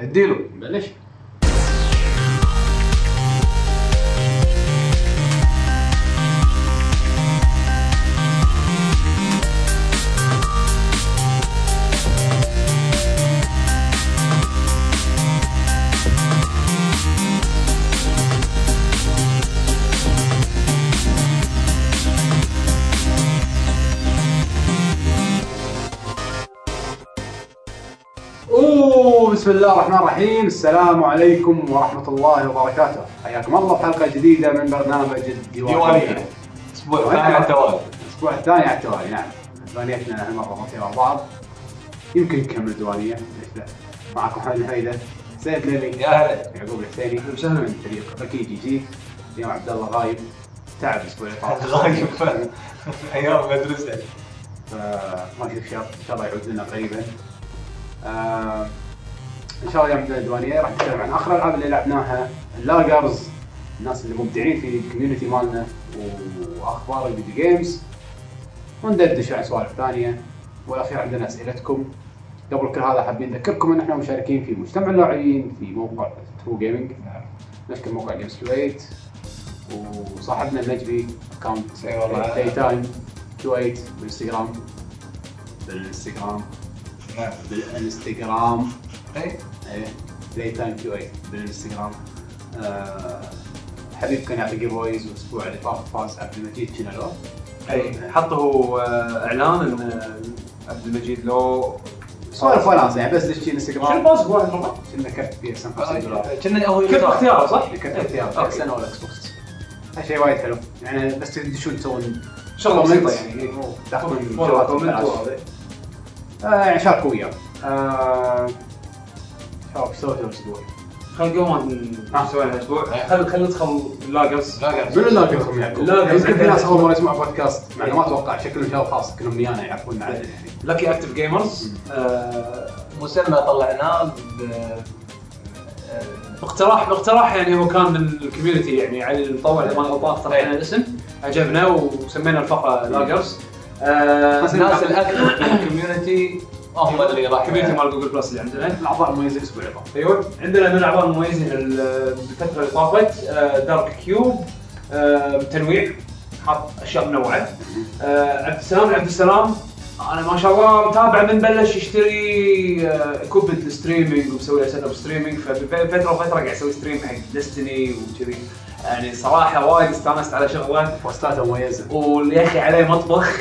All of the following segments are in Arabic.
اديله بلش بسم الله الرحمن الرحيم. السلام عليكم ورحمة الله وبركاته. حياكم الله في حلقة جديدة من برنامج الديوانية. ديوانية. أسبوع ثاني على التوالي الأسبوع الثاني على التوالي نعم ديوانيتنا هالمره مرتين ورا بعض يمكن نكمل لا معكم حمد الهيدا سيد ليلي. يا هلا. يعقوب الحسيني. وسهلا من فريق أكيد جي جي اليوم عبد الله غايب. تعب الأسبوع اللي فات. غايب. أيام المدرسة. فما في خير إن شاء الله يعود لنا قريبا. آه إن شاء الله اليوم عندنا ديوانيه راح نتكلم عن آخر الالعاب اللي لعبناها ال laggers الناس اللي مبدعين في ال community مالنا وأخبار ال video games وندردش عن سوالف ثانية. والأخير عندنا أسئلتكم. قبل كل هذا حابين نذكركم إن إحنا مشاركين في مجتمع اللاعبين في موقع True Gaming نشكر موقع Games Kuwait وصاحبنا النجبي اكونت إي والله. بلاي تايم كويت بالإنستغرام. بالإنستغرام. بالإنستغرام. اي بلاي تايم كويت بالانستغرام آه، حبيب كان يعطي جيف اويز الأسبوع اللي فات فاز عبد المجيد شنو اي حطوا آه، إعلان إن آه، عبد المجيد لو سوالف وناس يعني بس شنو انستغرام باز واحد مره؟ كنا كرت بي اس ام 50 دولار. كنا هو كيف اختياره صح؟ كرت اختيار أوكي. إكس ولا إكس بوكس شيء وايد حلو. يعني بس تدشون تسوون؟ شغله بسيطة يعني. تاخذون. وهذا. آه، يعني شاركوا وياه. آه، إيش سويتوا الأسبوع؟ خلينا قبل ما نسوي خل خل ندخل اللاجرز من اللاقيكم يعقوب؟ لا، يمكن في. ناس اول مره يسمعوا بودكاست مع إنه ما أتوقع شكلهم شباب خاص كلهم ميانا يعرفون عنه يعني. لاكي اكتف جيمرز مسلمه طلعناه ب باقتراح باقتراح يعني هو كان من ال community يعني علي المطور اللي ما غلطان اقترح لنا الاسم. عجبنا وسمينا الفقرة laggers. الناس الأكثر في ال community هم اللي راح ال community مال Google Plus اللي عندنا. الاعضاء المميزين الأسبوع اللي فات أيوه. عندنا من الاعضاء المميزين ال- بالفترة اللي طافت آه، Dark Cube آه، تنويع حاط أشياء منوعة. آه، عبد السلام عبد السلام أنا ما شاء الله متابع من بلش يشتري equipment ال streaming ومسوي له setup streaming ففترة وفترة قاعد يسوي stream حق Destiny وكذي. يعني صراحة وايد استانست على شغلة. بوستاته مميزة. ويا أخي عليه مطبخ.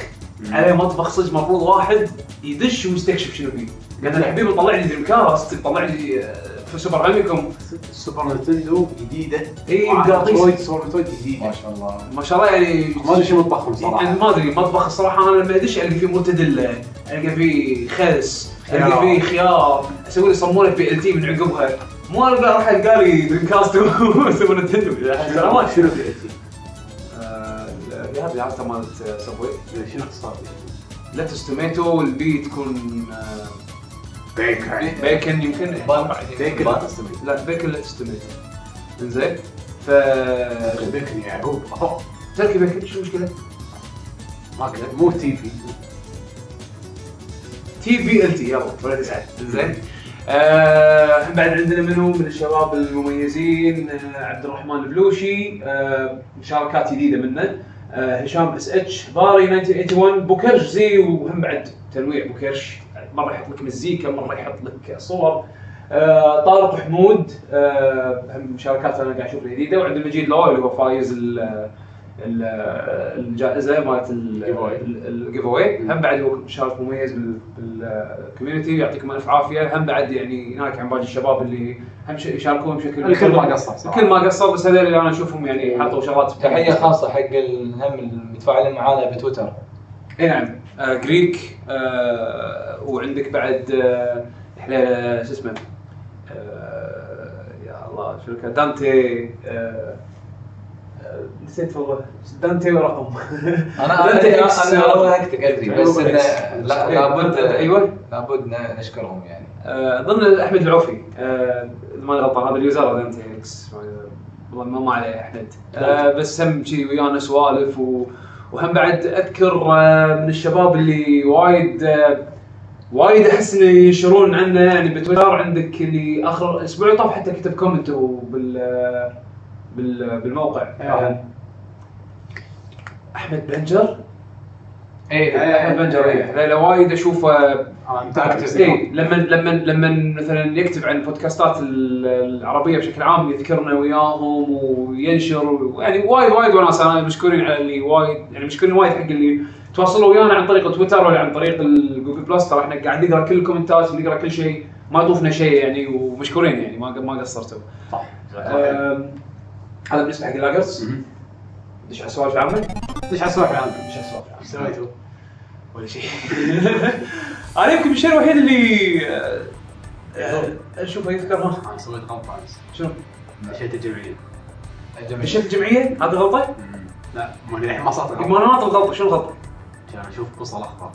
عليه مطبخ صدق المفروض واحد يدش ويستكشف شنو فيه. قال أنا حبيبي طلع لي Dreamcast طلع لي آه، في Super Famicom ال Super Nintendo جديدة. إي، وعاد قاطيس. Metroid Super جديدة. ما شاء الله. ما شاء الله يعني ما أدري شو مطبخهم يعني صراحة. ما أدري مطبخ الصراحة أنا لما ادش القى فيه مرتدله ألقى فيه خس ألقى. فيه خيار. أسوي لي صمونه BLT من عقبها. مو القى راح ألقى لي Dreamcast و Super Nintendo. شنو BLT؟ آه، جهازته مالت Subway شنو اختصار lettuce tomato ال B تكون آه، bacon bacon يمكن. بيكن. لا bacon lettuce tomato إنزين؟ ف بيكن يعقوب أوه، تركي بيكن شو المشكلة؟ ما أقدر مو تي في تي في ال تي يلا ولا تزعل زين آه بعد عندنا منو؟ من الشباب المميزين آه عبد الرحمن البلوشي آه مشاركات جديدة منه. هشام اس اتش باري 1981 بوكرش زي وهم بعد تنويع بوكرش مرة يحط لك مزيكا مرة يحط لك صور. آه طارق حمود آه هم مشاركات أنا قاعد اشوفها جديدة وعند المجيد لو اللي هو فايز الجائزة مالت ال giveaway هم بعد هو مشارك مميز بال- بال community يعطيكم ألف عافية. هم بعد يعني هناك عن باقي الشباب اللي هم ش- يشاركون بشكل الكل ما قصر. الكل ما قصر بس هذول اللي أنا أشوفهم يعني حطوا شغلات تحية خاصة حق هم المتفاعلين معانا بتويتر. إي نعم. آه جريك آه وعندك بعد آه حليله شو اسمه؟ آه يا الله شو كان دانتي آه آه، نسيت والله. دانتي ورقم أنا دانتي أنا أنا آه، ضحكتك أدري بس أيوة، X. لا لابد أيوه. لابد ن- نشكرهم يعني. آه، أظن أحمد العوفي آه، إذا ماني غلطان هذا ال user دانتي X. والله ما ما عليه أحمد. آه، بس هم شي ويانا سوالف و... وهم بعد أذكر من الشباب اللي وايد وايد أحس إنه ينشرون عنه يعني بتويتر. عندك اللي آخر أسبوع طاف حتى كتب comment هو بال بال بالموقع. أيوة. أحمد بنجر؟ اي أحمد بنجر اي لا- لا وايد أشوفه آه، متابع اي لما لما لما مثلا يكتب عن بودكاستات ال- العربية بشكل عام يذكرنا وياهم وينشر يعني وايد وايد وناس أنا مشكورين على اللي وايد يعني مشكورين وايد حق اللي تواصلوا ويانا عن طريق تويتر ولا عن طريق ال Google Plus. ترى إحنا قاعد نقرأ كل ال commentات ونقرأ كل شيء ما يطوفنا شيء يعني ومشكورين يعني ما ما قصرتوا. صح أم، هذا بالنسبة حق ال laggers. ندش على السوالف العامة. ليش على السوالف العامة؟ ندش على السوالف إيش العامه سويتوا؟ ولا شيء. أنا يمكن الشيء الوحيد اللي آه، آه، اشوفه يذكر؟ ها أنا سويت غلطة امس شنو؟ مشيت الجمعية مشيت الجمعيه هذه غلطة؟ لا ما الحين ما صارت ما أنا ناطر غلطه شنو الغلطة؟ كان أشوف بصل اخضر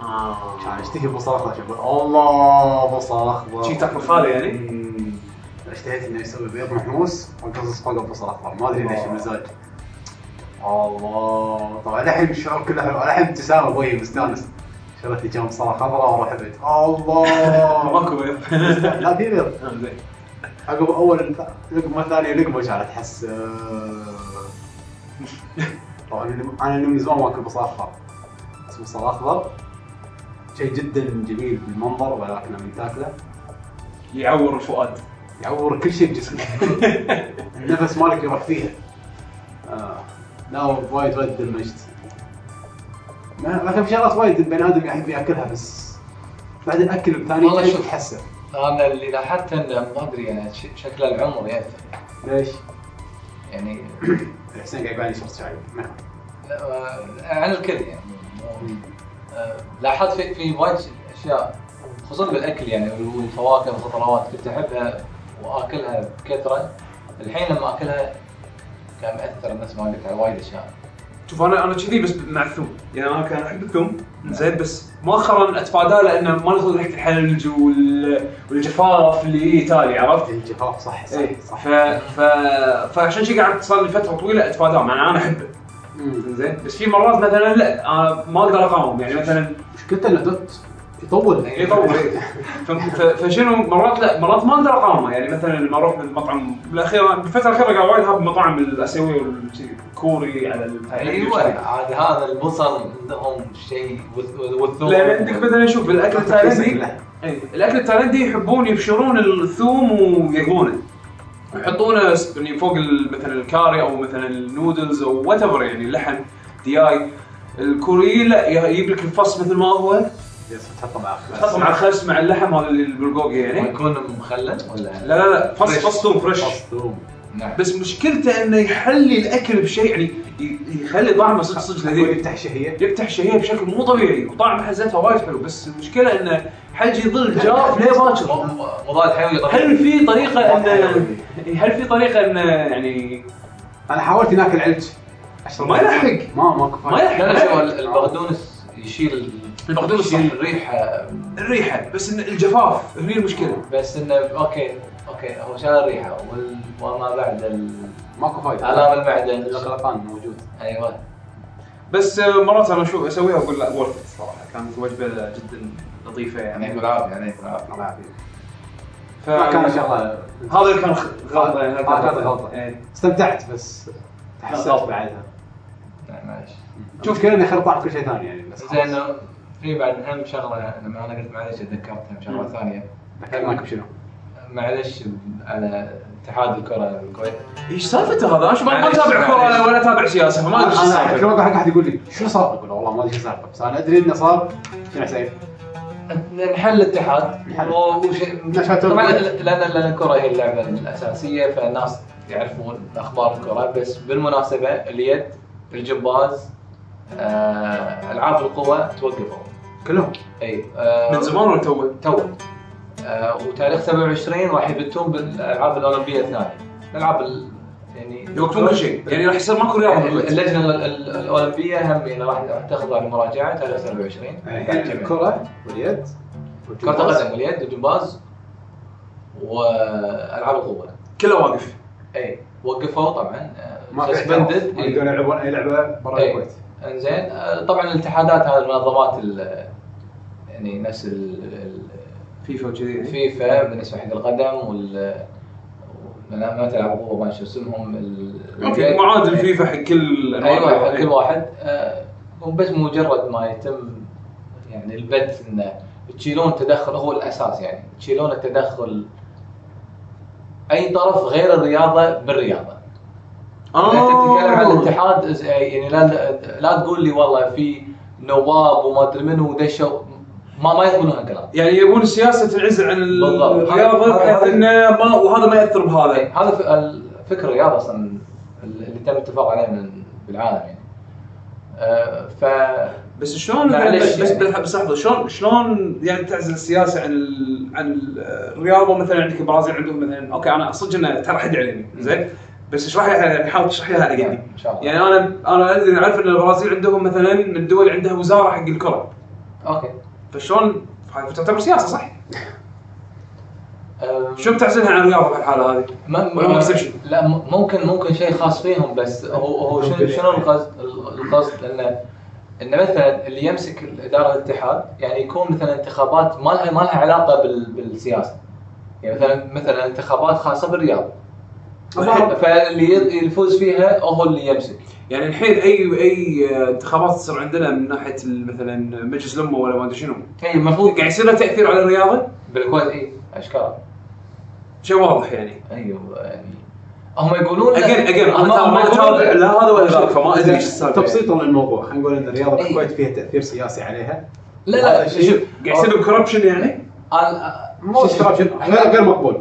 آه. كان اشتهي بصل اخضر شوف الله بصل اخضر شي تاكل خالي يعني؟ اشتهيت إنه يسوي بيض محموس وقصص فوق البصل الاخضر ما أدري ليش. المزاج. الله. طبعا الحين الشعور كله الحين ابتسامة بوجهي مستانس. شريت لي كم خضراء وأروح البيت. الله. ماكو بيض. لا في بيض. آه، عقب أول لقمة ثانية لقمة كانت أحس طبعا أنا- أنا من زمان ما اكل بصل اخضر بس بصل أخضر. شيء جدا جميل بالمنظر ولكن من تاكله. يعور الفؤاد. يعور كل شيء بجسمك. النفس مالك يروح فيها. آه. لا وايد وايد دمجت ما لكن في شغلات وايد البني آدم يحب يأكلها بس بعد الأكل الثاني والله شوف. تحسه أنا اللي لاحظته انه ما أدري يعني شكل العمر ياثر ليش؟ يعني الحسين قاعد يبان يشرب شاي ما. آه، على الكل يعني. آه، لاحظت في في وايد أشياء خصوصا بالأكل يعني والفواكه والخضروات كنت أحبها. واكلها بكثرة. الحين لما أكلها كان مأثر نفس ما قلت على وايد أشياء. شوف أنا أنا كذي بس مع الثوم يعني أنا كان احب الثوم زين بس مؤخرا أتفاداه لأنه ما ناخذ ريحه الحلج وال... والجفاف اللي يتالي عرفت؟ الجفاف صح صح إيه. صح. ف... ف... فعشان شي قعدت صار لي فترة طويلة اتفاداه مع إن أنا أحبه. زين. بس في مرات مثلا لا أنا ما أقدر أقاوم. يعني مثلا مشكلته انه دوت. يطول. يطول ف- ف- فشنو؟ مرات لا مرات ما أقدر اقاومه يعني مثلا لما أروح المطعم بالاخير بالفترة الأخيرة قاعد وايد هاب المطاعم الاسيويه والكوري على أيوه. عاد هذا البصل عندهم شيء والث- والثوم. لأن عندك مثلا شوف الأكل التايلاندي له. اي الأكل التايلاندي يحبون يبشرون الثوم ويقلونه يحطونه يعني فوق ال- مثلا الكاري أو مثلا النودلز أو whatever يعني اللحم دجاج. الكوريين لا يجيب لك الفص مثل ما هو. تحطه مع تحطه مع الخس مع اللحم هذا اللي البلقوقي يعني. ويكون مخلل ولا؟ لا لا لا فص. فص ثوم fresh. فص ثوم نعم. بس مشكلته إنه يحلي الأكل بشيء يعني ي- يخلي طعمه صدق صدق لذيذ. يفتح شهية؟ يفتح الشهيه بشكل مو طبيعي وطعم حزتها وايد حلو بس المشكلة إنه حلجي يظل جاف ليه باكر؟ مضاد حيوي طبيعي هل في طريقة انه هل في طريقة إنه يعني أنا حاولت ناكل علج اشرب ما يلحق. ما ماكو ما. يلحق. البقدونس يشيل يشيل صح. الريحة. الريحة بس إن الجفاف هني المشكلة. بس انه أوكي أوكي هو شال الريحة. وال- وما بعد ال- ماكو فايدة. الام المعدن. الغلطان موجود. أيوه. بس آه، مرات أنا أشوف أسويها وأقول لا ورث الصراحه كانت وجبة جدا لطيفه يعني. يعني يكون عافيه يعني يكون عافيه الله يعافيك. ف... ما كان شغله هذا اللي كان خ- غلطة يعني آه، كانت غلطة. إيه. استمتعت بس غلطة. بعدها. معلش شوف كذا اني خرب طعم كل شيء ثاني يعني بس زين في بعد اهم شغلة لما أنا قلت معلش تذكرت اهم شغلة ثانية ذكرناك بشنو؟ معلش على اتحاد الكرة الكويت إيش سالفته هذا؟ أنا شو ما أتابع معليش. ولا أتابع سياسة فما أدري إيش أنا كل حق أحد يقول لي شو صار؟ أقول له والله ما أدري شو السالفه بس أنا أدري إنه صار شنو حسين؟ نحل الاتحاد. وش- طبعا لأن الكرة هي اللعبة الأساسية فالناس يعرفون أخبار الكرة بس بالمناسبة اليد الجمباز آه، ألعاب القوى توقفوا كلهم. أي آه، من زمان ولا تو؟ تو. آه، وتاريخ 27 راح يبتون بالألعاب الأولمبية الثانية. الألعاب ال- يعني يوقفون كل شيء. يعني راح يصير ماكو رياضة. بالكويت. اللجنة ال- ال- الأولمبية هم يعني راح تاخذ على المراجعه تاريخ 27 يعني قاعد تجمع. الكره واليد. كرة القدم واليد والجمباز وألعاب القوة. كله واقف. أي وقفوا طبعا. ما سسبندد يقدرون يلعبون أي. لعبه برا. الكويت إنزين آه، طبعا الاتحادات هذه المنظمات ال- يعني نفس ال- ال- فيفا وكذي. الفيفا بالنسبة حق القدم وال ما تلعب هو ما شو اسمهم معادل فيفا حق كل أيوه. حق كل واحد آه، وبس مجرد ما يتم يعني البث إنه تشيلون التدخل هو الأساس يعني تشيلون التدخل أي طرف غير الرياضة بالرياضة أنت تتكلم عن الاتحاد إز- يعني لا لا تقول لي والله في نواب وما أدري منو دشوا ما ما يقبلون هالكلام. يعني يبون السياسة تنعزل عن. الرياضة هذا- بحيث هذا- إنه ما وهذا ما يأثر بهذا. هذا ف- الفكر الرياضة أصلا اللي تم الاتفاق عليه من بالعالم يعني. آه، ف بس شلون بس بس, يعني. بس لحظة شلون شلون يعني تعزل السياسة عن ال عن ال- الرياضة؟ مثلا عندك البرازيل عندهم مثلا أوكي أنا صدق إنه ترى حد عليني زين؟ بس اشرح لي يعني حاول تشرح لي على قدي إن شاء الله. يعني أنا أنا أدري اعرف إن البرازيل عندهم مثلا من الدول عندها وزارة حق الكرة. أوكي. فشلون؟ تعتبر سياسة صح؟ شلون بتعزلها عن الرياضة بهالحالة هذه؟ ما ولا ما- exception؟ لا ممكن ممكن شيء خاص فيهم بس هو هو شنو شنو القصد القصد؟ انه انه مثلا اللي يمسك إدارة الاتحاد يعني يكون مثلا انتخابات ما لها ما لها علاقة بال بالسياسة. يعني مثلا مثلا انتخابات خاصة بالرياضة. فاللي يفوز فيها هو اللي يمسك. يعني الحين اي أي انتخابات تصير عندنا من ناحية ال- مثلا مجلس الأمة ولا ما أدري شنو. اي المفروض قاعد يصير له تأثير على الرياضة؟ بالكويت اي أشكال. شيء واضح يعني. أيوه يعني. هم يقولون اجين اجين هم- أنا ما يقولون- اتابع لا هذا ولا ذاك فما أدري إيش السالفة تبسيطا للموضوع خلينا نقول إن الرياضة إيه. بالكويت فيها تأثير سياسي عليها. لا لا شوف قاعد يصير corruption يعني؟ أنا مو استراتيجي غير غير مقبول.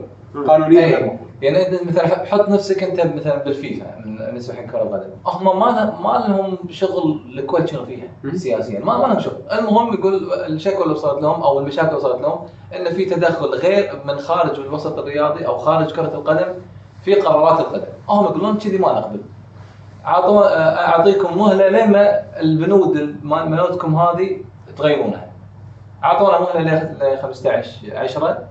قانونيا غير. مقبول. يعني انت مثلا حط نفسك أنت مثلا بالفيفا من- بالنسبة حق كره القدم هم ما ما لهم شغل الكويت شنو فيها. سياسيا. ما ما لهم شغل. المهم يقول الشكوى اللي وصلت لهم أو المشاكل اللي وصلت لهم إن في تدخل غير من خارج الوسط الرياضي أو خارج كرة القدم في قرارات القدم. هم يقولون كذي ما نقبل. اعطوا أعطيكم مهلة لما البنود مالتكم هذه تغيرونها. أعطونا مهلة ل 15 10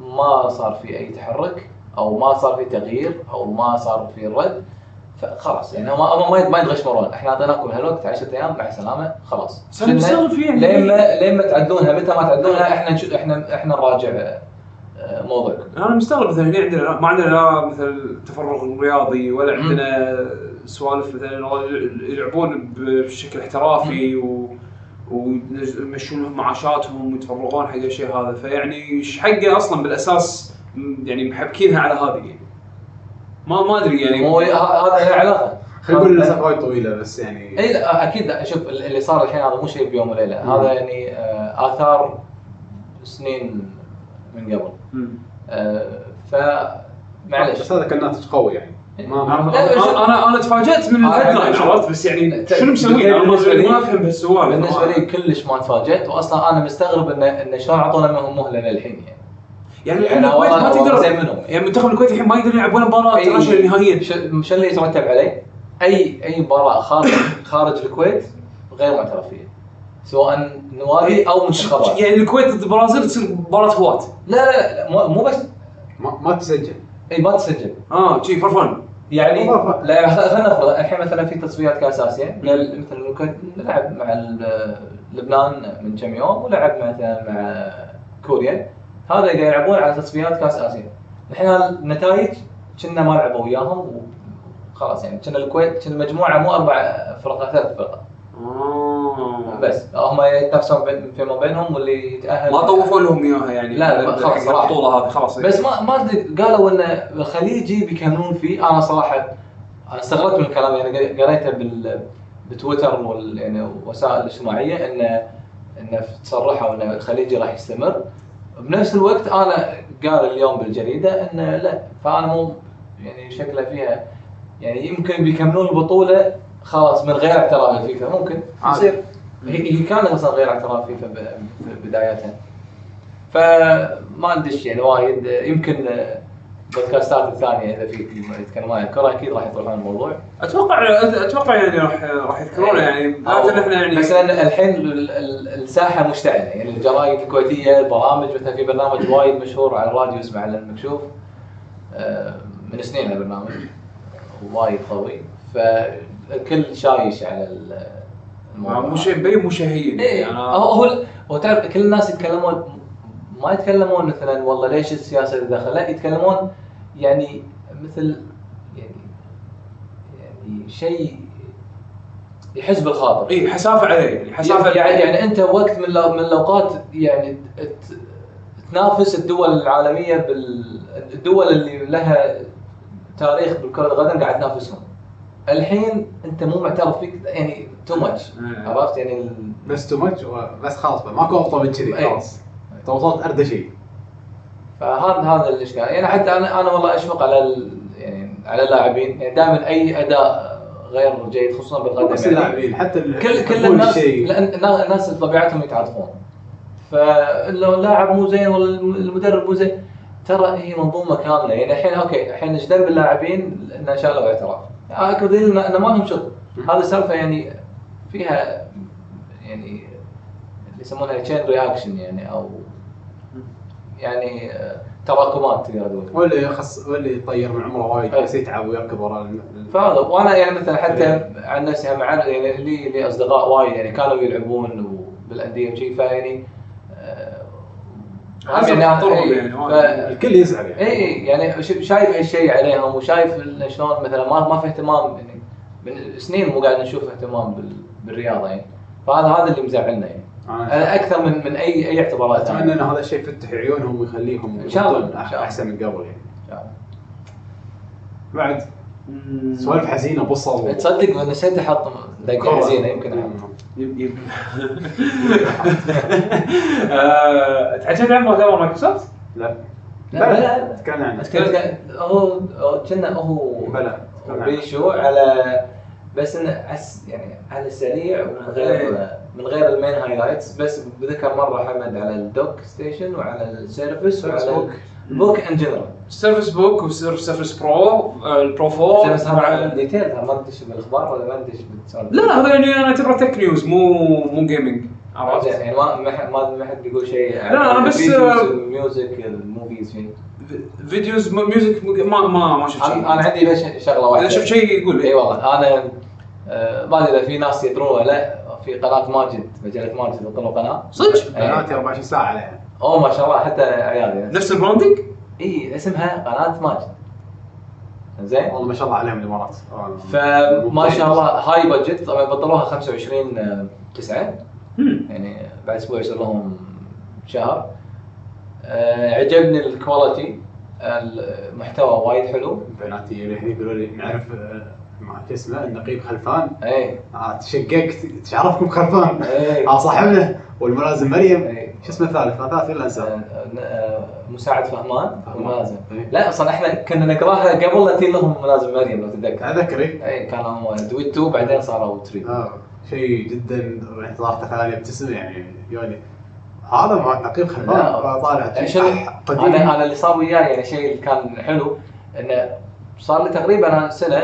ما صار في أي تحرك. أو ما صار في تغيير أو ما صار في رد فخلاص يعني هم ما ما يتغشمرون إحنا اعطيناكم هالوقت 10 أيام مع السلامه خلاص. فيه يعني. لين ما لين ما تعدلونها. متى ما تعدلونها إحنا إحنا إحنا نراجع آه، موضوعكم. أنا مستغرب مثلا هنا عندنا ما عندنا لا مثل تفرغ رياضي ولا عندنا سوالف مثلا يلعبون بشكل احترافي و ويمشون لهم معاشاتهم ويتفرغون حق الشيء هذا. فيعني إيش حقه أصلا بالأساس يعني محبكينها على هذه. يعني ما ما أدري يعني. مو ه- هذا له علاقة. خلينا نقول المسافه وايد طويلة بس يعني. إي لا أكيد لا. شوف اللي صار الحين هذا مو شيء بيوم وليلة. هذا يعني آه، آثار سنين من قبل. آه، فمعلش بس هذا كان ناتج قوي يعني. ما أنا ما أنا أنا, أنا تفاجأت من آه، ال headline شوف. عرفت؟ بس يعني شنو مسوين أنا ما أفهم بهالسوالف بالنسبة لي كلش ما تفاجأت واصلا أنا مستغرب انه انه شلون اعطونا منهم مهله للحين يعني. يعني الحين الكويت ما تقدر منهم. يعني منتخب الكويت الحين ما يقدر يلعب ولا مباراة تراشل نهائيا ش- شو اللي يترتب عليه؟ اي أي مباراة خارج خارج الكويت غير معترف فيها سواء نوادي أو منتخبات. يعني الكويت ضد البرازيل تصير مباراة هواة لا لا لا مو- مو بس. ما, ما تسجل. اي ما تسجل. آه شي فور فن يعني لا خلينا نفرض. الحين مثلا في تصفيات كأس آسيا. قال مثلا الكويت لعب مع لبنان من كم يوم ولعب مثلا مع كوريا. هذا قاعد يلعبون على تصفيات كأس آسيا. الحين النتائج كنا ما لعبوا وياهم وخلاص يعني كنا الكويت كنا مجموعة مو أربع فرق ثلاث فرق. آه. بس هم يتنافسون فيما بينهم واللي يتأهل. ما طوفوا لهم إياها يعني. لا، لا، خلاص. البطولة هذه خلاص. بس ما ما قالوا إن الخليجي بيكملون فيه. أنا صراحة أنا استغربت من الكلام يعني قريته بال بتويتر وال يعني وسائل الاجتماعية انه انه تصرحوا إن الخليجي راح يستمر. بنفس الوقت أنا قال اليوم بالجريدة إنه لا فأنا مو يعني شكله فيها يعني يمكن بيكملون البطولة خلاص من غير اعتراف الفيفا ممكن. يصير هي هي كانت أصلا غير اعتراف فيفا بدايتها فما ندش يعني وايد يمكن بودكاستات الثانية إذا في يتكلمون عن الكره أكيد راح يطرحون الموضوع. أتوقع أتوقع يعني راح راح يذكرونه يعني. لكن إحنا يعني بس لأن الحين ال- ال- الساحة مشتعلة. يعني الجرايد الكويتية البرامج مثلا في برنامج وايد مشهور على الراديو اسمه على المكشوف آه، من سنين البرنامج. وايد قوي. فالكل شايش على ال- مو شيء مبين مو إيه يعني. هو هو هو تعرف كل الناس يتكلمون ما يتكلمون مثلا والله ليش السياسة اللي داخل لا يتكلمون يعني مثل يعني يعني شيء يحس بالخاطر. اي حسافة عليه يعني حسافة يعني يعني أنت وقت من من الأوقات يعني تنافس الدول العالمية بالدول اللي لها تاريخ بالكرة القدم قاعد تنافسهم. الحين أنت مو معترف فيك يعني too much إيه. عرفت؟ يعني ال- بس too much بس خلاص ماكو افضل من كذي إيه. خلاص. انت وصلت ارضى شيء. فهذا هذا الاشكال يعني حتى أنا أنا والله أشفق على يعني على اللاعبين. يعني دائما أي أداء غير جيد خصوصا بالقدم بس يعني اللاعبين حتى كل كل الناس. لأن النا- الناس طبيعتهم يتعاطفون. فلو اللاعب مو زين ولا الم- المدرب مو زين ترى هي منظومة كاملة. يعني الحين okay الحين إيش درب اللاعبين؟ انه شالوا اعتراف اكو دليل انه ما لهم شغل. هذه سالفة يعني فيها يعني اللي يسمونها chain reaction يعني أو يعني آه، تراكمات تقدر تقول. واللي يخص واللي يطير من عمره وايد إيه. بس يتعب ويركب ورا فهذا. وأنا يعني مثلا حتى عن نفسي هم عن يعني لي لي أصدقاء وايد يعني كانوا يلعبون بالأندية وشي فيعني آه، حسب يعني- خطرهم إيه، يعني، ف- وايد. الكل يزعل يعني. اي يعني شايف هالشيء عليهم وشايف شلون مثلا ما ما في اهتمام يعني من سنين مو قاعد نشوف اهتمام بال- بالرياضة يعني. فهذا هذا اللي مزعلنا يعني. أنا أكثر من من اي أي اعتبارات أتمنى ثانية إن هذا الشيء يفتح عيونهم ويخليهم إن شاء الله، شاء الله. أحسن من قبل يعني. يعني. بعد سوالف حزينة بصل. تصدق نسيت أحط دقه حزينة؟ يمكن يب- يب- آه، تعجبت عن مؤتمر مايكروسوفت؟ لا. لا، لا. تكلم عنه. هو هو كنا هو بلى. بيشو على بس انه عس يعني على السريع ومن غير من غير المين highlights بس بذكر مرة حمد على ال dock station وعلى ال Surface وعلى book. ال book in general Surface Book و Surface Pro آه، ال Pro 4 بس هذا detail ما ندش بالأخبار ولا ما ندش بالسالفه لا لا هذا يعني أنا اعتبره tech news مو مو gaming عرفت؟ يعني ما ما حد ما ما حد بيقول شيء لا، أنا بس- ال music ال movies شيء. videos music ما ما ما شفت شيء. أنا أنا عندي بس شغلة واحدة. إذا شفت شيء يقول. إي والله أنا آه، ما أدري إذا في ناس يدرون ولا لا في قناة ماجد مجلة ماجد يطلعوا قناة صدق؟ إيه. قناتي 24 ساعة عليها. أوه ما شاء الله حتى عيالي. نفس ال branding؟ إي اسمها قناة ماجد. زين. والله ما شاء الله عليهم الإمارات. آه، فما شاء الله هاي budget طبعا بطلوها 25 9 مم. يعني بعد أسبوع يصير لهم شهر. آه، عجبني ال quality المحتوى وايد حلو. بناتي الحين يقولوا لي نعرف آه، ما شو اسمه النقيب خلفان. اي آه، تشققت تعرفكم خلفان؟ اي آه صاحبنا والملازم مريم. إيه. شو اسمه الثالث ثالث ولا أنسى. آه، آه، مساعد فهمان. وملازم إيه. لا أصلا إحنا كنا نقراها قبل لا تجي لهم ملازم مريم لو تتذكر أتذكر إيه. اي كانوا هم duet 2 بعدين صاروا 3 آه شيء جدا صارت خلاني ابتسم يعني يوني هذا مع نقيب خلفان. طالع. يعني قديم. أنا أنا اللي صار وياي يعني شيء كان حلو إنه صار لي تقريبا سنة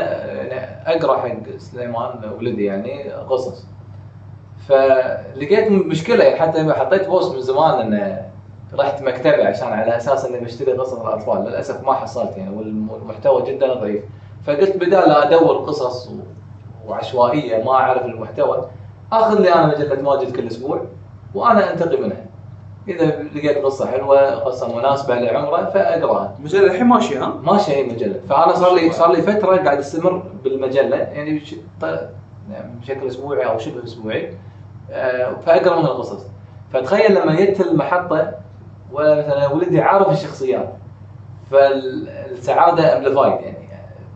يعني أقرأ حق سليمان ولدي يعني قصص. فلقيت مشكلة يعني حتى حطيت بوست من زمان إنه رحت مكتبه عشان على أساس إني بشتري قصص الأطفال. للأسف ما حصلت يعني والمحتوى جدا ضعيف. فقلت بدال أدور قصص وعشوائية ما أعرف المحتوى آخذ لي أنا مجلة ماجد كل أسبوع وأنا انتقي منها. إذا لقيت قصة حلوة قصة مناسبة لعمره فأقرأها. المجله الحين ماشيه ها؟ ماشي هي مجلة. فأنا صار لي صار لي فترة قاعد أستمر بالمجلة يعني يعني بشكل أسبوعي أو شبه أسبوعي. آه، فأقرأ من القصص. فتخيل لما جيت المحطة ومثلا ولدي عارف الشخصيات. فالسعادة amplified يعني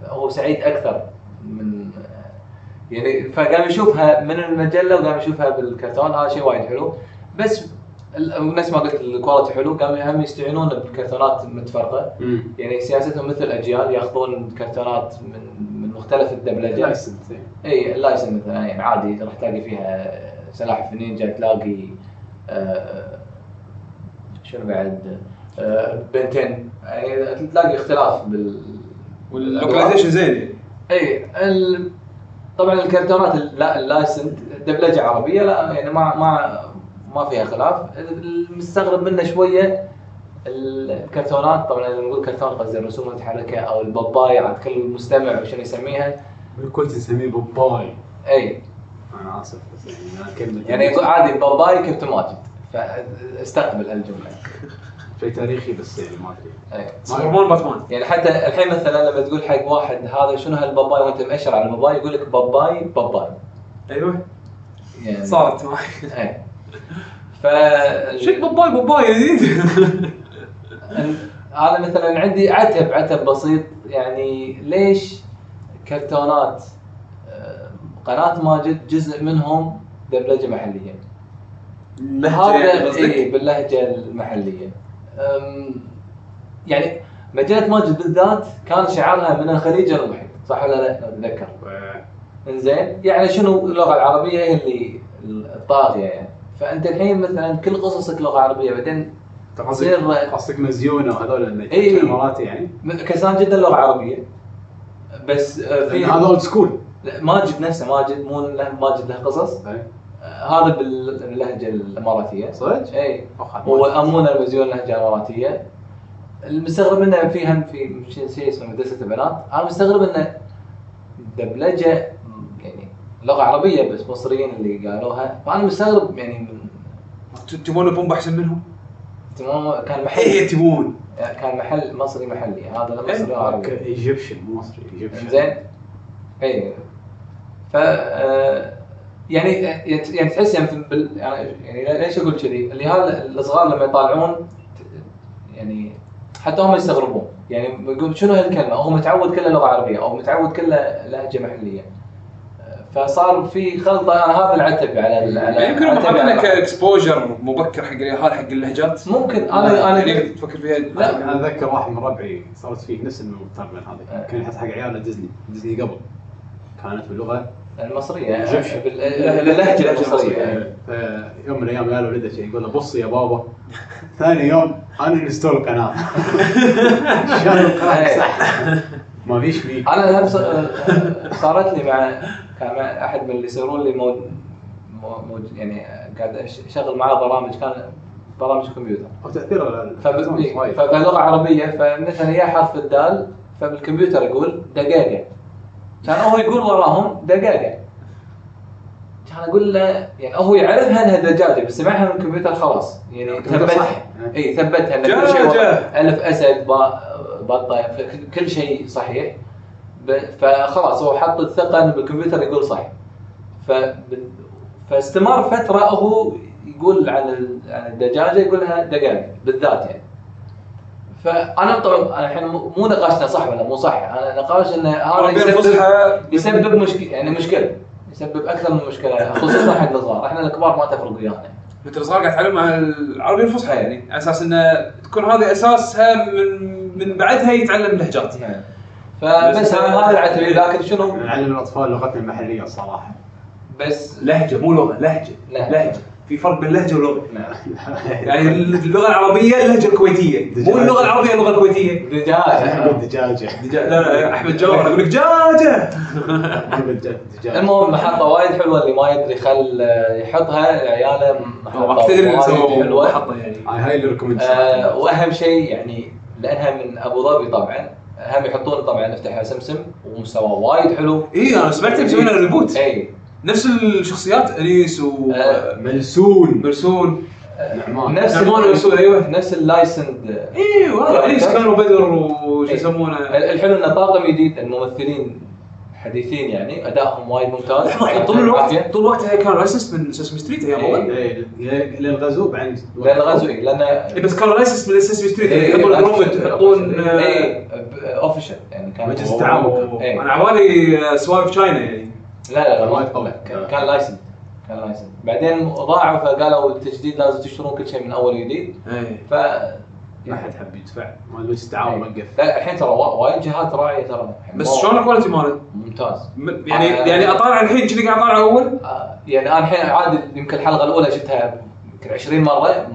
هو سعيد أكثر من يعني فقام يشوفها من المجلة وقام يشوفها بالكرتون. هذا شيء وايد حلو. بس نفس ما قلت ال quality حلو قام هم يستعينون بكرتونات متفرقة. يعني سياستهم مثل أجيال ياخذون كرتونات من من مختلف الدبلجه license. اي ال license مثلا يعني عادي راح تلاقي فيها سلاحف نينجا تلاقي آه شنو بعد آه بنتين يعني تلاقي اختلاف بال وال localization زين يعني. اي ال... طبعا الكرتونات ال- لا ال license دبلجة عربية لا يعني ما ما ما فيها خلاف. المستغرب منه شوية الكرتونات طبعا لما نقول كرتون قصدي الرسوم المتحركة أو الباباي عاد كل مستمع وشنو يسميها؟ الكل تسميه بوباي إي. أنا آسف بس يعني كلمة يعني يقول عادي باباي كابتن ماجد. فاستقبل هالجملة. شيء تاريخي بس يعني ما أدري. سوبرمان باتمان يعني حتى الحين مثلا لما تقول حق واحد هذا شنو هالباباي؟ وأنت مأشر على الباباي يقول لك باباي باباي. أيوه. يعني صارت معي. ف شك باباي باباي جديد أنا مثلا عندي عتب عتب بسيط. يعني ليش كرتونات آه، قناة ماجد جزء منهم دبلجه محليه هذا اي باللهجة المحلية. يعني مجلة ماجد بالذات كان شعارها من الخليج المحيط صح ولا لا؟ لو اتذكر إنزين يعني شنو اللغة العربية هي اللي الطاغية يعني. فأنت الحين مثلا كل قصصك لغة عربية بعدين تصير قصدك مزيونه وهذول. الاماراتي يعني؟ كسان جدا لغة عربية. بس آه، في هذا old school ماجد نفسه ماجد مو ماجد له قصص. آه، هذا باللهجة الإماراتية. صدق؟ إي. وامونه المزيون لهجة إماراتية. المستغرب إنه فيهم في شيء اسمه مدرسة البنات. أنا مستغرب إنه دبلجة لغة عربية بس مصريين اللي قالوها فأنا مستغرب يعني من تبون بومب احسن منهم؟ تمام كان إيه محل تبون كان محل مصري محلي هذا لا مصري ولا عربي ايجيبشن مو مصري ايجيبشن زين اي ف آه، يعني يعني تحس يعني, في بال- يعني يعني ليش أقول كذي؟ اللي هذا الصغار لما يطالعون يعني حتى هم يستغربون يعني يقول شنو هالكلمه؟ هو متعود كله لغة عربية أو متعود كله لهجة محلية. فصار في خلطة أنا هذا العتب على ال- على يعني يمكن هم عتبي حاطينك على- exposure مبكر حق هذا حق اللهجات؟ ممكن. أنا أنا يعني تفكر فيها؟ لا. أنا اتذكر واحد من ربعي صارت فيه نفس المقارنه هذه. آه. كان يحط حق عياله ديزني. ديزني قبل. كانت باللغة المصرية. Egyptian. بال- اللهجه المصرية. فيوم من الأيام قال ولده شيء يقول له بص يا بابا ثاني يوم أنا uninstall القناة. شلون القناة؟ إيه. صح. ما فيش فيك. أنا نفس صارت لي مع كان أحد من اللي يصيرون لي مو مو مو- يعني قاعد أشغل معاه برامج كان برامج كمبيوتر. أو تاثير فب- إيه، فلغه عربية فمثلا يا حرف الدال فبالكمبيوتر يقول دقيقه كان هو يقول وراهم دقيقه كان أقول له يعني هو يعرفها إنها دجاجة بس سمعها من الكمبيوتر خلاص. يعني الكمبيوتر ثبتها صح. اي ثبتها ان كل شيء ألف أسد باء بطة كل شيء صحيح. فخلاص هو حط الثقة إنه بالكمبيوتر يقول صح ف فاستمر فترة هو يقول عن ال- عن الدجاجة يقولها دجاجه بالذات يعني. فأنا طبعا الحين مو نقاشنا صح ولا مو صح. أنا نقاش ان هذا يسبب يسبب مشكلة يعني مشكلة. يسبب أكثر من مشكلة خصوصا حق الصغار. إحنا الكبار ما تفرق ويانا. انت الصغار قاعد تعلم مع العربية الفصحى يعني. على أساس إنه تكون هذه أساسها من من بعدها يتعلم لهجات. نعم. فبس هذا هذا العتبي لكن شنو؟ نعلم الأطفال لغتنا المحلية الصراحة. بس لهجة مو لغة لهجة. لهجة. في فرق بين لهجه ولغه نعم. يعني اللغة العربية اللهجة الكويتية. مو اللغة العربية اللغة الكويتية. دجاجة. دجاجة. لا لا أحمد جوهر. يقول لك دجاجة. دجاجة. المهم محطة وايد حلوة اللي ما يدري خل يحطها. عياله محطة تدري حلوة. محطة يعني. اي highly recommend آه وأهم شيء يعني لأنها من أبو ظبي طبعا. هم يحطون طبعا افتح يا سمسم ومستوى وايد حلو. اي أنا سمعت مسوين reboot اي نفس الشخصيات انيس آه. ملسون ومرسون نعمان نفس نعمان ويسول، أيوة. نفس ال licensed أيوه هذا انيس كانوا بدر وش إيه. يسمونه الحلو انه طاقم جديد الممثلين حديثين يعني أدائهم وايد ممتاز طول الوقت طول الوقت كان لايسنس من سيسمي ستريت أيام إيه. أول إيه، للغزو بعد لأن الغزو إيه، لأن إيه، بس كان لايسنس من سيسمي ستريت إيه، يحطون إيه، الرومد يحطون آه، اي اوفيشال يعني كان مجلس. التعاون. إيه. أنا عبالي آه، سوالف تشاينا يعني لا لا لا وايد ما- قوي. كان- لايسن كان لايسن بعدين ضاعوا فقالوا التجديد لازم تشترون كل شيء من أول وجديد. إيه. ف ما حد حب يدفع ما مجلس التعاون وقف لا الحين ترى وا- وايد جهات راعية ترى. بس والله شلون الكواليتي ماله؟ ممتاز. يعني آه. يعني أطالع الحين كذي قاعد أطالع أول؟ آه، يعني أنا الحين عادي يمكن الحلقة الأولى شفتها يمكن 20 مرة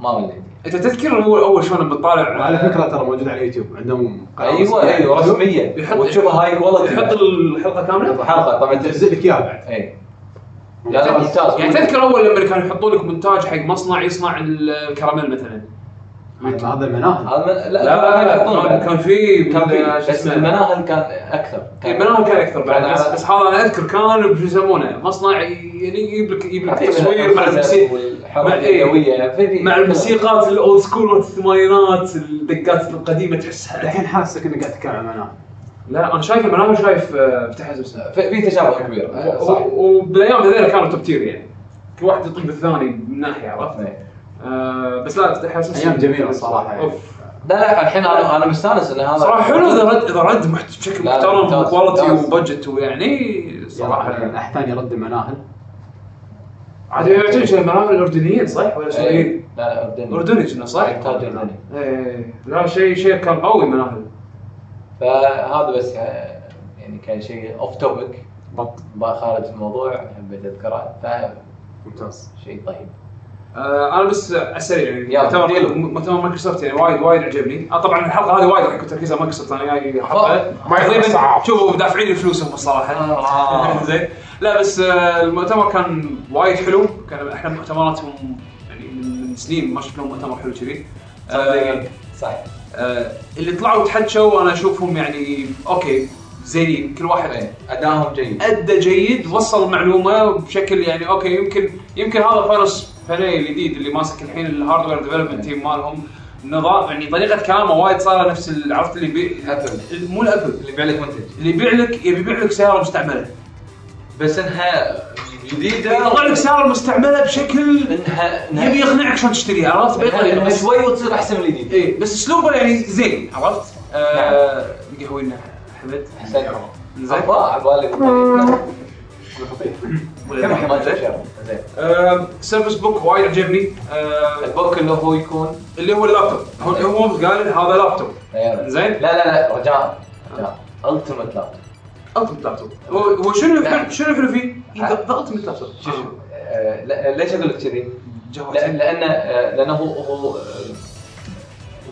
ما مليت أنت تذكر اول أول شلون بتطالع وعلى فكرة ترى موجود على اليوتيوب عندهم أيوه أيوه رسميه وتشوفها high quality يحط الحلقة كاملة؟ حلقة طبعا تنزل. لك إياها بعد. اي لا لا ممتاز. يعني تذكر أول لما كانوا يحطون لك مونتاج حق مصنع يصنع الكراميل مثلا. هذا المناهل هذا من- لا لا لا يحطون كان-. كان في كان في اسمه؟ المناهل كان أكثر. إيه، المناهل كان أكثر بعد كان بس, بس هذا أنا أذكر كان شو يسمونه مصنع يعني يجيب لك يجيب لك تصوير مع الموسيقى. مع- إيه. مع الموسيقات ال old school مالت الثمانينات الدقات القديمة تحسها الحين حاسك إنك قاعد تتكلم عن مناهل لا أنا شايف المناهل شايف آه، حزب في تشابه كبير. و- صح. وبالأيام هذول كانوا top tier يعني. كل واحد يطق بالثاني من ناحية عرفت؟ إيه. آه بس لا فتح حزب أيام جميلة الصراحة يعني. أوف لا لا الحين أنا أنا مستانس إن هذا صراحة حلو إذا رد إذا رد بشكل محترم و quality. و budget ويعني صراحة صراحة احد ثاني رد المناهل عاد يعتمد شيء المناهل الاردنيين صح ولا إيه. سوريين؟ لا لا اردني اردني كنا صح؟ انتاج اردني إيه لا شيء شيء كان قوي مناهل فهذا بس آه، يعني كان شيء off topic but خارج الموضوع حبيت أذكره ممتاز فشيء طيب آه أنا بس على السريع يعني مؤتمر. مؤتمر مايكروسوفت يعني وايد وايد عجبني. آه طبعا الحلقة هذه وايد راح يكون تركيزها مايكروسوفت أنا جاي حلقه. تقريبا شوفوا دافعين لي فلوسهم الصراحة. آه. زين. لا بس آه المؤتمر كان وايد حلو. كان إحنا مؤتمراتهم يعني من من سنين ما شفنا مؤتمر حلو كذي. صح آه اللي طلعوا تحكوا أنا أشوفهم يعني okay. زينين كل واحد إيه، ادائهم جيد. أدى جيد وصل المعلومه بشكل يعني okay يمكن يمكن هذا فارس فني الجديد اللي ماسك الحين ال hardware development team مالهم. نظام يعني طريقة كلامه وايد صار نفس عرفت اللي بي... ابل مو الابل اللي يبيع لك منتج اللي يبيع لك يبي يبيع لك سيارة مستعملة. بس إنها جديدة. يطلع لك سيارة مستعملة بشكل انها يبي يقنعك شلون تشتريها عرفت؟ شوي وتصير أحسن من الجديد. اي بس أسلوبه يعني زين عرفت؟ آه قهوينا كم زين. آه Surface Book وايد عجبني. آه ال book اللي هو يكون؟ اللي هو اللابتوب. هو هو قال هذا لابتوب لا زين. لا لا رجاء رجاء ultimate laptop ultimate laptop هو هو شنو لا. الحلو شنو الحلو فيه؟ the ultimate laptop شوف آه، لا- ليش أقول لك كذي؟ آه، لأنه هو هو آه،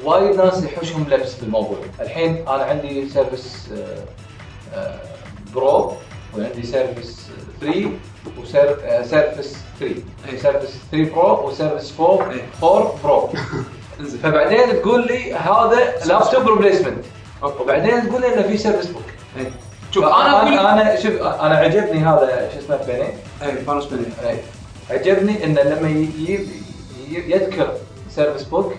وايد ناس يحوشهم لبس بالموضوع، الحين أنا عندي Surface آه، آه، Pro وعندي Surface 3 و Surface 3 إيه. Surface 3 Pro و Surface 4 إيه. 4 Pro فبعدين تقول لي هذا laptop replacement. وبعدين تقول لي إنه في Surface Book إيه. شوف أنا أنا أنا أنا شوف أنا عجبني هذا شو اسمه Panay اي فانوس Panay إيه. عجبني إنه لما يجيب يذكر Surface Book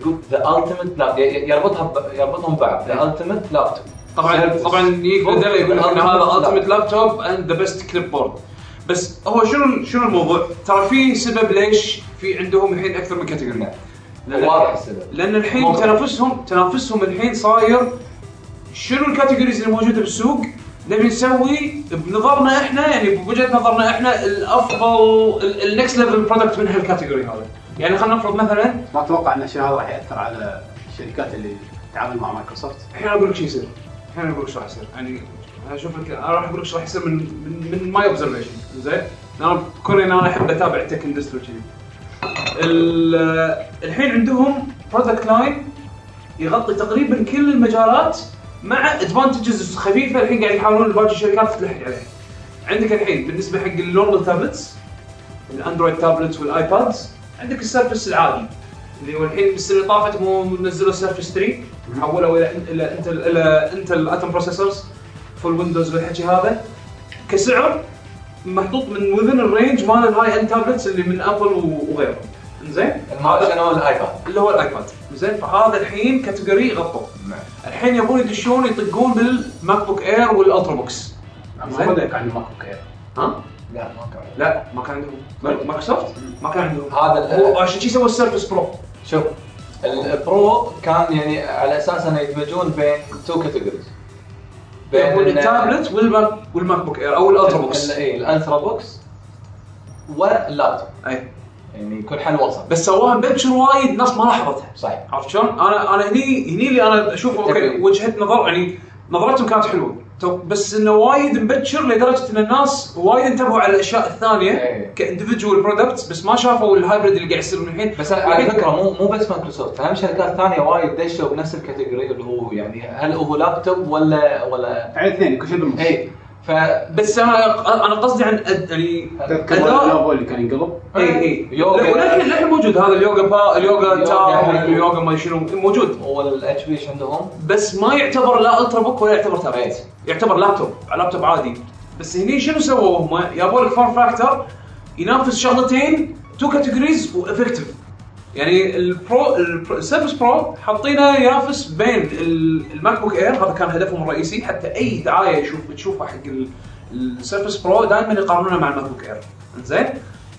يقول the ultimate لا يربطها يربطهم ببعض the ultimate laptop طبعا طبعا بدل يقول إن هذا ultimate laptop and the best clipboard بس هو شنو شنو الموضوع؟ ترى في سبب ليش في عندهم الحين أكثر من category واضح السبب. لأن الحين موضوع. تنافسهم تنافسهم الحين صاير شنو ال categories اللي موجوده بالسوق؟ نبي نسوي بنظرنا إحنا يعني بوجهة نظرنا إحنا الأفضل ال next level product من هال category هذا. يعني خلينا نفرض مثلا ما أتوقع إن الشيء هذا راح يأثر على الشركات اللي تتعامل مع مايكروسوفت. الحين أقول لك شو يصير. الحين أقول لك شو راح يصير. يعني أنا أشوف لك أنا راح أقول لك شو راح يصير من من من my observation زين؟ أنا كوني أنا أحب أتابع ال tech industry كذي ال- الحين عندهم product line يغطي تقريبا كل المجالات مع advantages خفيفة الحين قاعد يحاولون باقي الشركات تلحق عليها. عندك الحين بالنسبة حق اللونج tablets ال Android tablets وال iPads عندك ال Surface العادي اللي هو الحين بالسنة اللي طافت مو نزلوا Surface 3 حولوا إلى إلى Intel إلى Intel Atom processors full Windows والحكي هذا. كسعر محطوط من within ال range مال ال high end tablets اللي من Apple وغيرهم. زين الما- شنو؟ ال iPad اللي هو ال iPad زين فهذا الحين category غطوه الحين يبون يدشون يطقون بال MacBook Air وال ultrabooks ما عن ال MacBook Air ها؟ لا ما كان. لا ما كان. عندهم مايكروسوفت؟ ما كان. عندهم هذا هو عشان شي سوى ال Surface Pro شوف ال Pro كان يعني على أساس أنه يدمجون بين two categories يبون ال tablet وال Mac وال MacBook Air أو ال ultrabooks. اي ال ultrabooks وال laptop. أي. يعني يكون حل وسط بس سواها مبكر وايد ناس ما لاحظتها. صح عرفت شلون؟ أنا أنا هني هني اللي أنا أشوف okay. وجهة نظر يعني نظرتهم كانت حلوة. بس إنه وايد مبكر لدرجة إن الناس وايد انتبهوا على الأشياء الثانية إيه. ك individual products بس ما شافوا ال hybrid اللي قاعد يصير من الحين. بس على فكرة مو مو بس مايكروسوفت هم شركات ثانية وايد دشوا بنفس ال category اللي هو يعني هل هو لابتوب ولا ولا يعني اثنين كل شيء بالنص. اي ف بس أنا أنا قصدي عن أد- يعني تذكر اللوجو اللي كان ينقلب؟ اي اي يوغا. لا، ولكن للحين موجود. هذا اليوغا با ال Yoga Yoga تاو حق- اليوغا ما شنو. موجود. وال HP عندهم بس ما يعتبر لا ultrabook ولا يعتبر. تابلت يعتبر لابتوب. لابتوب عادي. بس هني شنو سووا هم؟ جابوا لك form factor ينافس شغلتين two categories و effective يعني ال Pro ال Surface Pro حاطينه ينافس بين ال- ال MacBook Air هذا كان هدفهم الرئيسي حتى أي دعاية يشوف تشوفها حق ال- ال Surface Pro دائما يقارنونه مع ال MacBook Air زين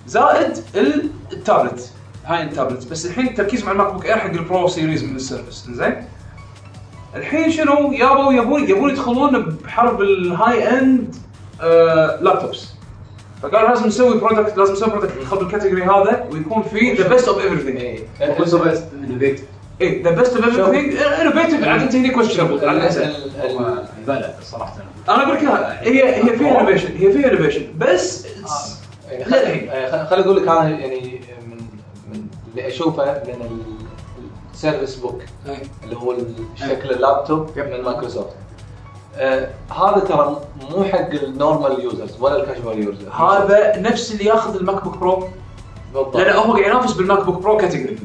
زائد ال- التابلت هاي التابلت بس الحين التركيز مع ال MacBook Air حق ال Pro series من ال Surface. زين الحين شنو؟ يابوا يبون يبون يدخلون بحرب ال high end آه laptops فقالوا لازم نسوي product لازم نسوي product يدخل بال category هذا ويكون فيه the best of everything اي وكنت بس innovative اي the best of everything innovative عاد انت هني question على حسب بلى صراحة. أنا أقول لك هي هي فيها innovation هي فيها innovation بس يعني لا الحين. خليني أقول لك أنا يعني من من اللي أشوفه من ال- ال Surface Book. اللي هو الشكل اللابتوب من مايكروسوفت آه هذا ترى مو حق ال normal users ولا ال casual users هذا نفس اللي ياخذ ال MacBook Pro بالضبط. لأن هو قاعد ينافس بال MacBook Pro category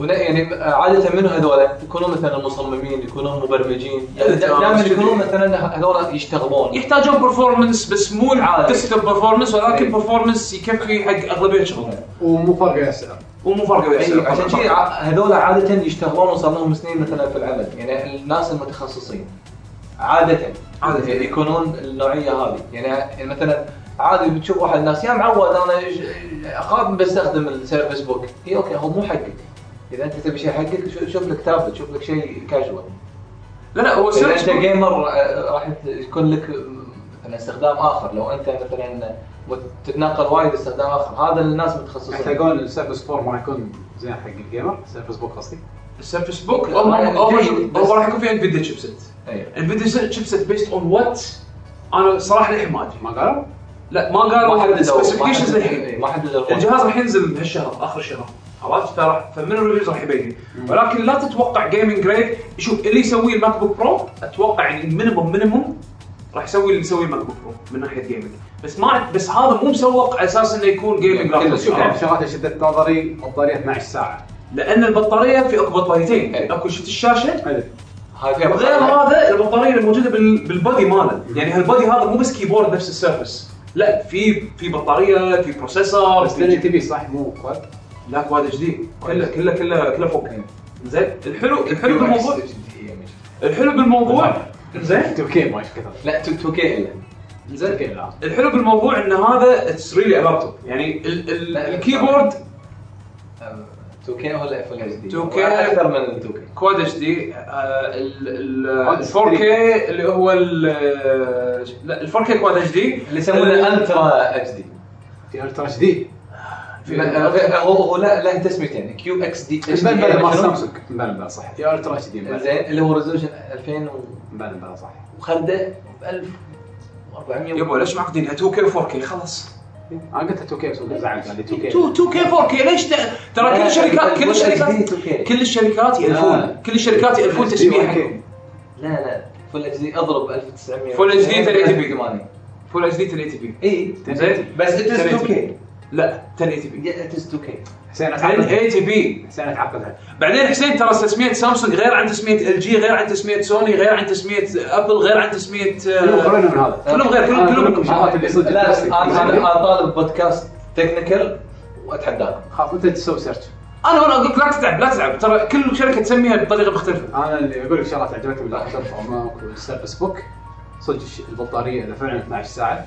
يعني عادة منو هذول؟ يكونون مثلا مصممين يكونون مبرمجين. يعني إيه، دائما آه، يكونون مثلا هذول يشتغلون. يحتاجون performance بس مو عادي. ال desktop performance ولكن إيه. performance يكفي حق أغلبية شغلهم. ومو فرق السعر ومو فرق اي السعر. عشان كذي هذول عادة يشتغلون وصار لهم سنين مثلا في العمل. يعني الناس المتخصصين. عادة. عادة. يكونون النوعية هذه. يعني مثلا عادي بتشوف واحد الناس يا معود أنا اخاف بستخدم ال Surface Book إي okay هو مو حقك. إذا أنت تبي شيء حقك شو- شوف لك تابلت شوف لك شيء كاجوال لا لا هو إذا Surface أنت gamer آه، راح يكون لك مثلا استخدام آخر. لو أنت مثلا تتنقل وايد استخدام آخر. هذا للناس متخصصين. يحتاجون ال Surface 4 ما يكون زين حق ال gamer Surface Book قصدي؟ ال Surface Book هو راح يكون في Nvidia chipset اي Nvidia chipset based on what أنا صراحة للحين ما أدري ما قالوا؟ لا ما قالوا ما حددوا ال specifications للحين. ما حددوا الجهاز راح ينزل بهالشهر آخر الشهر عرفت؟ فراح فمن ال reviews راح يبين. ولكن لا تتوقع gaming grade شوف اللي يسويه ال MacBook Pro أتوقع يعني minimum minimum راح يسوي اللي يسويه ال MacBook Pro من ناحية gaming بس ما بس هذا مو مسوق على أساس إنه يكون gaming شوف، شغلات شدت نظري بطارية 12 ساعة. لأن البطارية في اكو بطاريتين. أكو شفت الشاشة. هاي فيها وغير بطارية. هذا البطارية الموجودة بال- بال body ماله يعني هال body هذا مو بس keyboard نفس ال Surface لا في في بطارية في processor بس اللي تبي صح مو quad لا quad جديد كله كله كله كله فوق زين؟ الحلو الحلو بالموضوع الحلو بالموضوع زين؟ 2K ما إيش كثر. لا 2K إلا. زين؟ 2K لا الحلو بالموضوع إن هذا it's really laptop يعني ال keyboard 2K ولا full HD. 2K أكثر من ال 2K quad HD ال هذا 4K اللي هو ال لا ال 4K quad HD. اللي يسمونه Ultra HD في Ultra HD هو هو لا له تسميتين QXDH مبلى مال دي سامسونج مبلى صح. في Ultra HD زين اللي هو resolution 2000 مبلى مبلى صح. وخلده ب 1400 يبا ليش معقدينها 2K 4K؟ خلاص. أنا قلت 2K بس هو زعل قال لي 2K 2 2K 4K ليش ترى كل الشركات كل الشركات 2K. كل الشركات يالفون لا. كل الشركات يالفون حقهم لا لا full HD أضرب 1900 full HD 1080p 80 full HD 1080p اي زين؟ بس it is 2K لا 1080p it is 2K حسين أتعقد. 1080p حسين اتعقدها بعدين حسين ترى تسمية سامسونج غير عن تسمية LG غير عن تسمية سوني غير عن تسمية Apple غير عن تسمية كلهم آه، خلونا من هذا. كلهم غير كلهم كلهم شغلات اللي صدق. أنا طالب podcast technical واتحداكم خلاص أنت تسوي search أنا أنا أقول لك لا تتعب لا تتعب ترى كل شركة تسميها بطريقة مختلفة. أنا اللي أقول لك شغلات عجبتني بال laptop Mac وال Surface Book. صدق الش- البطارية اذا فعلا 12 ساعة.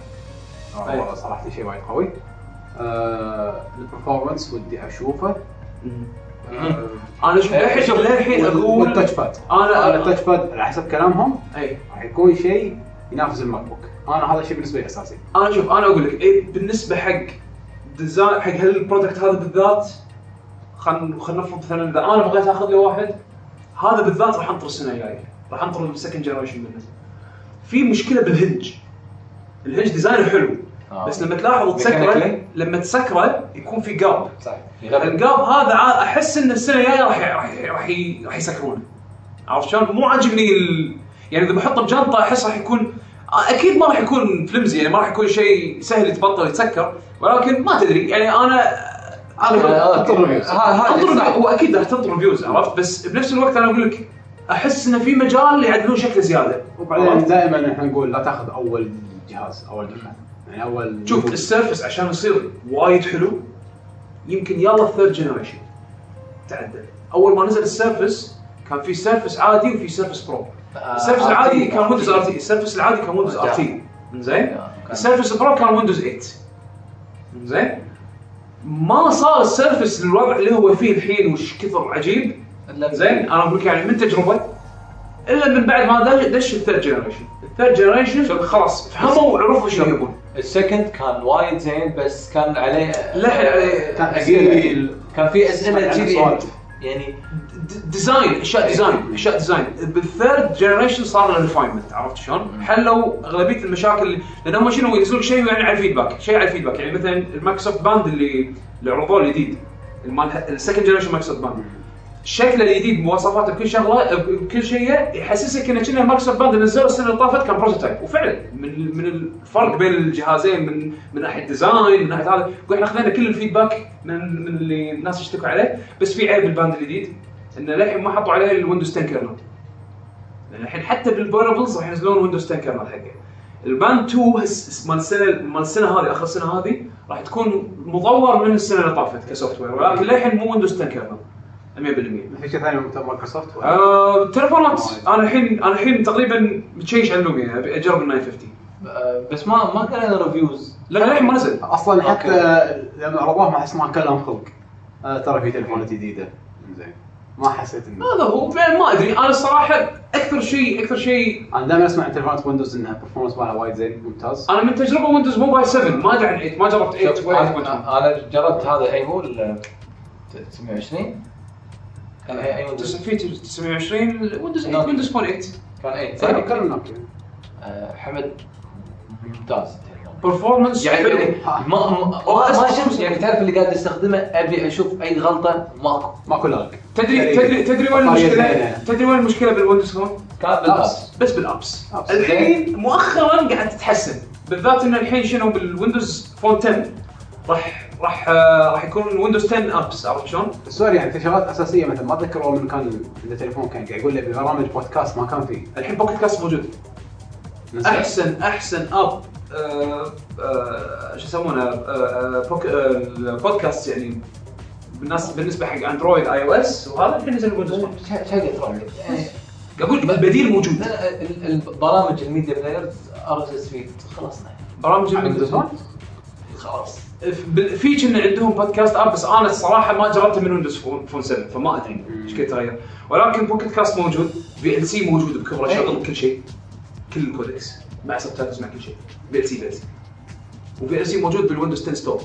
أي. والله صراحة شيء وايد قوي. ال performance ودي أشوفه. آه أنا شوف للحين شوف للحين أقول وال touch pad أنا ال touch pad على حسب كلامهم. أي. راح يكون شيء ينافس ال MacBook أنا هذا الشيء بالنسبة لي أساسي. أنا شوف أنا أقول لك إيه بالنسبة حق design حق هال product هذا بالذات خلينا خلينا نفرض مثلا إذا أنا بغيت آخذ لي واحد هذا بالذات راح أنطر السنة الجاية. راح أنطر ال second generation منه. في مشكلة بال hinge. ال hinge design ه حلو. آه. بس لما تلاحظ تسكرة؟ لما تسكرة يكون في gap صح ال gap هذا عا- أحس إن السنة الجاية راح راح راح يسكرونه عرفت شلون؟ مو عاجبني ال... يعني إذا بحطه بجنطة أحس راح يكون أكيد ما راح يكون flimsy يعني ما راح يكون شيء سهل يتبطل يتسكر ولكن ما تدري. يعني أنا أنا انطر reviews هو أكيد راح تنطر reviews عرفت؟ بس بنفس الوقت أنا أقول لك أحس انه في مجال يعدلون شكله زيادة. وبعدين دائما إحنا نقول لا تأخذ أول جهاز أول دفعه يعني أول شوف ال Surface عشان يصير وايد حلو يمكن يلا ال third generation تعدل. أول ما نزل ال Surface كان في Surface عادي وفي Surface Pro ال Surface العادي كان Windows RT ال Surface العادي كان Windows RT زين ال Surface Pro كان Windows 8 زين ما صار ال Surface للوضع اللي هو فيه الحين وش كثر عجيب. زين أنا أقول لك يعني من تجربة إلا من بعد ما دش- دش ال third generation ال third generation خلاص. فهموا وعرفوا شو يبون. ال second كان وايد زين بس كان عليه لحن عليه كان كان في أسئلة يعني كذي. يعني design اشياء design اشياء design بال third generation صار له refinement عرفت شلون؟ حلوا أغلبية المشاكل لأن هم شنو ينزلون شيء يعني على ال feedback شيء على ال feedback يعني مثلا ال Microsoft Band اللي اللي عرضوه الجديد ال second generation Microsoft Band شكله الجديد مواصفاته بكل شغلة بكل شيء يحسسك إن كنا Microsoft Band نزلوا السنة اللي طافت كان prototype وفعلا من من الفرق بين الجهازين من من ناحية design من ناحية هذا. وإحنا اخذنا كل ال feedback من من اللي الناس يشتكوا عليه بس في عيب بال Band الجديد إنه للحين ما حطوا عليه ال Windows 10 kernel. لأن الحين حتى بال wearables راح ينزلون Windows 10 kernel حقه. ال Band 2 هس- مال السنة مال السنة هذه آخر السنة هذه راح تكون مطور من السنة اللي طافت ك software ولكن للحين مو Windows 10 kernel. 100% في شيء ثاني من مايكروسوفت؟ آه، تليفونات. أنا الحين أنا الحين تقريبا متشيش على ال Lumia ابي اجرب ال 950 آه، بس ما ما كان لنا reviews لا للحين ما نزل. أصلا okay. حتى لما عرضوه ما احس ما كان لهم خلق. آه ترى في تليفونات جديدة. زين. ما حسيت انه هذا هو. ما أدري. أنا الصراحه أكثر شيء أكثر شيء أنا دائما أسمع عن تليفونات Windows إنها performance مالها وايد زين ممتاز. أنا من تجربة Windows Mobile 7 ما أدري عن 8 ما جربت 8 شوف، ولا 8.1. أنا أنا جربت هذا اي هو ال 920 كان اي اي Windows في 920 Windows 8 Nokia. Windows Phone 8 كان اي صحيح زين كلام نوكيا حمد ممتاز. performance يعني حلو. ما ما ما, ما يعني تعرف اللي قاعد استخدمه أبي أشوف أي غلطة ماكو. ماكو lag تدري تدري تدري وين المشكلة؟ تدري وين المشكلة بال Windows Phone؟ كان بال apps. بس بال apps. الحين مؤخرا قاعد تتحسن. بالذات إن الحين شنو؟ بال Windows Phone 10 راح راح راح يكون Windows 10 apps عرفت شلون؟ السؤال يعني في شغلات أساسية مثلا ما اتذكر اول من كان عنده تليفون كان قاعد يقول لي برامج بودكاست ما كان فيه الحين Pocket Casts موجود. أحسن أحسن app آه، آه، شو يسمونه آه، آه، يعني بالناس بالنسبة حق Android iOS وهذا الحين نزل Windows أقول لك البديل موجود. لا، لا، ال- البرامج ال media players RSS feed خلصنا. برامج phone خلاص. في كنا عندهم podcast app بس أنا الصراحة ما جربته من Windows Phone Phone 7 فما أدري إيش كثر تغير. ولكن Pocket Casts موجود VLC موجود بكبره إيه. شغل كل شيء. كل ال codecs. مع subtitles مع كل شيء. VLC VLC و VLC موجود بال Windows 10 Store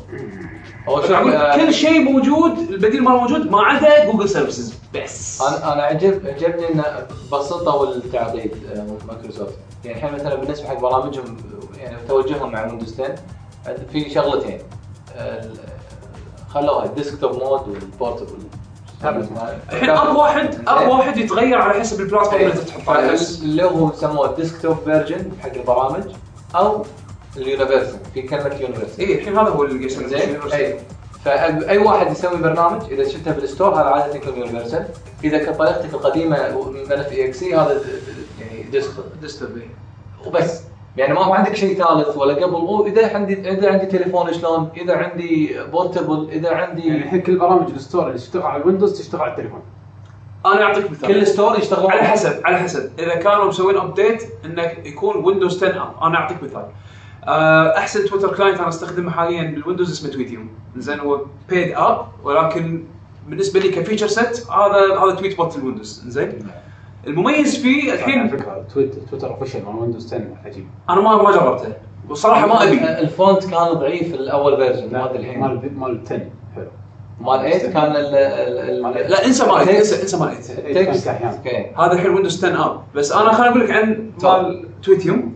كل شيء موجود البديل ماله موجود ما عدا Google services بس. أنا أنا عجب عجبني انه بسطه والتعقيد آه، مايكروسوفت. يعني الحين مثلا بالنسبة حق برامجهم يعني توجههم مع Windows 10 عند- في شغلتين. خلوها ال desktop mode وال portable. الحين app واحد app واحد يتغير على حسب ال platform اللي تحط عليه بس اللي هو سموه ال desktop version حق البرامج أو ال universal. في كلمة universal. اي الحين هذا هو اللي زين؟ اي فاي واحد يسوي برنامج إذا شفته بال store هذا عادة يكون universal. إذا كان طريقتك القديمة ملف EXE هذا يعني desktop. desktop وبس. يعني ما ما عندك شيء ثالث ولا قبل؟ أو إذا عندي إذا عندي تليفون شلون؟ إذا عندي portable إذا يعني عندي الحين كل برامج ال store اللي تشتغل على ال Windows تشتغل على التليفون. أنا أعطيك مثال. كل store يشتغلون على حسب على حسب. إذا كانوا مسوين update انك يكون Windows 10 app أنا أعطيك مثال. آه، أحسن Twitter client أنا أستخدمه حاليا بال Windows اسمه Tweetium زين هو paid app ولكن بالنسبة لي ك feature set هذا هذا Tweetbot ال Windows زين المميز فيه على الحين فكرة Twitter Twitter official مال Windows 10 عجيب أنا ما ما جربته. والصراحة ما ابي ال font كان ضعيف الأول version هذا الحين. مال مال 10 حلو. مال 8 كان ال ال ال لا انسى مال انسى انسى مال 8 كان text كاحيان okay هذا الحين Windows 10 app بس أنا خليني أقول لك عن مال Tweetium.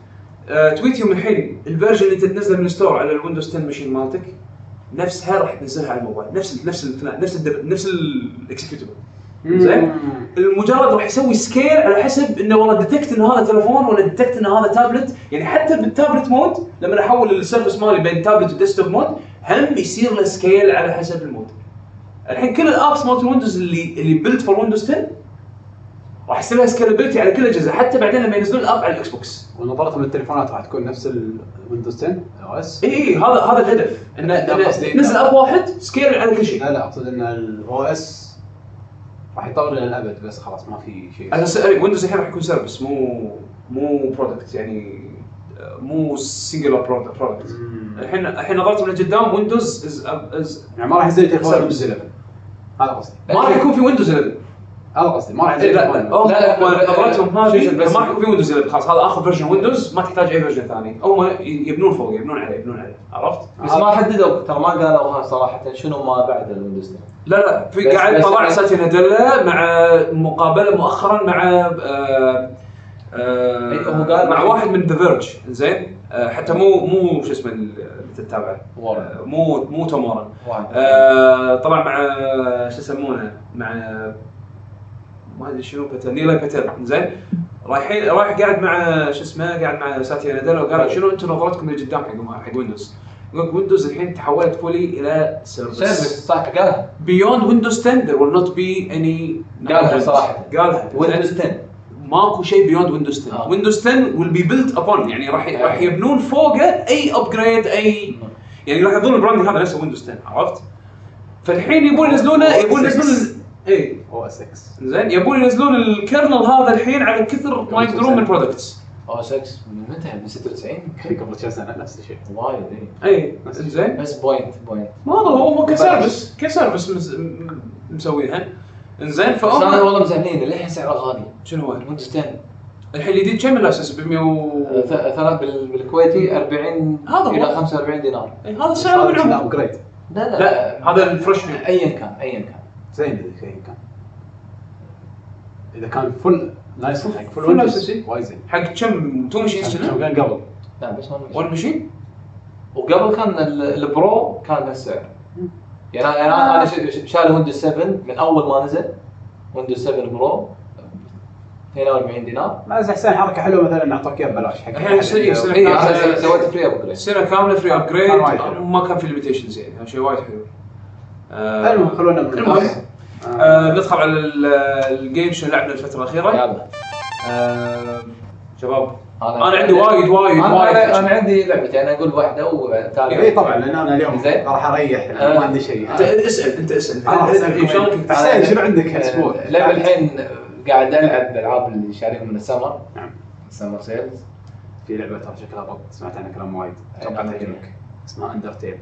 آه Tweetium الحين ال version اللي انت تنزله من ال store على ال Windows 10 machine مالتك نفسها راح تنزلها على الموبايل. نفس ال نفس ال نفس ال نفس ال executable زين؟ المجرد راح يسوي scale على حسب إنه والله detect إن هذا تليفون ولا detect إن هذا تابلت يعني حتى بال tablet mode لما أحول ال Surface مالي بين tablet و desktop mode هم يصير له scale على حسب ال mode. الحين كل ال apps مالت ال Windows اللي اللي built for Windows 10 راح يصير لها scalability على كل الاجهزه حتى بعدين لما ينزلون ال app على ال Xbox ونظرتهم للتليفونات راح تكون نفس ال Windows 10 OS إي إي هذا هذا الهدف. انه نزل app واحد scale على كل شيء. لا لا أقصد إن ال OS راح يطور إلى الأبد بس خلاص ما في شيء. أساس Windows الحين راح يكون service مو مو product يعني مو singular product. الحين الحين نظرت من قدام Windows as as يعني ما راح ينزل تليفون. Windows 11 هذا قصدي. ما راح يكون في Windows 11 هذا قصدي ما راح إيه، لا لا نظرتهم هذه ما في Windows 11 خلاص هذا آخر version Windows ما تحتاج أي version ثاني. هم يبنون فوق يبنون عليه يبنون عليه. عرفت؟ بس ما حددوا ترى ما قالوا صراحة شنو ما بعد ال Windows 10 لا لا في قاعد طلع بس- ساتيا ناديلا مع مقابلة مؤخرا مع آه آه إيه، هو قال- مع واحد من The Verge زين؟ آه حتى مو مو شو اسمه اللي تتابعه. مو مو توم وارن. واحد. آه طلع مع شو يسمونه مع ما أدري شنو باتل نيلا باتل زين؟ رايحين رايح قاعد مع شو اسمه؟ قاعد مع ساتيا ناديلا وقال شنو أنتم نظرتكم لقدام حق حق Windows يقول Windows الحين تحولت fully إلى service service صح قالها. Beyond Windows 10 there will not be any قالها صراحة. قالها. Windows 10 ماكو شيء beyond Windows 10 آه. Windows 10 will be built upon. يعني راح آه. راح يبنون فوقه أي upgrade اي يعني راح يظل ال branding هذا نفسه Windows 10 عرفت؟ فالحين يبون ينزلونه يبون ينزلون OS X زين يبون ينزلون ال kernel هذا الحين على كثر ما يقدرون من products أو 6 من متى؟ من 96 قبل كم سنة نفس الشيء. وايد اي اي زين. بس point point ما هذا هو هو ك service ك service مس- م- مسوينها انزين بس أنا فهم والله مزعلين للحين سعره غالي. شنو هو؟ ال Windows 10 الحين الجديد كم الأساس ب 100 و... ثلاث بال- بالكويتي 40 هذا إلى هو. 45 دينار. إيه، هذا السعر من لا لا لا. لا هذا ال fresh ميل ايا كان ايا كان. زين إذا كان كان إذا كان full license حق full Full Windows. وايد زين حق كم two machines كان قبل. لا بس ما one machine؟ وقبل كان ال- ال Pro كان نفس السعر يعني أنا أنا أنا ش- ش- شاري Windows 7 من أول ما نزل. Windows 7 Pro 42 دينار. بس أحسن حركة حلوة مثلا نعطيك إياه ببلاش. حق الحين اي أنا سويت free upgrade سنه كامله free upgrade كان وايد حلو. ما كان في limitations يعني هذا شيء وايد حلو. آه، المهم خلونا من المهم آه. آه، ندخل على ال- ال game شنو لعبنا الفترة الأخيرة. يلا. آه، شباب أنا- أنا عندي وايد وايد أنا وايد. أنا أنا عندي لعبتين أنا أقول واحدة وتالي اي طبعا لأن أنا اليوم زين. راح أريح آه. ما عندي شيء. انت اسأل أنت اسأل. أسألكم إيه، حسين شنو عندك هالأسبوع؟ اللعبه الحين قاعد ألعب ألعاب اللي شاريهم من ال summer. نعم. summer sales. في لعبة ترى شكلها بط سمعت عنها كلام وايد. أتوقع. تعجبك. اسمها Undertale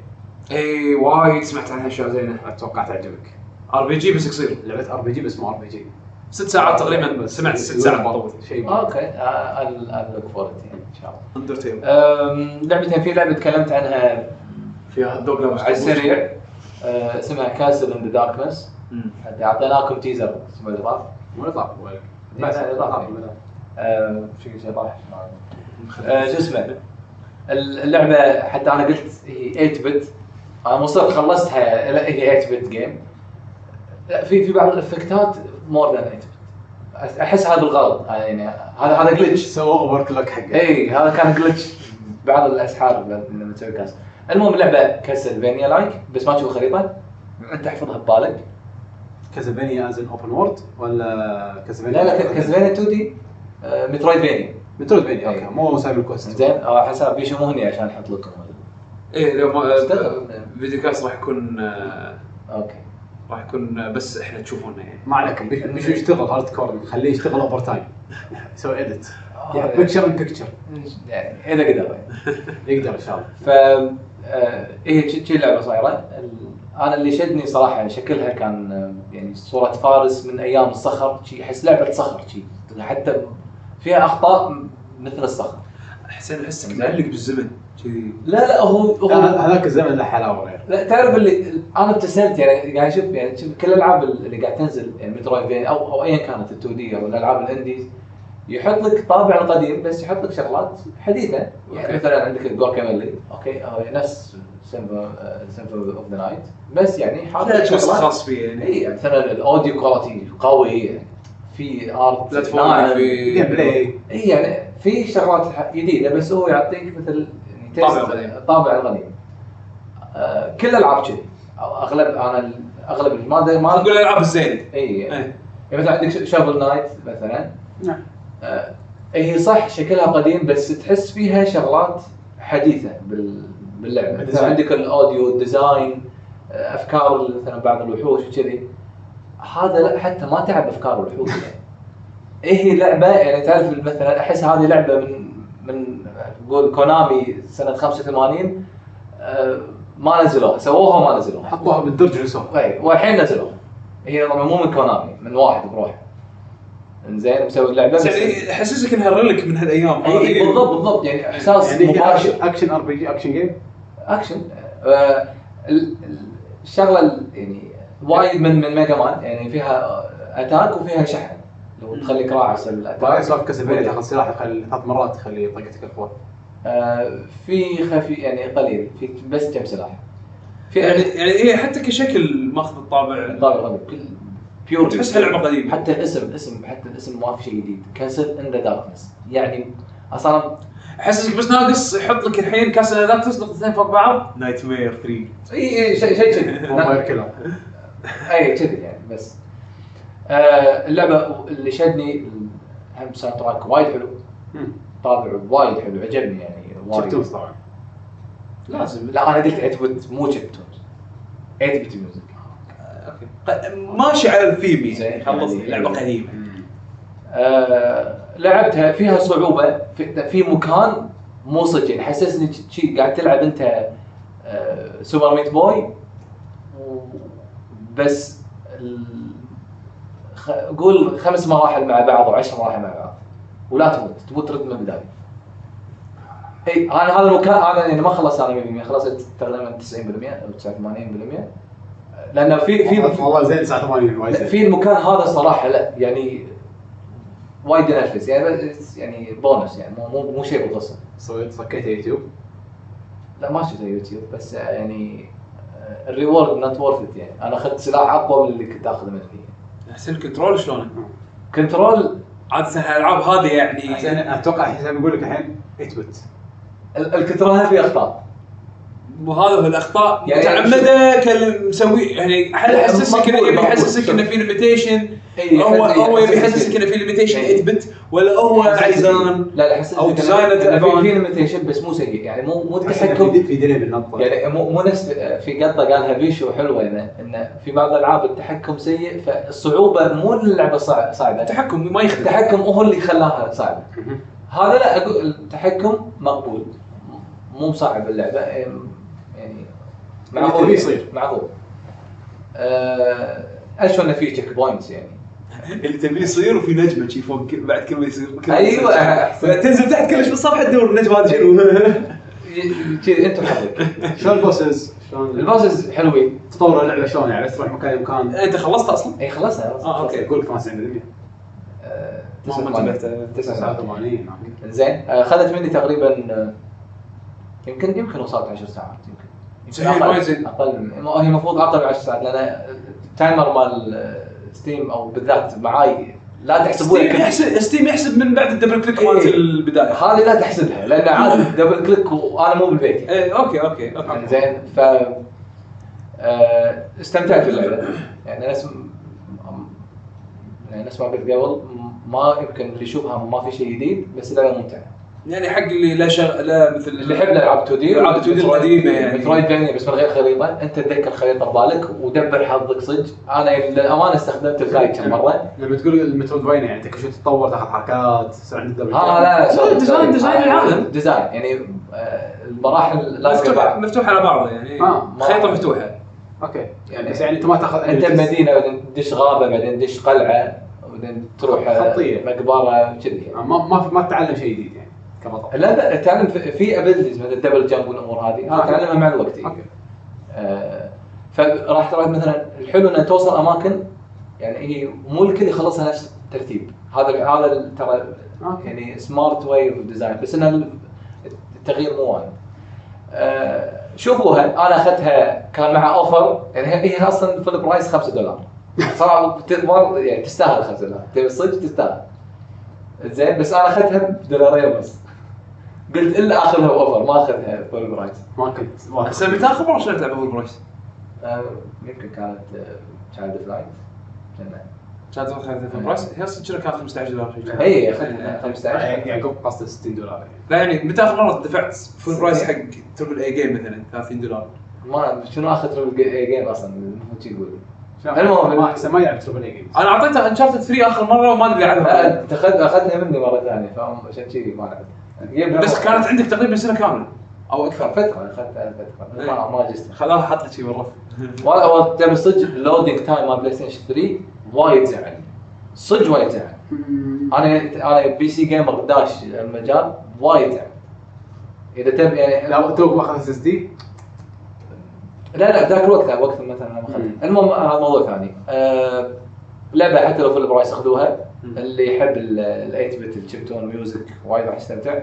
اي وايد سمعت عنها اشياء زينة. أتوقع تعجبك. RPG بس قصير لعبة RPG بس مو RPG ست ساعات تقريبا سمعت ست ساعات طول شيء. okay. ال look forward إن شاء الله. Undertale لعبتين. في لعبة تكلمت عنها فيها دوغ على السريع. أه، اسمها Castle in the Darkness أعطيناكم teaser اسمه الاضاف مو إضافة. أه، شو شيء راح شو اسمه؟ اللعبة حتى أنا قلت هي 8 bit أنا وصلت خلصتها هي 8 bit game في في بعض ال effect ات more than 8 bit أحس هذا بالغلط يعني هذا هذا glitch سووا overclock حقه اي هذا كان glitch بعض الأسحار لما تسوي كاس. المهم اللعبه Castlevania like بس ما تشوف خريطه أنت احفظها ببالك. Castlevania is an open world ولا Castlevania لا لا Castlevania 2D Metroidvania Metroidvania إيه. okay مو Simon's Quest زين آه حساب بيشموني عشان أحط لكم. إيه لو ما استغرب. video cast راح يكون آه، okay. راح يكون بس إحنا تشوفونا يعني. ما عليكم بيش بيش يشتغل hardcore خليه يشتغل overtime يسوي edit آه. picture in picture يعني إذا قدر. يقدر إن شاء الله. ف آه، هي شي- شي اللعبه صايره أنا اللي شدني صراحة شكلها كان آه، يعني صورة فارس من أيام الصخر شي أحس لعبة صخر شي. حتى فيها أخطاء مثل الصخر. حسين احسك معلق بالزمن. كذي لا لا هو هو لا، هذاك الزمن له حلاوة غير لا تعرف اللي أنا ابتسمت يعني قاعد أشوف يعني شوف كل الألعاب اللي قاعد تنزل يعني مترويد أو أو ايا كانت ال 2 دي أو الألعاب الانديز يحط لك طابع القديم بس يحط لك شغلات حديثة. يعني okay. مثلا عندك ال Guacamelee okay هو نفس Symphony of the Night بس يعني حاط لا لك twist شغلات. خاص فيه يعني؟ اي يعني مثلا ال audio quality قوي يعني في art platform. في play اي يعني في شغلات جديدة بس هو يعطيك مثل يعني طابع القديم آه كل الالعاب كذي. أو أغلب أنا أغلب ما ما نقول الألعاب الزينة. اي إيه. يعني مثلا عندك Shovel Knight مثلا. نعم. آه هي صح شكلها قديم بس تحس فيها شغلات حديثة بال باللعبة. مثلا. عندك ال audio ال design آه، أفكار مثلا بعض الوحوش وكذي. هذا لا حتى ما تعب أفكار الوحوش. يعني إيه هي لعبة يعني تعرف مثلا أحس هذه لعبة من من نقول Konami سنة 85 آه، ما نزلوها سووها وما نزلوها حطوها بالدرج ونسوها اي والحين نزلوها هي طبعا مو من Konami من واحد بروحه. إنزين مسوي اللعبة. بس يعني يحسسك إنها relic من هالأيام. اي بالضبط بالضبط. يعني إحساس يعني مباشر. action RPG action game action. آه، ال- ال- الشغلة ال- يعني وايد من من Mega Man يعني فيها attack وفيها شحن. لو تخليك راعس ال attack باي سالفه Castlevania تاخذ سلاح يخلي ثلاث مرات يخلي طقتك أقوى. آه، في خفي يعني قليل. في بس كم سلاح. في يعني يعني هي حتى كشكل ماخذ الطابع. طابع غريب كل بيور تحسها لعبة قديمة. حتى الاسم اسم حتى الاسم ما في شيء جديد. كاسل ان ذا داركنس يعني أصلا أحسسك بس ناقص يحط لك الحين كاس ادابتس نقطتين فوق بعض. نايت مير 3 اي اي شيء شيء كذي. أي كذي يعني بس. اللعبة اللي شدني هم ساوند تراك وايد حلو. طابع وايد حلو عجبني يعني وايد. طبعا. لازم. لا أنا قلت 8 bit مو chiptunes 8 bit music okay ماشي على الثيم زين. يعني خلص لعبة قديمة. آه لعبتها فيها صعوبة في, في مكان مو صدق يعني حسسني شي قاعد تلعب أنت آه Super Meat Boy بس قول خمس مراحل مع بعض أو عشر مراحل مع بعض. ولا تموت. تموت ترد من البداية. إي أنا هذا المكان أنا يعني ما خلصت أنا 100% خلصت تقريبا 90% أو 89% لأن في في والله زين 89 وايد. في المكان هذا صراحة لا. يعني وايد ينفس يعني بس- يعني بونس يعني. مو مو, مو شيء بالقصة. سويت صكيت يوتيوب؟ لا ما شفت يوتيوب. بس يعني ال reward not worth يعني. أنا أخذت سلاح أقوى من اللي كنت أخذه من فيه احسن ال control شلون؟ control عاده الألعاب هذه يعني زين أتوقع حساب بيقول لك الحين 8 bit ال- ال control فيه أخطاء وهذا هو الأخطاء. يعني متعمدة كان مسوي يعني حد يحسسك انه يبي. يحسسك انه في limitation إي، هو هو يبي يحسسك انه في limitation إي. 8 bit ولا هو عايزان لا لا حسيت أو إنه- design إنه في limitation بس مو سيء يعني مو مو تحكم في delay بالنط يعني مو مو نفس في قطة قالها بيشو حلوة انه إنه في بعض الألعاب التحكم سيء فالصعوبة مو اللعبة صع- صعبه التحكم ما يخدم. التحكم هو اللي خلاها صعبة. هذا لا أقول التحكم مقبول. مو صعب اللعبة. يعني معقول يصير. معقول آه، أشوف انه في checkpoints يعني اللي تبي يصير وفي نجمة شي فوق بعد كل ما يصير يصير. أحسن. تنزل تحت كلش بالصفحه تدور النجمة هذه شنو كذي انت وحظك شلون ال bosses؟ شلون ال bosses حلوين تطور اللعبة شلون يعني بس تروح مكان مكان انت خلصت أصلا؟ اي خلصنا آه، okay. يقول لك 95% آه، ما- ما 89. انتبهت. 89 زين آه، اخذت مني تقريبا آه، يمكن يمكن وصلت 10 ساعات يمكن وايد أقل من- هي المفروض أقل من 10 ساعات لأن ال timer مال Steam أو بالذات معاي لا تحسبون Steam يحسب Steam يحسب من بعد ال double click إيه. مالت البداية. هذه لا تحسبها لأن عادي double click وأنا مو بالبيت. إيه okay okay okay. زين ف آه، استمتعت باللعبة. يعني نفس يعني نفس ما قلت قبل ما يمكن اللي يشوفها ما في شيء جديد بس اللعبة ممتعة. يعني حق اللي لا شغ... لا مثل اللي يحب الالعاب 2 دي الألعاب 2D القديمة يعني. Metroidvania بس من غير خريطة. أنت تذكر الخريطه ببالك ودبر حظك صدق. أنا للأمانة استخدمت ال guide كم مرة. لما تقول ال Metroidvania يعني أنت كل شوي تتطور تاخذ حركات تصير عندك double ها لا لا design- design العالم. design يعني آه، المراحل لازقه مفتوح بعض مفتوح على بعضه يعني. آه، خريطة مفتوحة. أوكي. يعني بس يعني أنت ما تاخذ أنت بمدينه بعدين تدش غابة بعدين تدش قلعة بعدين تروح آه، خطية. مقبرة كذي يعني. ما ما ما تتعلم شيء جديد يعني. كبطل لا لا تعلم في- في abilities مثل ال double jump والأمور هذه. هذه أوكي. تعلمها مع الوقت. يعني. أوكي. آه، فراح تروح مثلا الحلو انها توصل أماكن يعني هي مو الكل يخلصها نفس ترتيب هذا هذا ترى أوكي. يعني smart way of design بس ان التغيير مو وايد. آه، شوفوها أنا أخذتها كان معها offer يعني هي أصلا full price 5 دولار. صراحة يعني تستاهل 5 دولار. تبي صدق تستاهل. زين بس أنا أخذتها بدولارين بس. قلت إلا اخذها offer ما اخذها full price ما كنت ما هسه متى آخر مرة شريت لعبه full price؟ آه، يمكن كانت Child of Light كانت اخذتها full price هي أصلا كنا كانت 15 دولار اخذتها 15 يعقوب قصده 60 دولار يعني لا يعني متى آخر مرة دفعت full price حق triple A game مثلا 30 دولار؟ ما شنو اخذ triple A game أصلا؟ المفروض شي يقول. المهم. ما أحسن ما يلعب triple A games أنا أعطيته Uncharted 3 آخر مرة وما أدري عنها أخذ- اخذها مني مرة ثانية فعشان كذي ما لعبت بس كانت عندك تقريبا سنة كاملة. أو أكثر. فترة اخذتها فترة. ما ما جست خلاها حط لك شيء بالرف. ولا هو تبي صدق ال loading time مال PlayStation 3 وايد زعل صدق وايد زعل أنا أنا PC gamer داش المجال وايد زعل إذا تبي يعني لا توك ماخذ SSD لا لا ذاك الوقت وقت مثلا لما اخذت. المهم هذا موضوع ثاني. أه لعبة حتى لو full price أخذوها. اللي يحب ال 8 bit ال chiptune music وايد راح يستمتع.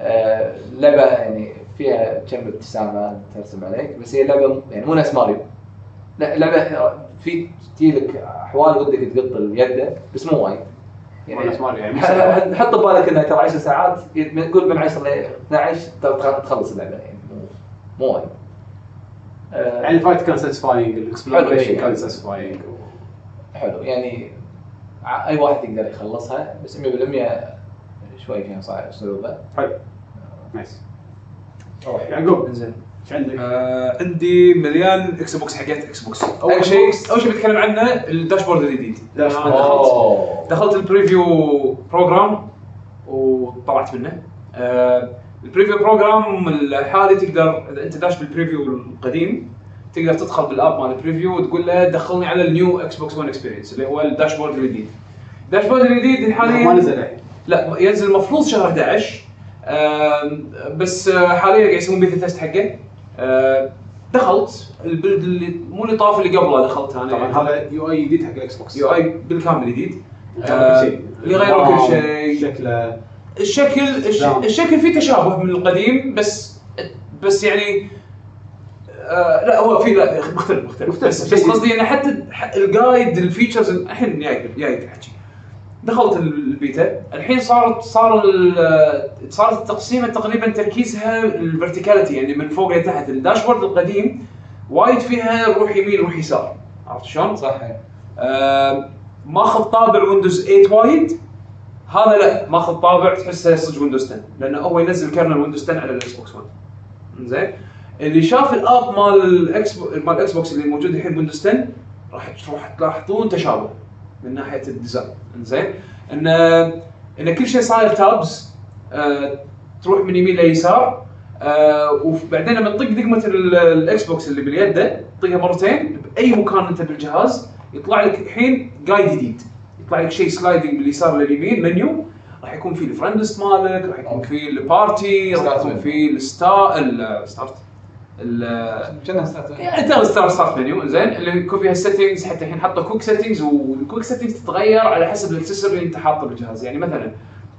أه لعبة يعني فيها كم ابتسامة ترسم عليك بس هي لعبة يعني مو نفس ماريو. لا لعبة في تجي لك أحوال ودك تقط اليد بس مو وايد. يعني. ح- حط ببالك انها ترى 10 ساعات قول من 10 ل 12 تخ- تخلص اللعبة يعني مو مو وايد. أه يعني ال fight كان satisfying ال exploration كان. satisfying حلو يعني أي واحد يقدر يخلصها بس 100% شوي فيها صعب صعوبه حلو nice. روح يعقوب. إنزين. إيش عندك؟ آه عندي مليان Xbox حقت Xbox أول شيء. أول شيء بتكلم عنه ال dashboard الجديد. دخلت. دخلت ال preview program وطلعت منه. آه ال preview program الحالي تقدر إذا أنت داش بال preview القديم تقدر تدخل بال app مال ال preview وتقول له دخلني على ال new Xbox One experience اللي هو ال dashboard الجديد. ال dashboard الجديد حاليا ما نزل لا ينزل المفروض شهر 11 آم، بس آه، حاليا قاعد يسوون beta test حقه. آه، دخلت. ال build اللي مو اللي طاف اللي قبله دخلت أنا. طبعا هذا UI جديد حق ال Xbox UI بالكامل جديد. شيء. اللي غيروا كل شيء. شكله. الشكل الش... الشكل فيه تشابه من القديم بس بس يعني آه لا هو في لا مختلف مختلف, مختلف. بس, بس قصدي انه حتى ال guide ال features الحين جاي جاي الحكي دخلت البيتا. الحين صارت صار صارت التقسيمه تقريبا تركيزها ال verticality يعني من فوق لتحت ال dashboard القديم وايد فيها روح يمين روح يسار. عرفت شلون؟ صح آه، ماخذ طابع Windows 8 وايد. هذا لا ماخذ طابع تحسه صدق Windows 10 لأنه هو ينزل kernel Windows 10 على ال Xbox 1 زين اللي شاف ال app مال ال X مال ال Xbox اللي موجود الحين Windows 10 راح راح تلاحظون تشابه من ناحية ال design زين ان إن كل شيء صاير tabs آه تروح من يمين ليسار آه وبعدين لما تطق دقمة ال- ال Xbox اللي باليد تطقها مرتين بأي مكان أنت بالجهاز يطلع لك الحين guide جديد يطلع لك شيء sliding باليسار لليمين منيو راح يكون فيه ال friend list مالك راح يكون فيه ال party راح يكون. فيه ال star ال start شنو انت star start menu زين اللي يكون فيها settings حتى الحين حطوا quick settings وال quick settings تتغير على حسب الاكسسوار اللي انت حاطه بالجهاز. يعني مثلا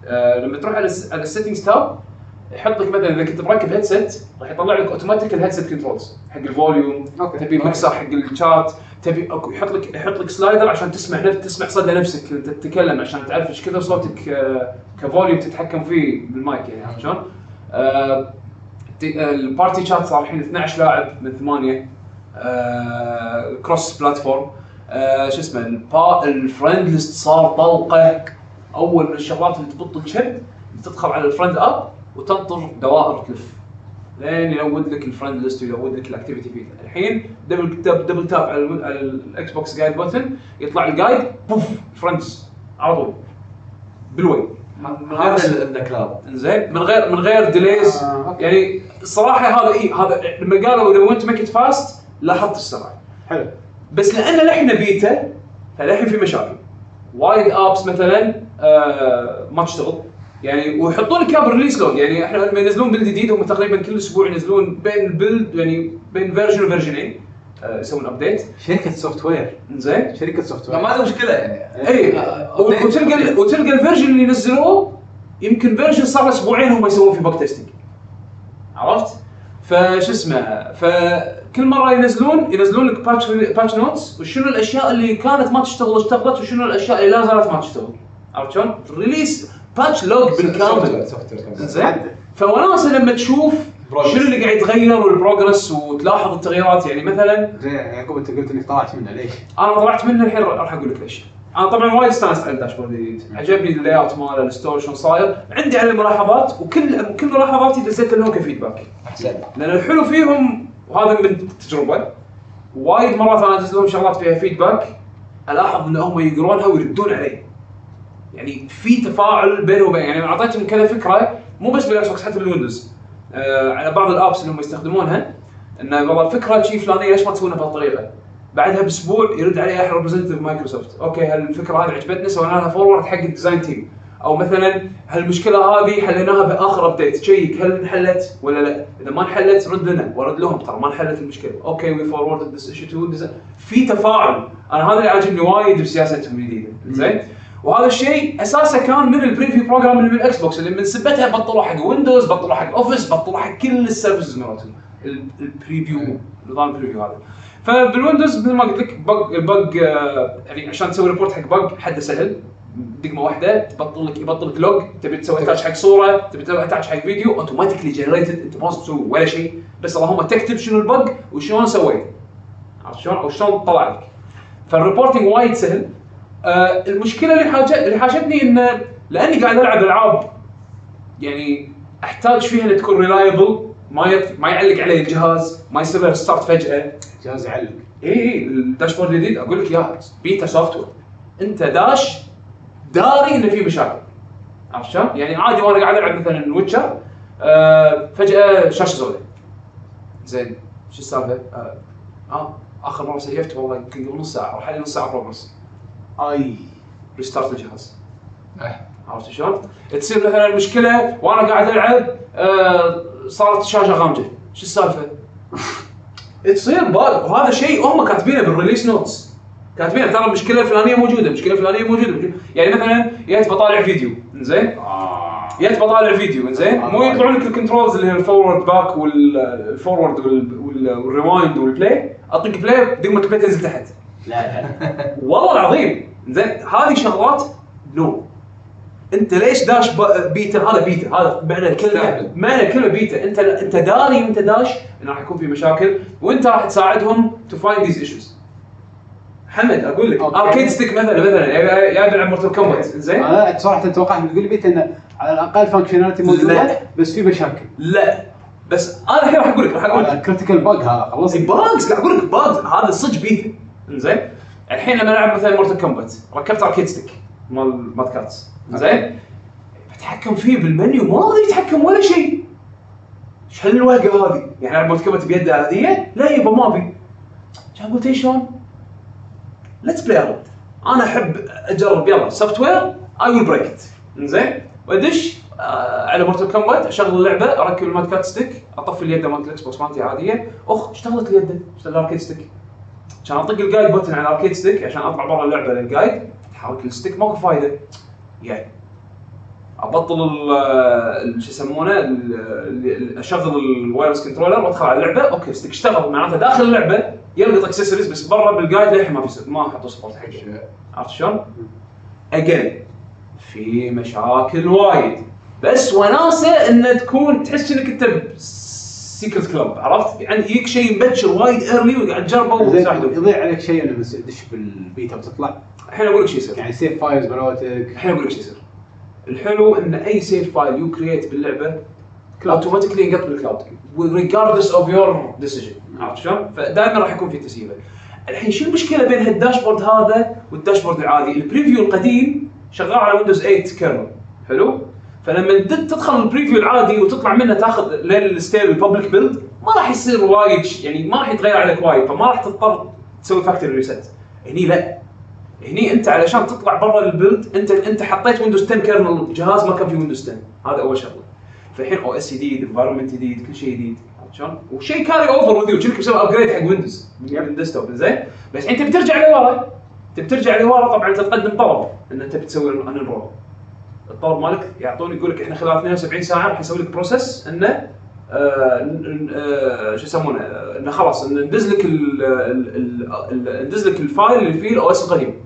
آه، لما تروح على على ال settings tab يحط لك مثلا إذا كنت مركب headset راح يطلع لك automatic ال headset controls حق ال volume تبي المكسر حق الشات تبي أكو يحط لك يحط لك slider عشان تسمع نفس تسمع صدى نفسك انت تتكلم عشان تعرف إيش كثر صوتك آه، ك volume تتحكم فيه بالمايك يعني عرفت شلون؟ آه ال party chat صار الحين 12 لاعب من ثمانية. آه، cross platform آه، شو اسمه البا ال friend list صار طلقة. أول من الشغلات اللي تبط الشد تدخل على ال friend app وتنطر دوائر تلف لين ي load لك ال friend list وي load لك ال activity فيه الحين double tap double tap على ال Xbox guide button يطلع ال guide بوف friends على طول. بالوي. هذا النكلاب. زين من غير من غير delays آه،. يعني الصراحه هذا إي هذا لما قالوا إذا want make fast لاحظت السرعه حلو. بس لأن لحنا بيتا فللحين في مشاكل. وايد apps مثلا آه ما تشتغل. يعني ويحطون لك إياها بال release log يعني إحنا لما ينزلون build جديد هم تقريبا كل أسبوع ينزلون بين ال build يعني بين version و version ين يسوون update شركة software زين. شركة soft لا ما وير عنده مشكلة يعني. اي آه، وتلقى وتلقى ال version اللي نزلوه يمكن version صار له أسبوعين هم يسوون فيه bug testing عرفت؟ فش اسمه فكل مرة ينزلون ينزلون لك patch patch notes وشنو الأشياء اللي كانت ما تشتغل اشتغلت وشنو الأشياء اللي لا زالت ما تشتغل. عرفت شلون؟ release patch log بالكامل. وير. زين فوناسه لما تشوف. شنو اللي قاعد يتغير وال progress وتلاحظ التغيرات يعني مثلا زين يعقوب انت قلت انك طلعت منه ليش؟ أنا طلعت منه الحين راح أقول لك ليش. أنا طبعا وايد استانست على ال dashboard الجديد، عجبني ال layout ماله ال store شلون صاير، عندي عليه ملاحظات وكل كل ملاحظاتي دزيت لهم ك feedback. أحسن لأن الحلو فيهم وهذا من تجربة وايد مرات أنا ادز لهم شغلات فيها feedback ألاحظ إن هم يقرونها ويردون علي. يعني في تفاعل بينه وبين يعني أعطيتهم كذا فكرة مو بس بال Xbox حتى بال Windows على بعض ال apps اللي هم يستخدمونها انه والله الفكرة شي فلانيه ليش ما تسوونها بهالطريقة؟ بعدها بأسبوع يرد علي أحد representative Microsoft، okay هالفكرة هذه عجبتنا سوينا لها forward حق ال design team، أو مثلا هالمشكلة هذه حليناها بآخر update، check هل انحلت ولا لا؟ إذا ما انحلت رد لنا وارد لهم ترى ما انحلت المشكلة، okay we forward this to في تفاعل، أنا هذا اللي عاجبني وايد بسياستهم الجديده، زين؟ وهذا الشيء أساسه كان من ال preview program اللي بال Xbox اللي من سبتها بطلوا حق Windows بطلوا حق Office بطلوا حق كل ال services مالتهم ال- ال preview نظام ال preview هذا. فبال Windows مثل ما قلت لك bug ال bug آه، يعني عشان تسوي report حق bug حده سهل. دقمة واحدة تبطل لك يبطل لك log تبي تسوي attach حق صورة تبي تسوي attach حق فيديو automatically generated انت ما تسوي ولا شيء. بس اللهم تكتب شنو ال bug وشلون سويت. عرفت شلون؟ أو شلون طلع لك. فال reporting وايد سهل. آه المشكلة اللي حاجة اللي حاجتني انه لأني قاعد ألعب ألعاب يعني أحتاج فيها ان تكون reliable ما. ما يعلق علي الجهاز ما يصير له restart فجأة. جهاز يعلق. اي اي ال dashboard الجديد. أقول لك يا beta software أنت داش داري إنه في مشاكل. عرفت شلون؟ يعني عادي وأنا قاعد ألعب مثلا Witcher آه فجأة شاشه سوداء زين شو السالفة؟ آه, آه آخر مرة saved والله يمكن قبل نص ساعة راح لي نص ساعة progress أي restart الجهاز إيه. عرفت شلون؟ تصير مثلا المشكلة وأنا قاعد ألعب آه صارت الشاشه غامجة، شو السالفة؟ تصير bug وهذا شيء هم كاتبينه بال release notes كاتبينه ترى المشكلة الفلانية موجودة، المشكلة الفلانية موجودة، موجودة. يعني مثلا جيت بطالع فيديو زين؟ آه. جيت بطالع فيديو زين؟ مو يطلعون لك ال controls اللي هي الفورورد باك والفورورد والريوايند والبلاي، اعطيك play دقمة ال play تنزل تحت. لا لا. والله العظيم زين هذه شغلات no. انت ليش داش بيتا هذا بيتا هذا معنى الكلمة. معنى الكلمة بيتا انت انت داري وانت داش انه راح يكون في مشاكل وانت راح تساعدهم to find these issues حمد أقول لك. arcade stick مثلا مثلا يا بلعب Mortal Kombat زين؟ أنا صراحة توقعت بتقول لي بيت انه على الأقل functionality موجودة لا. بس في مشاكل. لا. بس أنا الحين راح أقول لك راح أقول لك critical bug هذا خلص bugs قاعد أقول لك bugs هذا صدق بيتا زين. الحين لما ألعب مثلا Mortal Kombat ركبت arcade stick مال Mad Catz زين. بتحكم فيه بالمنيو ما أقدر يتحكم ولا شيء. إيش هالوهقه هذه؟ يعني ألعب Mortal Kombat بيده عاديه؟ لا يبا ما أبي. عرفت شلون؟ let's play around أنا أحب أجرب يلا software I will break it زين. وأدش آه على Mortal Kombat أشغل اللعبة أركب ال Mad Catz stick أطفي اليد مالت ال Xbox مالتي عادية. أخ اشتغلت اليد؟ اشتغل ال arcade stick كان اطق ال guide button على ال arcade stick عشان أطلع برا اللعبة لل guide تحرك ال stick ماكو فايده يعني أبطل شو يسمونه أشغل ال wireless controller وأدخل على اللعبة. okay stick اشتغل معناته داخل اللعبة يلقط اكسسوارز بس برا بال guide للحين ما في ما حطوا support حقه عرفت شلون؟ again في مشاكل وايد. بس وناسة إن تكون تحس إنك أنت secret club عرفت؟ يعني يجيك شيء مبكر وايد early وقاعد تجربه وتساعده يضيع عليك شيء لما تدش بالبيتا وتطلع الحين أقول لك شو يصير يعني save files مالتك الحين أقول لك شو يصير الحلو إن أي save file you create باللعبة automatically ينقط بال cloud regardless of your decision عرفت شلون؟ فدائما راح يكون في تسييفه. الحين شو المشكلة بين هال dashboard هذا وال dashboard العادي؟ ال preview القديم شغال على Windows 8 kernel حلو؟ فلما تدخل ال preview العادي وتطلع منه تاخذ لين ال still ال public build ما راح يصير وايد يعني ما راح يتغير عليك وايد فما راح تضطر تسوي factory reset. هني لا. هني انت علشان تطلع برا ال build انت انت حطيت Windows 10 kernel بجهاز ما كان فيه Windows 10 هذا أول شغلة. فالحين OS جديد environment جديد كل شيء جديد شلون؟ وشيء carry over with you مسوي upgrade حق Windows من desktop زين؟ بس أنت بترجع لورا. تبي ترجع لورا طبعا تقدم طلب إن أنت بتسوي unenroll الطلب مالك يعطوني يقول لك إحنا خلال 72 ساعة راح نسوي لك process إنه آه، آه، شو يسمونه آه، إنه خلاص ندز لك ندز لك ال file اللي فيه ال OS القديم.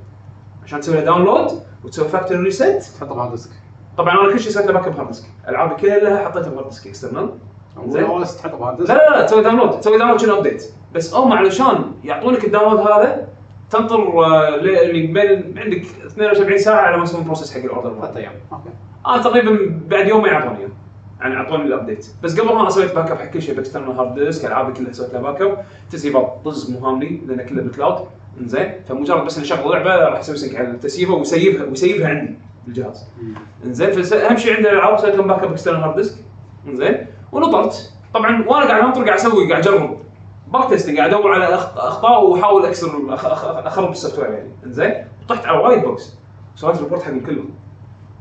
عشان تسوي له download وتسوي factory reset تحطه ب hard disk طبعا أنا كل شيء سويت له backup hard disk ألعابي كلها حطيتها ب hard disk external زين. OS تحطه ب hard لا disk لا لا تسوي download تسوي download شنو update بس هم علشان يعطونك ال download هذا تنطر آه، ل- يعني بين عندك 72 ساعة على ما يسوون process حق ال order ثلاث أيام okay. أنا تقريبا بعد يوم ما يعطوني. يعني أعطوني ال update بس قبل ما أنا سويت backup حق كل شيء ب external hard disk ألعابي كلها سويت لها backup تسييفات طز مو هامني لأن كلها بال cloud إنزين. فمجرد بس اني اشغل لعبة راح أسوي sync على التسييفة ويسيبها ويسيبها عندي بالجهاز. إنزين. فاهم شيء عندنا الألعاب سويت لهم backup external hard disk إنزين. ونطرت. طبعا وأنا قاعد أنطر قاعد أسوي قاعد اجرب bug testing قاعد أدور على أخطاء واحاول أكسر اخرب ال software يعني. إنزين؟ طحت على وايد bugs سويت report حقهم كلهم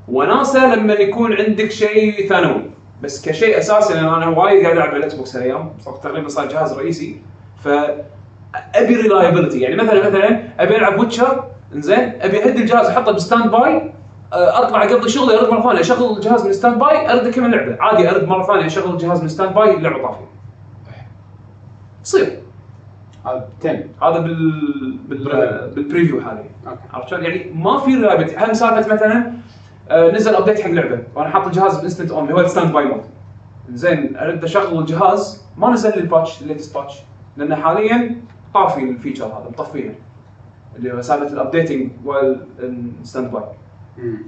وناسه لما يكون عندك شيء ثانوي. بس كشيء أساسي لأن أنا وايد قاعد ألعب على الاكس بوكس هالايام تقريبا صار جهاز رئيسي. ف أبي reliability يعني مثلا مثلا أبي ألعب ويتشر إنزين؟ أبي أهد الجهاز أحطه ب standby أطلع اقضي شغلي أرد مرة ثانية أشغل الجهاز من standby أرد اكمل لعبة. عادي أرد مرة ثانية أشغل الجهاز من standby اللعبه طافية. يصير هذا 10 هذا بال بال بال preview حاليا عرفت شلون؟ يعني ما في reliability هم سالفة مثلا آه، نزل update حق لعبة. وأنا حاط الجهاز ب instant on اللي هو ال standby mode زين أرد أشغل الجهاز. ما نزل لي ال patch ال latest patch لأن حاليا طافي ال feature هذا مطفينه. اللي هو سالفة ال updating وال standby.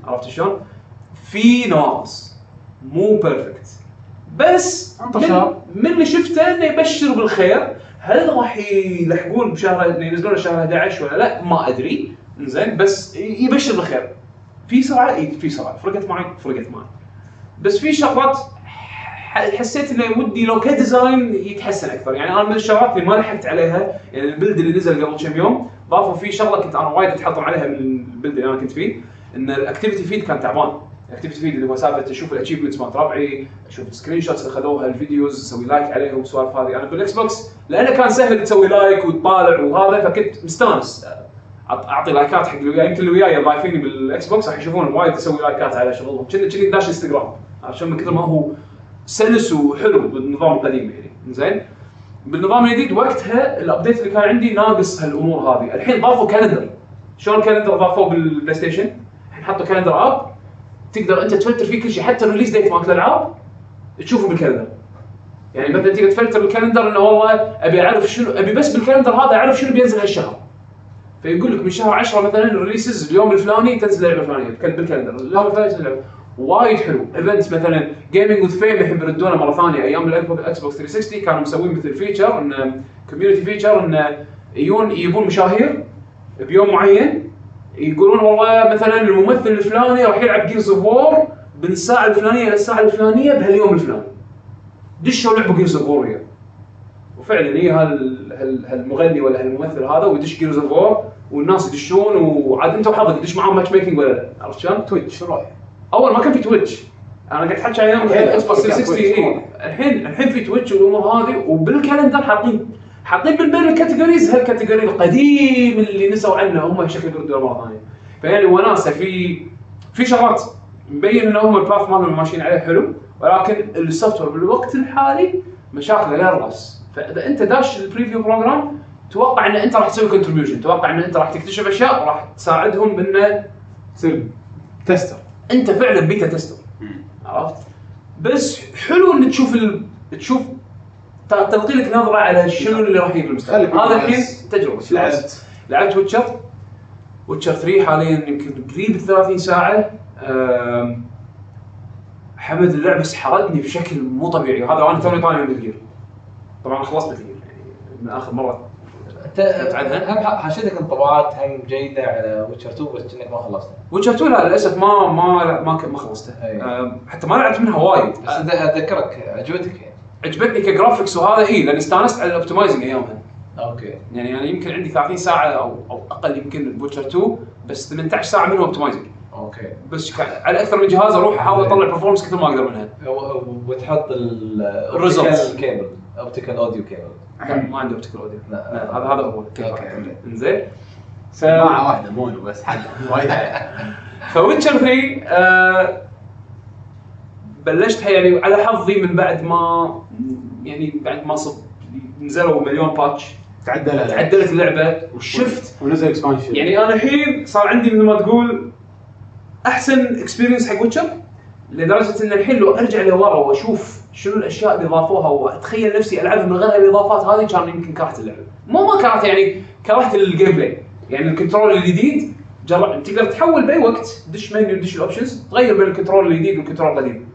عرفت شلون؟ في ناس مو perfect بس من, انتشار. من اللي شفته إنه يبشر بالخير. هل راح يلحقون بشهر ينزلون شهر 11 ولا لا؟ ما أدري. زين بس يبشر بالخير. في سرعه إي في سرعه فرقت معي فرقت معي. بس في شغلات حسيت إنه ودي لو ك design يتحسن أكثر. يعني أنا من الشغلات اللي ما لحقت عليها يعني ال build اللي نزل قبل كم يوم ضافوا فيه شغلة كنت أنا وايد اتحطم عليها من ال build اللي أنا كنت فيه إن ال activity feed كان تعبان. ال activity feed اللي هو سالفة أشوف ال achievements مالت ربعي أشوف ال screenshots اللي خذوها ال videos أسوي like عليهم والسوالف هذه. أنا بالاكس بوكس لأنه كان سهل تسوي like وتطالع وهذا فكنت مستانس. أعطي لايكات حق اللي وياي. يمكن اللي وياي ضايفيني بالاكس بوكس راح يشوفون وايد أسوي لايكات على شغلهم كنا كني داش انستغرام عشان من كثر ما هو سلس وحلو بالنظام القديم يعني. زين؟ بالنظام الجديد وقتها ال update اللي كان عندي ناقص هالأمور هذه. الحين ضافوا calendar شلون ال calendar ضافوه بالبلاي ستيشن الحين حطوا calendar app تقدر أنت تفلتر فيه كل شيء حتى ال release date مالت الالعاب تشوفه بال calendar. يعني مثلا تقدر ت filter بال calendar إنه والله أبي أعرف شنو أبي بس بال calendar هذا أعرف شنو بينزل هالشهر. فيقول لك من شهر 10 مثلا ال releases اليوم الفلاني تنزل اللعبة الفلانية بالكال- بال calendar. اليوم الفلاني تنزل اللعبة. وايد حلو. events مثلا gaming with fame الحين بيردونه مرة ثانية. أيام الاكس بوكس 360 كانوا مسوين مثل feature إن community feature إن يجون يجيبون مشاهير بيوم معين. يقولون والله مثلا الممثل الفلاني راح يلعب Gears of War من الساعة الفلانية إلى الساعة الفلانية بهاليوم الفلاني دشوا لعبوا Gears of War وياه وفعلا هي هال- هال- هالمغني ولا هالممثل هذا ويدش Gears of War والناس يدشون وعاد أنت وحظك تدش معاهم matchmaking ولا لا عرفت شلون؟ تويتش روح أول ما كان في تويتش أنا قاعد أحكي عن أيام الاكس بوكس كان 360 تويتش. إيه. الحين الحين في تويتش والأمور هذه وبال calendar حاطين حاطين من بين ال categories هال category القديم اللي نسوا عنه هم شكل يردون مره ثانية فيعني وناسة في في شغلات مبين ان هم ال path مالهم ماشيين عليه حلو ولكن ال software بالوقت الحالي مشاكله لا راس فإذا أنت داش ال preview program توقع إن أنت راح تسوي contribution توقع إن أنت راح تكتشف أشياء وراح تساعدهم بانه تصير tester. أنت فعلا beta tester. عرفت؟ بس حلو إن تشوف ال... تشوف تعطي لك نظرة على شنو اللي راح يجي بالمستقبل خلي هذا الحين. تجربة. لعبت لعبت ويتشر. ويتشر 3 حاليا يمكن قريب 30 ساعة. حمد اللعبه سحرتني بشكل مو طبيعي. وهذا وأنا توني طالع من الجيرز طبعا خلصت مثل يعني من آخر مرة أنت عنها؟ هم ح- حشيتك انطباعات هم جيدة على ويتشر 2 بس إنك ما خلصتها ويتشر 2 لا للأسف ما ما ما ما خلصتها أي. أم، حتى ما لعبت منها وايد. بس أذكرك عجبتك يعني. عجبتني ك graphics وهذا اي لأني استانست على ال optimizing أيامها. okay. يعني أنا يمكن عندي 30 ساعة أو أو أقل يمكن بويتشر 2 بس 18 ساعة منهم optimizing okay. بس على أكثر من جهاز أروح أحاول أطلع performance كثر ما أقدر منها. و- وتحط ال Results. ال cable optical audio cable لا ما عندي optical audio لا. هذا هذا هو okay. إنزين. ف سماعه واحدة mono بس. حد وايد ف ويتشر 3 آه بلشتها يعني على حظي من بعد ما يعني بعد ما صب نزلوا مليون patch. تعدل تعدلت اللعبة وشفت. ونزل expansion يعني أنا الحين صار عندي مثل ما تقول أحسن experience حق ويتشر لدرجة إن الحين لو أرجع لورا وأشوف شنو الأشياء اللي ضافوها وأتخيل نفسي ألعبها من غير الإضافات هذه كان يمكن كرهت اللعبة. مو ما كرهت يعني كرهت ال gameplay يعني ال control الجديد جرب تقدر تحول بأي وقت دش منيو دش ال options تغير بين ال control الجديد وال control القديم.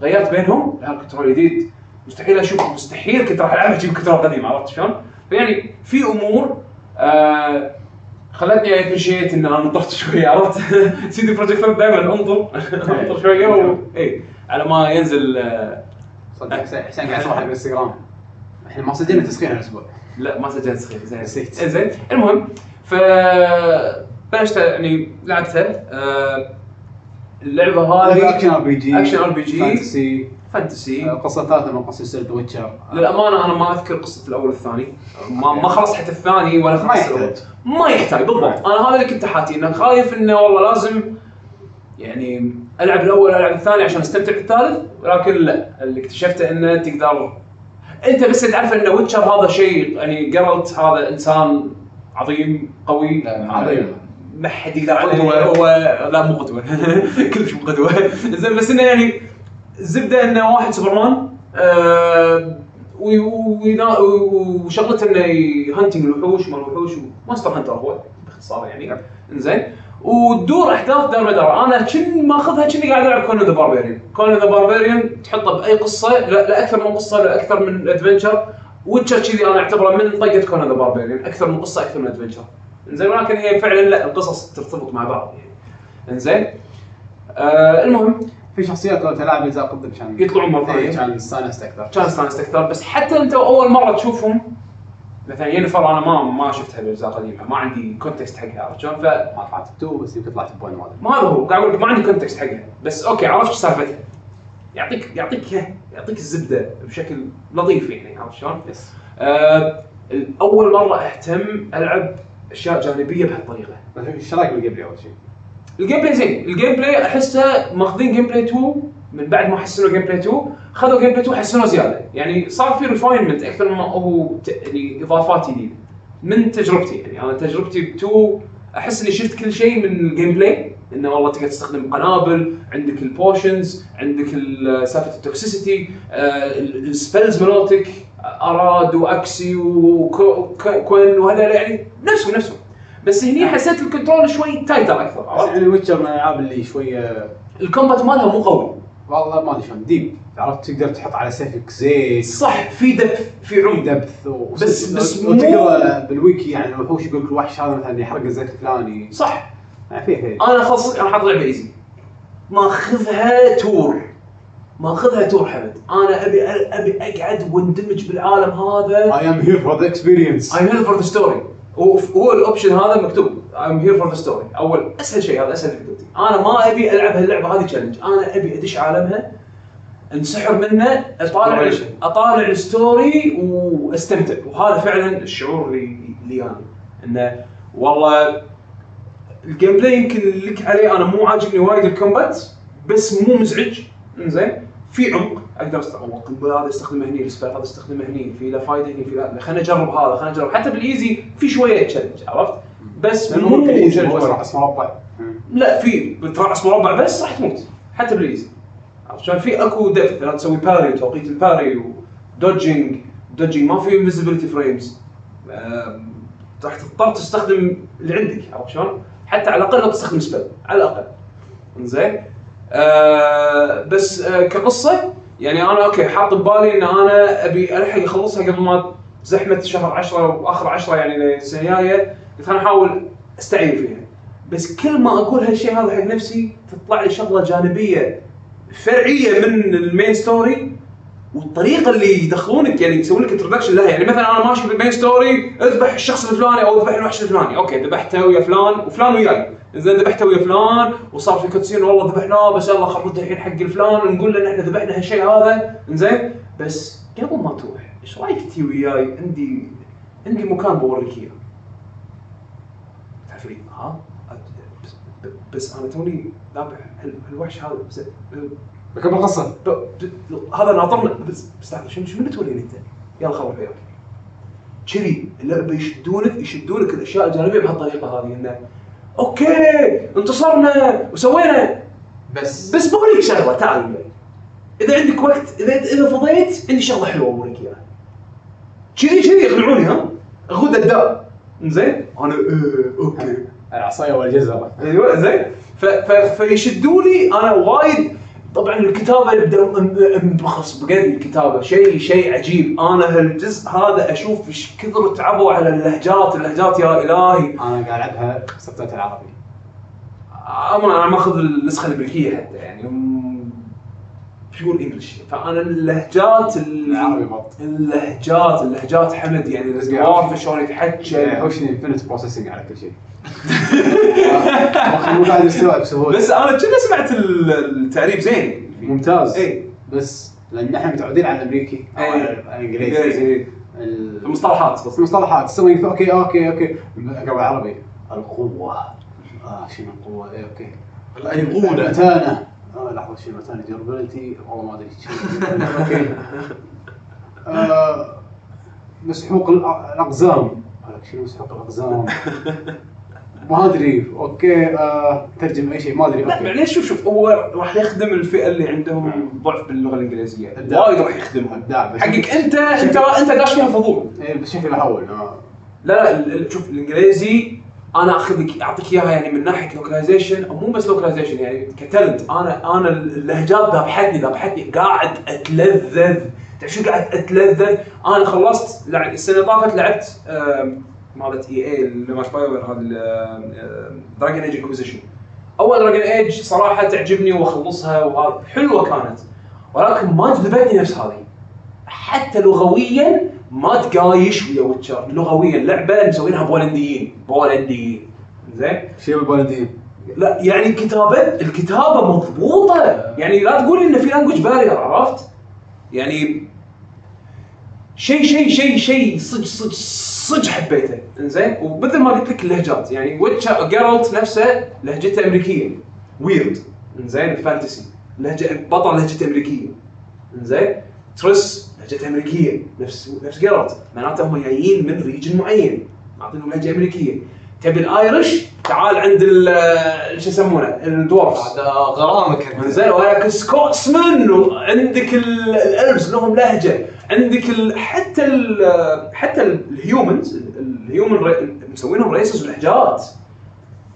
غيرت بينهم لا ال control الجديد مستحيل أشوف مستحيل كنت راح العبها أجيب control قديم عرفت شلون؟ فيعني في أمور آه خلتني appreciate إن أنا نطرت شوية عرفت؟ سيدي Projekt دائما أنطر أنطر شوية و... اي على ما ينزل آه صدق حسين قاعد يصور حق الانستغرام إحنا ما سجلنا تسخين هالأسبوع. لا ما سجلت سخيف زين. نسيت. زين. المهم ف بلشت يعني لعبتها آه اللعبة هذه action RPG action RPG. fantasy fantasy. قصة ثالثة من قصص سلسله Witcher للأمانة أنا ما أذكر قصة الأول والثاني. ما ما خلصت حتى الثاني ولا ما خلصت الأول. يحتاج. ما يحتاج بالضبط. أنا هذا اللي كنت حاتي انه خايف إنه والله لازم يعني ألعب الأول ألعب الثاني عشان أستمتع بالثالث ولكن لا. اللي اكتشفته إنه تقدر. أنت بس تعرف إن Witcher هذا شيء يعني Geralt هذا إنسان عظيم قوي. عظيم. ما حد يقدر عليه. هو لا مو قدوة. كلش مو قدوة. زين بس إنه يعني الزبده إنه واحد سوبرمان آه وشغلته إنه ي hunting الوحوش مال الوحوش monster hunter هو باختصار يعني. إنزين. وتدور أحداث دار مدار. أنا كني ماخذها كني قاعد ألعب Conan the Barbarian Conan the Barbarian تحطه بأي قصة لا, لا أكثر من قصة لا أكثر من adventure Witcher كذي أنا أعتبره من طقة Conan the Barbarian أكثر من قصة أكثر من adventure إنزين ولكن هي فعلا لا القصص ترتبط مع بعض يعني. إنزين. آه المهم في شخصيات لو تلعب اجزاء قبل كان يطلعون مرة. ثانية. إيه، كان استانست أكثر. كان استانست أكثر. بس حتى أنت أول مرة تشوفهم مثلا Yennefer أنا ما ما شفتها بالأجزاء القديمة. ما عندي context حقها عرفت شلون؟ ف ما طلعت ب two بس يمكن طلعت ب one ما هذا هو. قاعد أقول لك ما عندي context حقها. بس أوكي عرفت سالفتها؟ يعطيك يعطيك يعطيك الزبدة بشكل لطيف يعني عرفت شلون؟ yes آه أول مرة أهتم ألعب أشياء جانبية بهالطريقة. إيش رأيك بال game أول شيء؟ ال gameplay زين. ال gameplay أحسه ماخذين gameplay 2 من بعد ما حسنوا gameplay 2 خذوا gameplay 2 حسنوه زيادة. يعني صار في refinement أكثر ما هو يعني إضافات جديدة. من تجربتي يعني. أنا تجربتي ب 2 أحس إني شفت كل شيء من ال gameplay إنه والله تقدر تستخدم قنابل عندك ال potions عندك ال- سالفة ال toxicity ال spells مالتك Aard و Axii و Quen وهذا يعني نفسه نفسه. بس هني حسيت ال control شوي tighter أكثر بس عرفت؟ يعني Witcher من الالعاب اللي شوية ال combat مالها مو قوي. والله ما أدري شلون deep. عرفت؟ تقدر تحط على سيفك زيت. صح في depth في عمق. depth و... بس- بس مو- وتقرا بالويكي يعني الوحوش يقول لك الوحش هذا مثلا يحرق الزيت الفلاني. صح. يعني فيه فيه أنا خلص أنا حاط لعبة easy ماخذها tour ماخذها tour حمد. أنا أبي أبي أقعد واندمج بالعالم هذا. I am here for the experience. I'm here for the story. وهو ال option هذا مكتوب. I'm here for the story. أول أسهل شيء هذا أسهل difficulty أنا ما أبي ألعب هاللعبة هذه challenge أنا أبي أدش عالمها انسحر منه أطالع. أطالع ال story وأستمتع. وهذا فعلا الشعور اللي اللي أنا. إنه والله ال gameplay يمكن لك عليه أنا مو عاجبني وايد ال combat بس مو مزعج. إنزين في عمق. أقدر استخدم القنبلة هذا استخدمه هني ال spell هذا استخدمه هني في له فايدة هني في له خليني اجرب هذا خليني اجرب حتى بال easy في شوية challenge عرفت؟ بس مو. راس مربع لا في بترعس مربع بس راح تموت حتى بال easy. عرفت شلون؟ في أكو depth لازم تسوي parry وتوقيت ال parry و dodging dodging ما في invincibility frames راح تضطر تستخدم اللي عندك عرفت شلون؟ حتى على الأقل لو تستخدم spell على الأقل. إنزين؟ آه بس آه كقصة يعني أنا أوكي حاط ببالي إن أنا أبي ألحق أخلصها قبل ما زحمة شهر 10 واخر 10 يعني السنة الجاية قلت أنا احاول أستعين فيها. بس كل ما أقول هالشيء هذا حق نفسي تطلع لي شغلة جانبية فرعية من ال main story والطريقة اللي يدخلونك يعني يسوون لك introduction لها يعني مثلا أنا ماشي بال main story اذبح الشخص الفلاني أو اذبح الوحش الفلاني. أوكي ذبحته ويا فلان وفلان وياي. زين ذبحته ويا فلان وصار في cutscene والله ذبحناه بس يلا نرد الحين حق الفلان ونقول له إحنا ذبحنا هالشيء هذا. زين بس قبل ما تروح إيش رأيك تجي وياي؟ عندي عندي مكان بوريك إياه. تعرف ها بس, بس أنا توني ذابح هالوحش هذا بكمل القصة هذا ناطرنا بس بس شنو شنو بتوريني أنت؟ يلا أروح وياك. كذي اللعبة يشدونك يشدونك الأشياء الجانبية بهالطريقة هذه إنه أوكي انتصرنا وسوينا. بس. بس بوريك شغلة. تعال. إذا عندك وقت اذا إذا فضيت عندي شغلة حلوة بوريك إياها. كذي كذي يقنعوني ها؟ اخذ الداء. زين أنا إيه أوكي. العصاية والجزرة. أيوه زين فيشدوني أنا وايد. طبعا الكتابة يبدأ مبخص بقد الكتابة. شيء شيء عجيب. أنا هالجزء هذا أشوف إيش كثر تعبوا على اللهجات. اللهجات يا إلهي. أنا قاعد العبها subtitle عربي اما أنا ماخذ النسخة الامريكيه حتى يعني. pure English؟ فأنا اللهجات ال- العربي but اللهجات اللهجات حمد يعني ال dwarf شلون يتحكى يحوشني infinite processing على كل شيء. مو قاعد يستوعب بسهوله بس أنا كنا سمعت ال- التعريب زين. ممتاز. اي بس لأن إحنا متعودين على الأمريكي أو إيه. على الإنجليزي. انجليزي ال- المصطلحات. بس المصطلحات. تسوي okay okay okay. قبل العربي. القوة. آه شنو القوة؟ إيه okay. الايقونه المتانة. لحظة شنو المتانه durability والله ما أدري آه، مسحوق الأ- الأقزام. شنو مسحوق الأقزام. ما أدري. okay آه، ترجم أي شيء ما أدري. لا okay. معليش شوف شوف هو راح يخدم الفئة اللي عندهم ضعف باللغة الإنجليزية. وايد راح يخدمها. أبداع حقك انت انت أنت داش فيها فضول. إيه بس شكله اول آه. لا لا ال- ال- شوف الإنجليزي أنا اخذ لك أعطيك إياها يعني من ناحية localization أو مو بس localization يعني ك talent أنا أنا اللهجات ذابحتني ذابحتني قاعد أتلذذ. تعرف شو قاعد أتلذذ؟ أنا خلصت السنة اللي طافت لعبت مالت EA اللي BioWare هذا Dragon Age Inquisition أول Dragon Age صراحة تعجبني وأخلصها وهذا حلوة كانت. ولكن ما جذبتني نفس هذه. حتى لغويا ما تقايش ويا Witcher. لغويا لعبة مسوينها بولنديين. بولنديين. زين؟ شيء بالبولنديين. لا يعني كتابه الكتابة مضبوطة. يعني لا تقول إن في language barrier عرفت؟ يعني شيء شيء شيء شيء صج صج صج حبيته. إنزين؟ ومثل ما قلت لك اللهجات. يعني Witcher Geralt نفسه لهجته أمريكية. weird إنزين؟ ال fantasy لهجة بطل لهجته أمريكية. إنزين؟ Triss لهجته أمريكية. نفس نفس Geralt معناته هم جايين من region معين. معطينهم لهجة أمريكية. تبي ال Irish؟ تعال عند ال- شو يسمونه؟ ال dwarves هذا غرامك زين وياك Scotsman وعندك ال- ال elves لهم لهجة. عندك ال حتى ال حتى ال- ال humans ال- ال human مسوينهم races ولهجات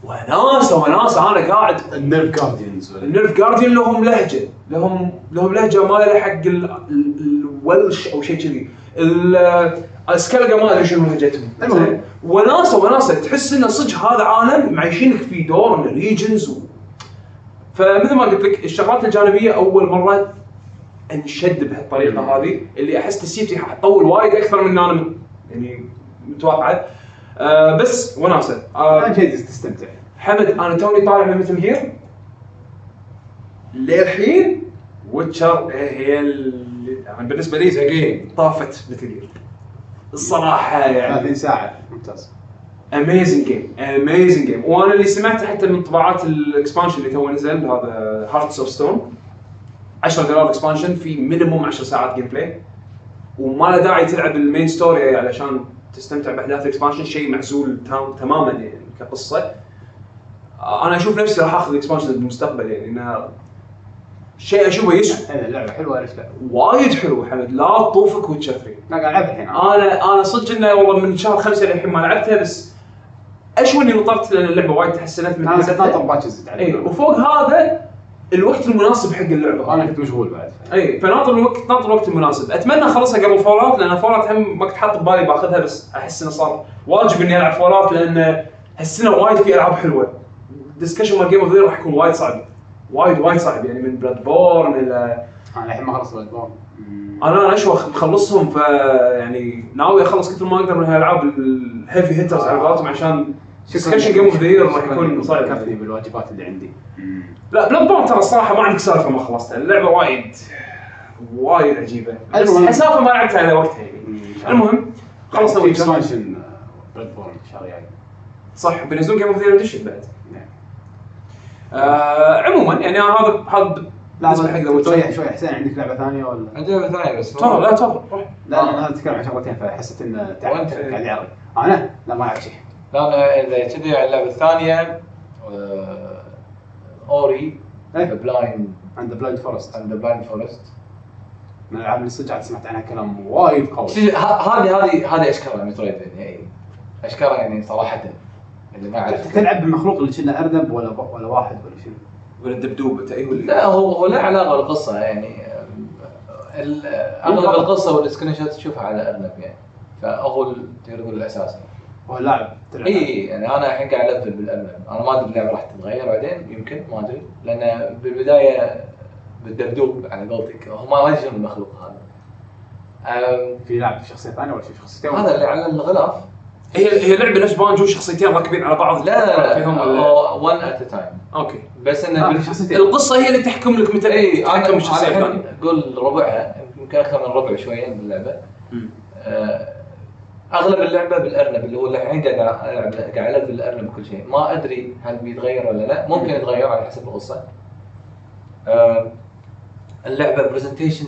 وناسه وناسه أنا قاعد ال Nilfgaardians ال Nilfgaardian لهم لهجة. لهم لهم لهجة مايله حق ال- ال- ال Welsh أو شيء كذي. ال- ال Skellige ما ادري شنو لهجتهم. المهم. وناسه وناسه تحس إنه صدق هذا عالم معيشينك فيه دور من regions و... فمثل ما قلت لك الشغلات الجانبية أول مرة أنشد بهالطريقة هذه اللي أحس تسيبتي حتطول وايد أكثر من أنا يعني متوقعه آه بس وناسه آه اهم شيء تستمتع حمد أنا توني طالع من Metal Gear للحين Witcher هي اللي يعني بالنسبة لي زين طافت Metal Gear الصراحة يعني. 30 ساعة. ممتاز. amazing game amazing game وأنا اللي سمعته حتى انطباعات ال expansion اللي تو نزل هذا Hearts of Stone 10 دولار expansion في minimum 10 ساعات gameplay وما له داعي تلعب ال main story علشان تستمتع بأحداث ال expansion شيء معزول تماما يعني كقصة. أنا أشوف نفسي راح آخذ expansion بالمستقبل يعني إنها شيء أشوفه يسوى إيه، اللعبة حلوة الف لعبه وايد حلو حمد. لا تطوفك Witcher 3 لا قاعد العبها الحين. أنا أنا صدق إنه والله من شهر خمسة للحين ما لعبتها بس اشوى إني نطرت لأن اللعبه وايد تحسنت من أنا كنت ناطر. باكر زد اي عليه وفوق هذا الوقت المناسب حق اللعبة. أنا كنت مشغول بعد. أي فناطر الوقت ناطر الوقت المناسب. أتمنى أخلصها قبل Fallout لأن Fallout هم ما كنت حاط ببالي باخذها بس أحس إنه صار واجب إني ألعب Fallout لأن هالسنه وايد في ألعاب حلوة. ال discussion مال game of راح يكون وايد صعب. وايد وايد صعب. يعني من Bloodborne إلى أنا الحين ما خلصت Bloodborne أنا أنا اشوخ مخلصهم ف يعني ناوي أخلص كثر ما أقدر من هالألعاب ال heavy hitters على قولتهم عشان discussion game of the year راح يكون صعب كفني بالواجبات اللي عندي. لا Bloodborne ترى الصراحة ما عندك سالفة ما خلصتها اللعبة وايد وايد عجيبة. بس المهم. حسافة ما لعبتها على وقتها يعني. المهم خلصنا في Witcher expansion Bloodborne الشهر الجاي صح بينزلون game of the year edition بعد. نعم. آه عموما يعني أنا هذا هذا بالنسبة حق ذا شوي شوي. حسين عندك لعبة ثانية ولا؟ عندي لعبة ثانية بس. تفضل لا تفضل روح. لا لا أنا أتكلم عن شغلتين فحسيت ان تعب وأنت؟ قاعد أنا؟ لا ما اعرف شيء. لا أنا إذا كذي على اللعبة الثانية آه، Ori إيه. Blind عند Blind Forest and Blind Forest من الألعاب اللي صدق عاد سمعت عنها كلام وايد قوي. هذه هذه هذه اشكالها Metroid يعني اشكالها يعني صراحة اللي ما أعرف. تلعب بالمخلوق اللي كنا ارنب ولا ولا واحد ولا شنو؟ ولا الدبدوب اي ولا لا هو هو له علاقة بالقصة يعني. أغلب القصة وال screenshot تشوفها على ارنب يعني. فهو تقدر تقول الأساس. هو لاعب تلعب اي يعني أنا الحين قاعد ألفل بالارنب أنا ما أدري اللعبة راح تتغير بعدين يمكن ما أدري. لأن بالبداية بالدبدوب على قولتك. هو ما يدري المخلوق هذا. في لاعب في شخصيه ثانية ولا في شخصيتين؟ هذا اللي على الغلاف. هي هي لعبة نفس بانجو شخصيتين راكبين على بعض؟ لا لا فيهم 1 at time okay. بس انه شخصيتين. القصة هي اللي تحكم لك متى اي أنا تحكم الشخصيه الثانية أقول ربعها يمكن أكثر من ربع شوية باللعبة. آه، أغلب اللعبة بالأرنب اللي هو الحين قاعد قاعد ألعب بالأرنب كل شيء. ما أدري هل بيتغير ولا لا. ممكن يتغير على حسب القصة. آه، اللعبة presentation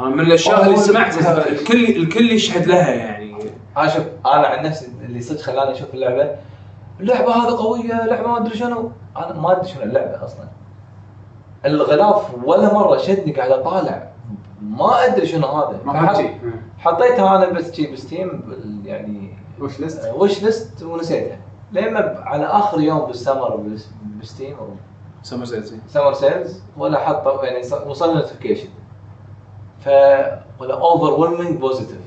من الأشياء اللي سمعتها الكل الكل يشهد لها يعني. أنا شوف أنا عن نفسي اللي صدق خلاني أشوف اللعبة اللعبة هذه قوية لعبه ما أدري شنو. أنا ما أدري شنو اللعبة أصلا. الغلاف ولا مرة شدني قاعد أطالع. ما أدري شنو هذا. ما حطيتها أنا بس شي ب Steam بال- يعني wishlist؟ wishlist ونسيتها لما على آخر يوم بال summer بس- ب Steam أو summer sales summer sales ولا حط يعني ص- وصل notification ف ولا overwhelming positive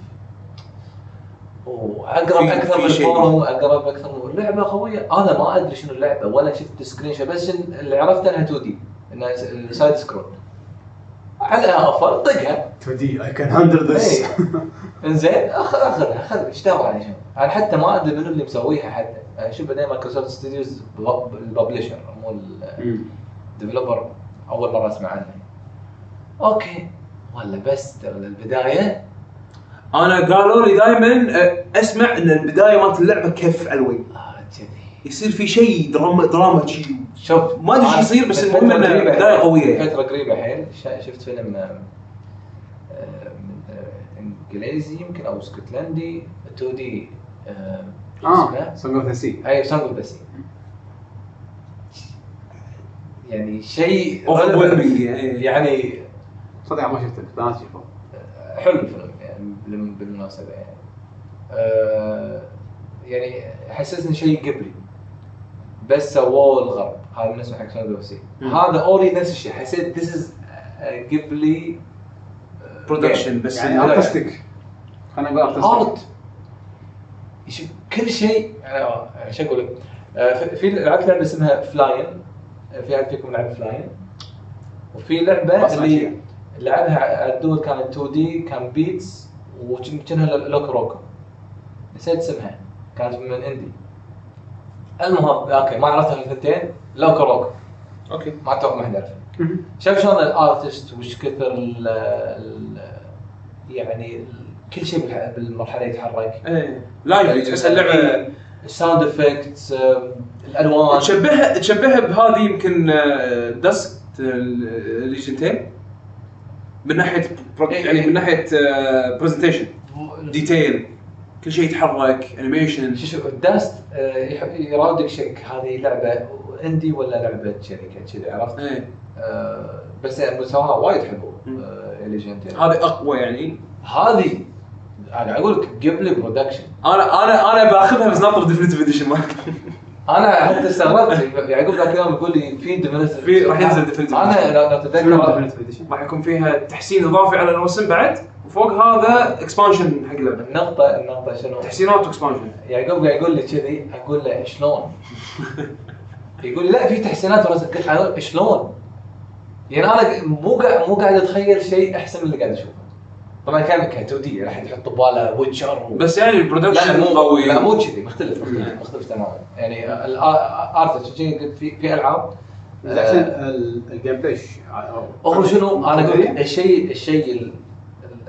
واقرب أكثر من. ال forum أقرب أكثر من اللعبة قوية. أنا ما أدري شنو اللعبة ولا شفت screenshot بس اللي عرفت إنها 2D إنها side scroll على offer طقها 2D I can handle this. إنزين أخ- اخذها خذ اشتغل على شنو؟ أنا حتى ما أدري منو اللي مسويها حتى. أنا شوف بعدين Microsoft Studios ال publisher مو ال developer أول مرة أسمع عنه. okay. ولا بس ترى البدايه أنا قالوا لي دائما أسمع إن البداية مالت اللعبة كف علوي آه كذي يصير في شيء دراما دراما شيء شوف ما أدري إيش أنا يصير، بس المهم بداية قوية. يعني. فتره قريبه حيل شفت فيلم آه، آه، من آه، إنجليزي يمكن أو إسكتلندي. 2D آه Song of the Sea أي Song of the Sea يعني شيء يعني. صدق ما شفته لا تشوفه حلو الفيلم يعني بالم- بالمناسبة يعني. آه يعني حسسني شيء قبلي. بس سووه الغرب. هذا بالنسبة حق Song of Sea. هذا Ori نفس الشيء. حسيت this is قبلي برودكشن بس يعني. ارتستيك خلينا نقول ارتستيك ارت كل شيء. آه، شو أقول لك آه، في- لعبت لعبة اسمها فلاين في احد فيكم لعب فلاين وفي لعبة اللي. لعبها على الدول كانت 2 دي كان بيتس وكانها لوكو روكو نسيت اسمها. كانت من اندي المهم أوكي ما عرفت الثنتين LocoRoco okay. ما أتوقع ما حد يعرفها شوف شلون ال artist وش كثر ال ال يعني ال- كل شيء بالمرحلة يتحرك. إيه. live تحس اللعبة ال sound effects الألوان. تشبهها تشبهها بهذه يمكن آه، Dust Elysian Tail من ناحية إيه. يعني من ناحية presentation detail كل شيء يتحرك animation شو شو Dust آه، يراودك شك هذه لعبة. indie ولا لعبة شركه كذي عرفت؟ إيه. آه، بس يعني مستواها وايد حلو مم. Elysian Tail هذه أقوى يعني. هذه أنا أقول لك Ghibli production أنا أنا أنا بأخذها بس ناطر ديفنتيف اديشن أنا حتى استغربت يعقوب ذاك اليوم يقول لي في definitive في- راح ينزل definitive أنا لو Edition؟ راح يكون فيها تحسين إضافي على الرسم بعد. وفوق هذا expansion حق اللعبه النقطة النقطة شنو؟ تحسينات و expansion يعقوب قاعد يقول لي كذي أقول له شلون؟ يقول لي لا في تحسينات قلت له شلون؟ يعني أنا مو قاعد مو قاعد أتخيل شيء أحسن من اللي قاعد أشوفه. طبعا كان كان 2D راح يحط بباله Witcher و... بس يعني ال production مو قوي. لا مو كذي مختلف مختلف مختلف تماما. يعني ال art في في ألعاب؟ زين آه، ال- ال gameplay ش- هو شنو؟ أنا أقول؟ الشيء الشيء ال- ال-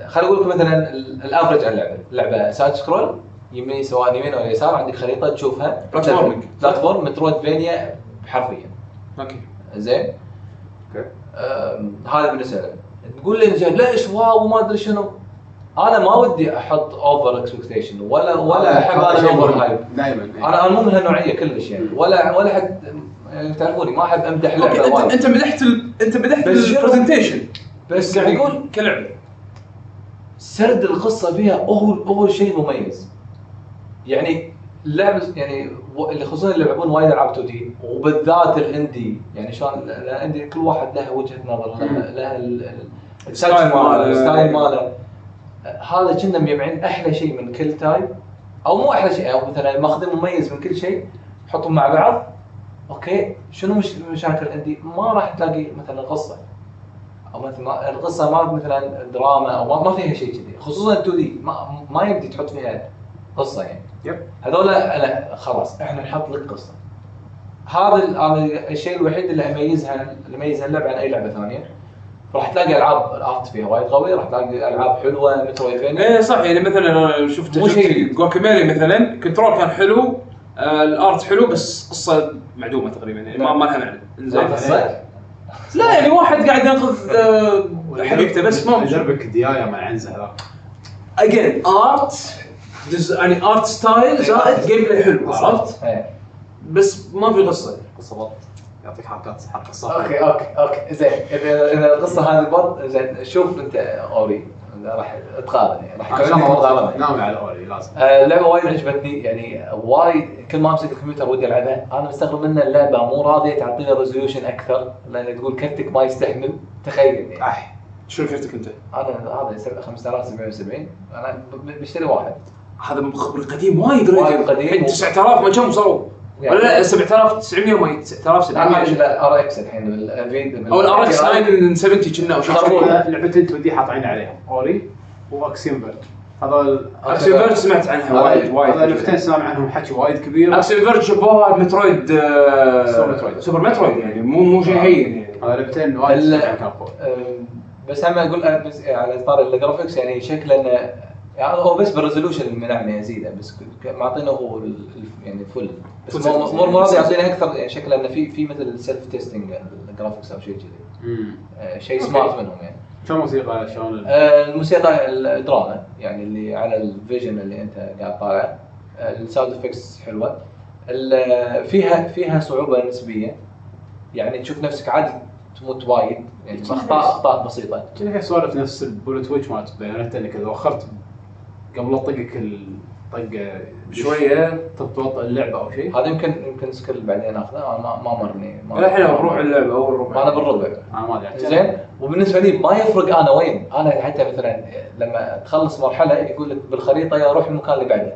خليني أقول لك مثلا ال- الافرج على اللعبة. اللعبة side scroll يمين سواء يمين ولا يسار عندك خريطة تشوفها. platforming. platform Metroidvania حرفيا. okay. زين؟ okay. هذا بالنسبة لي تقول لي زين ليش؟ wow وما أدري شنو. أنا ما ودي أحط over expectation ولا ولا أحب أنا overhype دائما أنا أنا مو من هالنوعية كلش يعني. ولا ولا حد يعني تعرفوني ما أحب أمدح لعبة انت أنت مدحت. أنت مدحت؟ ال presentation بس قاعد أقول كلعبة. سرد القصة فيها هو هو شيء مميز. يعني اللعبه يعني خصوصا اللي يلعبون وايد ألعاب 2D وبالذات ال indie يعني شلون ال indie كل واحد له وجهة نظر له له ال- ال- ال style ماله. ال style ماله. هذا كنا مجمعين أحلى شيء من كل type أو مو أحلى شيء أو مثلا ماخذين مميز من كل شيء حطهم مع بعض okay شنو مش مشاكل ال indie ما راح تلاقي مثلا قصة. أو مثلا ما- القصة ما مثلا دراما أو ما, فيها شيء كذي. خصوصا 2D. ما, ما يمدي تحط فيها قصة يعني. yep. هذول لا خلاص إحنا نحط لك قصة. هذا هذا الشيء الوحيد اللي يميزها اللي يميز اللعبة عن أي لعبة ثانية. راح تلاقي ألعاب ال art فيها وايد قوي راح تلاقي ألعاب حلوة Metroidvania إيه صح يعني مثلا أنا شفت مو شيء. Guacamelee مثلا control كان حلو آه ال art حلو بس قصة معدومة تقريبا يعني ما, ما لها معنى. زين لا يعني واحد قاعد ينقذ آه حبيبته بس ما دربك دياية مع عنزة هذاك. again art يعني art style زائد gameplay حلو عرفت؟ إيه. بس ما في قصة. قصه بط يعطيك حركات حق الصف okay okay okay زين. إذا إذا القصة هذه بط زين شوف أنت Ori. راح تقارن يعني. راح شاء يكون مقارنه ناوي على Ori لازم. آه، اللعبه وايد عجبتني. يعني وايد كل ما أمسك الكمبيوتر ودي ألعبها أنا مستغرب إن اللعبة مو راضية تعطيني resolution أكثر لأن تقول كرتك ما يستحمل. تخيل يعني. أح شنو كرتك أنت؟ أنا هذا سب- 5770 أنا بشتري واحد. هذا خبر قديم وايد وايد قديم. الحين 9000 ما كم صاروا؟ يعني- ولا لا 7900 وما 9700 ال RX الحين أو ال RX 970 كنا أو شيء. لعبتين 2D حاطين عليهم Ori و Axiom Verge. هذول Axiom Verge سمعت عنها وايد وايد هذول لعبتين سمع عنهم حكي وايد كبير. Axiom Verge شبهوها Metroid آه، Super Metroid. Super Metroid يعني مو مو شيء هين يعني. هذول لعبتين وايد. أم، بس هم أقول أه، بس على إطار ال graphics يعني شكله انه يعني هو بس بال resolution اللي منعني ازيده بس معطينه هو يعني full بس Full مو set. مو مرات يعطينا أكثر يعني شكله إنه في في مثل self testing ال graphics أو شيء كذي. أه، شيء. smart منهم يعني. شلون موسيقى شلون أه، الموسيقى الدراما يعني اللي على ال vision اللي أنت قاعد طالع. ال sound effects حلوة. فيها فيها صعوبة نسبيه يعني تشوف نفسك عادي تموت وايد. يعني اخطاء أخطاء بسيطة. كنا في سوالف نفس ال bullet witch مالت Bayonetta انك اذا وخرت قبل لا تطقك الطقه شوية تبطئ اللعبة أو شيء. هذا يمكن يمكن skill بعدين أخذه. أنا ما ما مرني. ما الحين بروح اللعبة اول ربع أنا بالربع أنا ما أدري. زين؟ وبالنسبة لي ما يفرق أنا وين. أنا حتى مثلا لما تخلص مرحلة يقول لك بالخريطة يا روح المكان اللي بعده.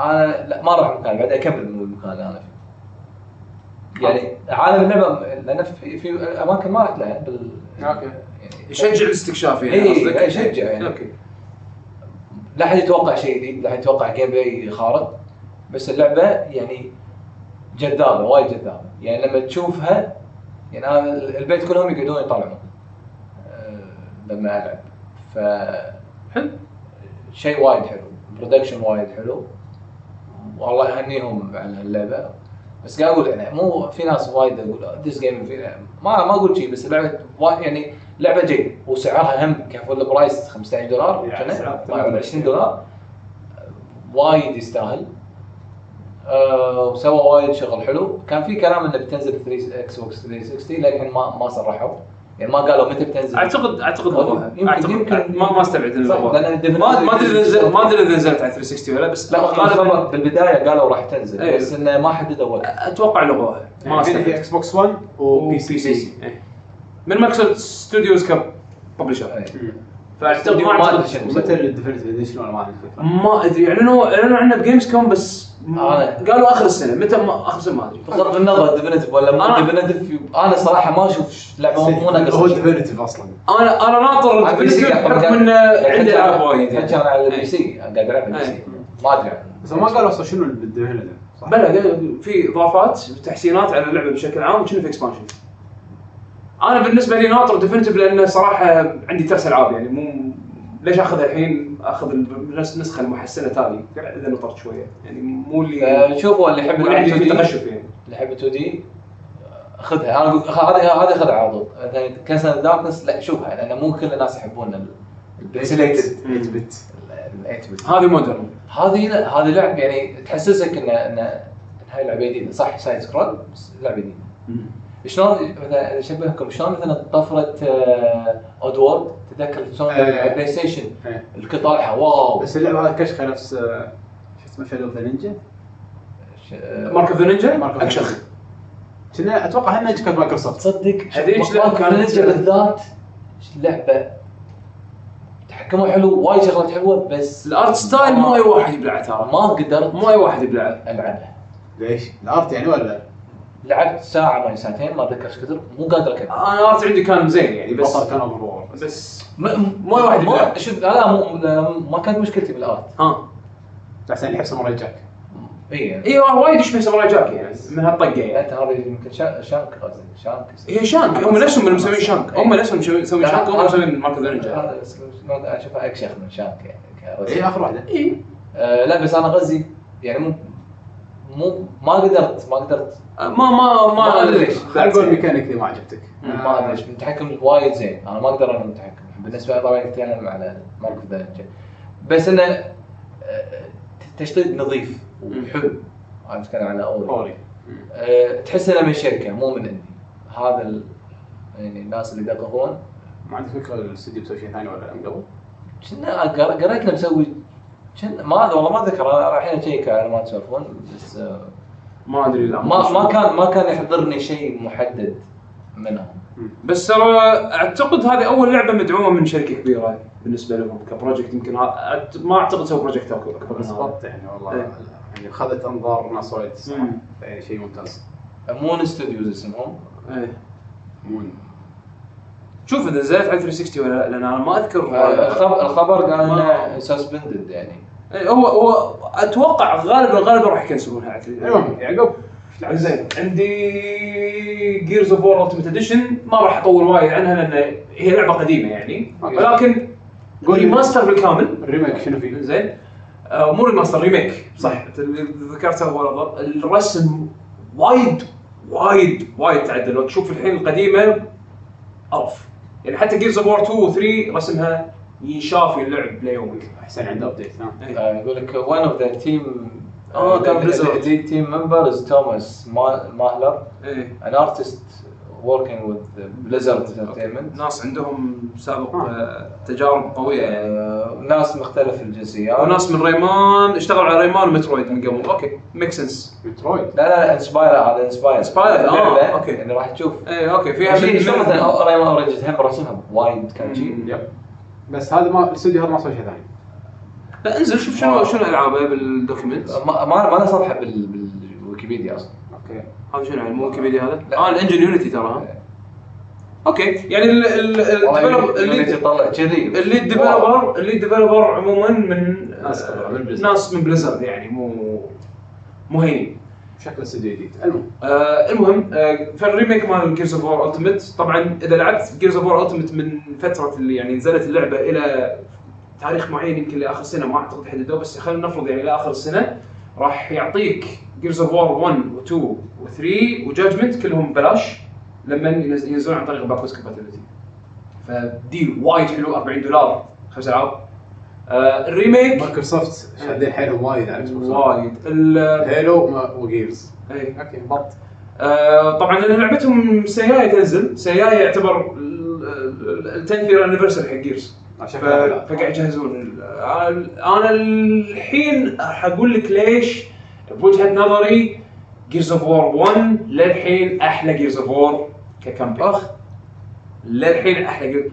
أنا لا ما أروح المكان اللي بعده أكمل من المكان اللي أنا فيه. يعني عالم اللعبة لأن في, في أماكن ما رحت لها. بال okay. يعني يشجع الاستكشاف يعني قصدك؟ يشجع يعني. okay. لا حد يتوقع شيء جديد لا حد يتوقع gameplay خارق. بس اللعبة يعني جذابة وايد جذابة. يعني لما تشوفها يعني أنا البيت كلهم يقعدون يطالعون أه، لما ألعب. ف حلو. شيء وايد حلو. production وايد حلو. والله أهنيهم على اللعبة. بس قاعد أقول يعني مو في ناس وايد أقول this game ما ما أقول شيء بس اللعبة يعني لعبة جيده وسعرها هم ك full price 15 دولار. يعني كنا. سعر ولا 20 دولار. وايد يستاهل. أه وسوى وايد شغل حلو. كان في كلام إنه بتنزل 3 Xbox 360 للحين ما ما صرحوا. يعني ما قالوا متى بتنزل. اعتقد أعتقد لغوها يمكن- أعتقد يمكن- ما ما استبعد ما ما أدري ما أدري إذا نزلت على 360 ولا بس لا غالبا بالبداية قالوا راح تنزل إيه. بس إنه ما حددوا وقت. أتوقع لغوها ما في استبعد Xbox 1 و PC. من Microsoft Studios ك publisher إيه. مم. فاعتقد ما ما شنو. متى ال definitive edition ولا ما عندك فكرة؟ ما أدري اعلنوا اعلنوا عنه ب Gamescom بس أنا- قالوا آخر السنة متى ما آخر السنة ما أدري بغض النظر definitive ولا مو أنا- definitive أنا صراحة ما أشوف لعبة مو هو ناقص شيء. definitive أصلا أنا أنا ناطر قاعد بحكم إنه يعني عندي العاب وايد يعني. أنا على إيه. ال PC قاعد ألعب على ال PC إيه. ما أدري بس ما قالوا أصلا شنو ال definitive؟ بلا قال- في إضافات وتحسينات على اللعبة بشكل عام وكنا في expansion أنا بالنسبة لي ناطر definitive لأنه صراحة عندي ترس ألعاب يعني مو ليش اخذها الحين؟ آخذ النسخه المحسنة تالي إذا نطرت شوية يعني مو اللي آه، شوفوا اللي يحب اللي يلعب عندي 2D. تقشف يعني. اللي يحب 2D خذها. أنا أقول هذه هذه خذها على طول Castle Darkness لا شوفها لأن مو كل الناس يحبون 8 bit ال 8 bit هذه modern هذه لا هذه لعب يعني تحسسك ان ان إن هاي لعبة جديدة. صح side scroll بس لعبة جديدة. شلون مثلا اشبهكم شلون مثلا طفرة Oddworld تذكر شلون آه. ال PlayStation إيه. القطاع wow. بس اللعبة هذه كشخة نفس آه، شو اسمه Shadow of the Ninja آه، Mark of the Ninja اكشخ كنا أتوقع هم كانت مايكروسوفت تصدق هذيك Mark كانت- نينجا بالذات لعبة تحكمها حلو وايد شغلات حلوة بس ال art style مو أي واحد يبلعه ترى. ما قدرت مو أي واحد يبلعه. ألعبها. ليش؟ ال art يعني ولا؟ لعبت ساعة ما ساعتين ما أتذكر إيش كثر. مو قادر أكمل. أنا ال art عندي كان زين يعني بس كان overpower بس مو واحد ما. شوف لا مو ما كانت مشكلتي بال art. ها. احسن يحب Samurai Jack. اي اي وايد يشبه Samurai Jack يعني من هالطقة يعني. انت هذه يمكن شا- Shank Shank. هي Shank. هم نفسهم اللي مسوين Shank. هم نفسهم لا، Shank هم هذا- مسوين Mark the Ninja هذا اشوفها أكشخ من Shank يعني. اي آخر واحدة. اي آه لا بس أنا غزي يعني مو ما قدرت ما قدرت. ما ما ما أدري. ليش. خلينا نقول الميكانيك ذي ما عجبتك. ما أدري ليش. التحكم وايد زين. أنا ما أقدر أنا التحكم بالنسبة طبعا نتكلم على Mark the. بس إنه آه، تشطيب نظيف وحلو. أنا أتكلم عن Ori. Ori. آه، تحس إنه من شركة مو من عندي هذا ال... يعني الناس اللي يدققون ما عندك فكره الاستوديو بيسوي شيء ثاني ولا من قبل؟ كنا قر- قريتنا مسوي ما والله ما أتذكر. أنا الحين اشيك على ما تسولفون بس آه، ما أدري لا. ما ما كان ما كان يحضرني شيء محدد منهم بس ترى أعتقد هذه أول لعبة مدعومة من شركة كبيرة بالنسبة لهم ك project. يمكن ها- أت- ما أعتقد سووا project أكبر من بس هذا بط يعني والله. إيه. يعني خذت أنظار ناس وايد. يعني شيء ممتاز. Moon Studios اسمهم. إيه. مون. شوف إذا نزلت على 360 ولا لا لأن أنا ما أذكر آه، الخبر قال إنه suspended يعني. هو هو أتوقع غالبا غالبا راح يكنسلونها على 360. المهم يعقوب إيش لعبت؟ زين عندي Gears of War Ultimate Edition ما راح أطول وايد عنها لأن هي لعبة قديمة يعني. ولكن. remaster بالكامل ال remake شنو فيه؟ زين آه، مو remaster remake صح اللي ذكرته هو الرسم وايد وايد وايد تعدل شوف الحين القديمة قرف يعني حتى جيرز اوف وور 2 و 3 رسمها يشافي اللعب ليومك أحسن عنده ابديت ها. آه، يقول لك one of their team آه، كان is Thomas Ma- Mahler إيه. an artist working with Blizzard Entertainment. ناس عندهم سابق آه. آه، تجارب قوية يعني. آه، ناس مختلف الجنسيات. وناس من ريمان اشتغلوا على ريمان ومترويد من قبل. أوكي ميك سنس مترويد؟ لا لا انسباير هذا انسباير Inspired، آه، أوكي. يعني راح تشوف. إيه أوكي فيها شيء مثلا ريمان اورنج هم رسمها وايد كان شيء بس هذا ما الاستوديو هذا ما سوى شيء ثاني. لا انزل شوف شنو شنو ألعابه بال document ما ما ما له صفحه بال- بالويكيبيديا أصلا. أوكي. هذا شنو يعني؟ مو ويكيبيديا هذا؟ لا. آه ال engine Unity ترى. ها أوكي. يعني ال- ال- ال- والله ال develop- اللي يطلع كذي. اللي developer اللي developer عموما من ناس آه، من Blizzard. ناس من Blizzard يعني مو مو هينين شكله استوديو جديد. المهم آه المهم آه فال remake مال Gears of War Ultimate طبعا إذا لعبت Gears of War Ultimate من فترة اللي يعني نزلت اللعبة إلى تاريخ معين يمكن لآخر السنة ما أعتقد حددوه بس خلينا نفرض يعني لآخر السنة راح يعطيك Gears of War 1 و2 و3 و Judgment كلهم ببلاش لما ينز- ينزلون عن طريق backwards compatibility ف deal وايد حلو 40 دولار خمس ألعاب. ال remake. مايكروسوفت شادين حيلهم وايد على إكس بوكس وايد Halo و Gears إيه. أوكي but آه، طبعا لأن لعبتهم سياي تنزل. سياي يعتبر ال 10 year anniversary حق Gears عشان فقاعد يجهزون. أنا الحين راح أقول لك ليش بوجهة نظري Gears of War 1 للحين أحلى Gears of War ك campaign. أخ. للحين أحلى Gear...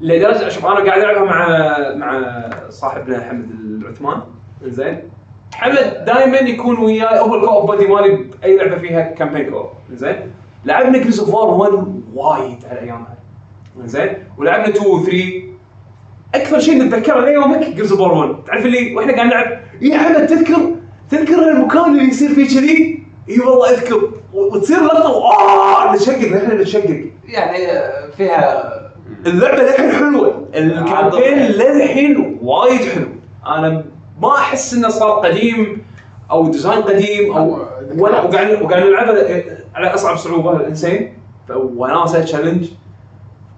لدرجة شوف أنا قاعد العبها مع مع صاحبنا حمد العثمان. زين حمد دائما يكون وياي هو ال co-op buddy مالي بأي لعبة فيها campaign co-op. زين لعبنا Gears of War 1 وايد على أيامها. زين ولعبنا 2 و 3 أكثر شيء نتذكره ليومك Gears of War 1 تعرف اللي وإحنا قاعد نلعب؟ يا حمد تذكر تذكر المكان اللي يصير فيه كذي؟ إي والله أذكر. وتصير لقطة واه نشقق إحنا نشقق يعني فيها اللعبة للحين حلوة ال campaign للحين وايد حلو. أنا ما أحس إنه صار قديم أو design قديم أو ولا وقاعد وقاعد نلعبها على أصعب صعوبة ال insane وناسه challenge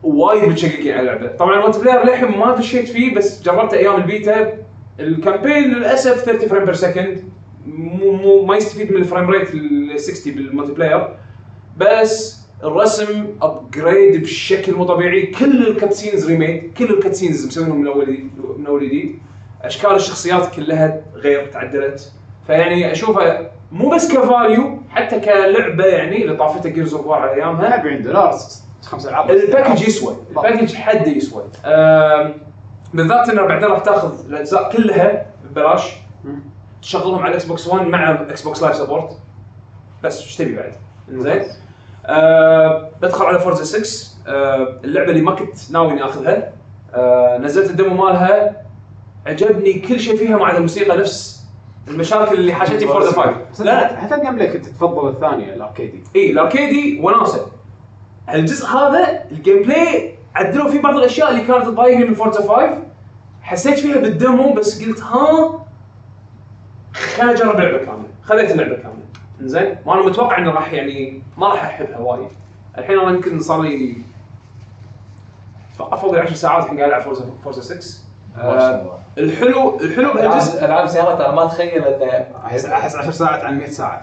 وايد متشققين على اللعبة. طبعا ال multiplayer للحين ما دشيت فيه بس جربته أيام البيتا. ال campaign للأسف 30 frame per second مو مو ما يستفيد من ال frame rate ال 60 بال multiplayer بس الرسم upgrade بشكل مو طبيعي. كل ال cutscenes remade كل ال cutscenes مسوينهم من اول من اول جديد أشكال الشخصيات كلها غير تعدلت. فيعني اشوفها مو بس ك value حتى كلعبة يعني اللي طافتها Gears of War على ايامها 40 دولار خمس ألعاب. ال package يسوى ال package حد يسوى. بالذات إنه بعدين راح تاخذ الأجزاء كلها ببلاش. تشغلهم على ال Xbox One مع Xbox Live support بس إيش تبي بعد؟ زين أه بدخل على Forza 6 أه اللعبة اللي ما كنت ناوي إني أخذها. أه نزلت ال demo مالها. عجبني كل شيء فيها ما عدا الموسيقى نفس المشاكل اللي حاشتني Forza 5 لا. حتى ال gameplay كنت تفضل الثانية ال arcadey؟ إي ال arcadey وناسة. الجزء هذا ال gameplay عدلوا فيه بعض الأشياء اللي كانت تضايقني من Forza 5 حسيت فيها بال demo بس قلت ها خليني أجرب اللعبه كاملة. خذيت اللعبة كاملة. زين؟ وأنا متوقع إنه راح يعني ما راح أحبها وايد. الحين أنا يمكن صار لي أتوقع فوق ال 10 ساعات الحين قاعد ألعب Forza Forza 6 آه الحلو الحلو بهالجزء العاب سيارات أنا ما اتخيل إنه احس أحس 10 ساعات عن 100 ساعة.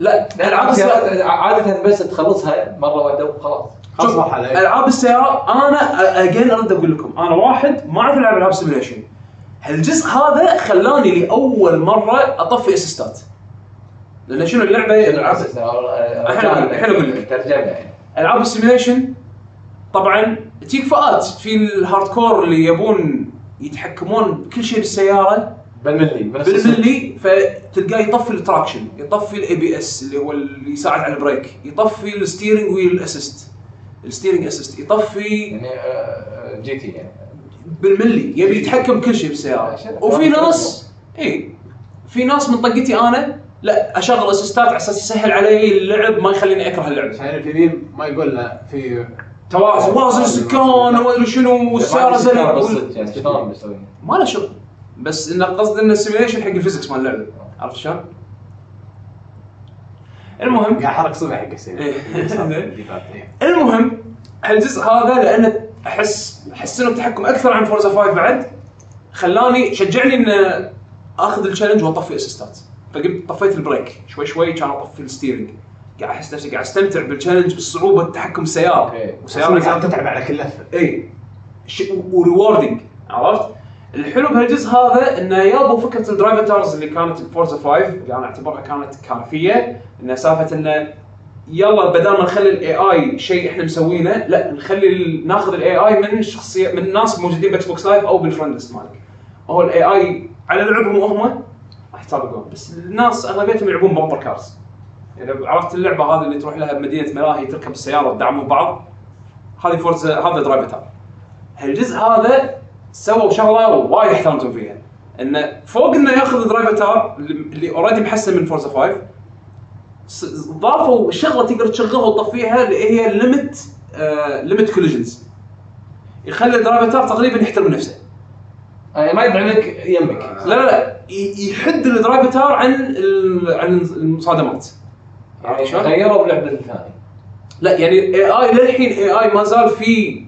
لا ألعاب السيارات سيارات عادة بس تخلصها مرة واحدة وخلاص. خلاص شوف، ألعاب السيارات أنا اجين ارد أقول لكم أنا واحد ما أعرف ألعب ألعاب simulation هالجزء هذا خلاني لأول مرة أطفي assist ات لأن شنو اللعبة؟ العاب الحين أقول لك. ترجمة. يعني ألعاب ال simulation طبعا تجيك فئات في ال hardcore اللي يبون يتحكمون بكل شيء بالسيارة. بالملي. بالملي فتلقاه يطفي ال traction يطفي ال ABS اللي هو اللي يساعد على ال brake يطفي ال steering وال assist ال steering assist يطفي يعني آه، آه، GT يعني. بالملي يبي يتحكم بكل شيء بالسيارة. وفي ناس اي في ناس من طقتي أنا لا أشغل اسيستات على أساس يسهل علي اللعب ما يخليني أكره اللعب. عشان في ميم ما يقول لنا في توازن توازن السكان وما أدري شنو والسيارة بالصدق يعني ما له شغل. بس انه قصد انه السيميليشن حق الفيزكس مال اللعبه عرفت شلون؟ المهم قاعد حرك صبع حق السنة إيه. المهم هالجزء هذا لأنه احس أحس إنه تحكم أكثر عن فورزا 5 بعد خلاني شجعني إن أخذ ال challenge وأطفي اسيستات فقمت طفيت ال brake. شوي شوي كان أطفي ال steering. قاعد أحس نفسي قاعد أستمتع بال challenge بالصعوبة التحكم السياره أوكي. وسيارة قاعد تتعب على كل لفة. إي. و rewarding عرفت؟ الحلو بهالجزء هذا إنه يابوا فكرة ال drivatars اللي كانت بفورزا 5 اللي أنا أعتبرها كانت كارثية إنه سالفة إنه يلا بدل ما نخلي ال AI شيء إحنا مسوينه لا نخلي ال- ناخذ ال AI من شخصية من ناس موجودين بإكس بوكس لايف أو بال friend list مالك. هو ال AI على لعبهم هم راح بس الناس اغلبيتهم يلعبون bumper cars. يعني عرفت اللعبة هذه اللي تروح لها بمدينة ملاهي تركب السيارة وتدعمون بعض؟ هذه فورزا هذا drivatar هالجزء هذا سووا شغلة وايد احترمتهم فيها. انه فوق إنه ياخذ drivatar اللي already محسن من فورزا 5 س- ضافوا شغلة تقدر تشغلها وتطفيها اللي هي limit limit collisions يخلي ال drivatar تقريبا يحترم نفسه. يعني ما يدعمك يمك. لا لا لا. يحد ال drivatar عن ال- عن المصادمات. يعني عرفت شلون؟ غيروا باللعبه الثانية. لا يعني AI للحين AI ما زال في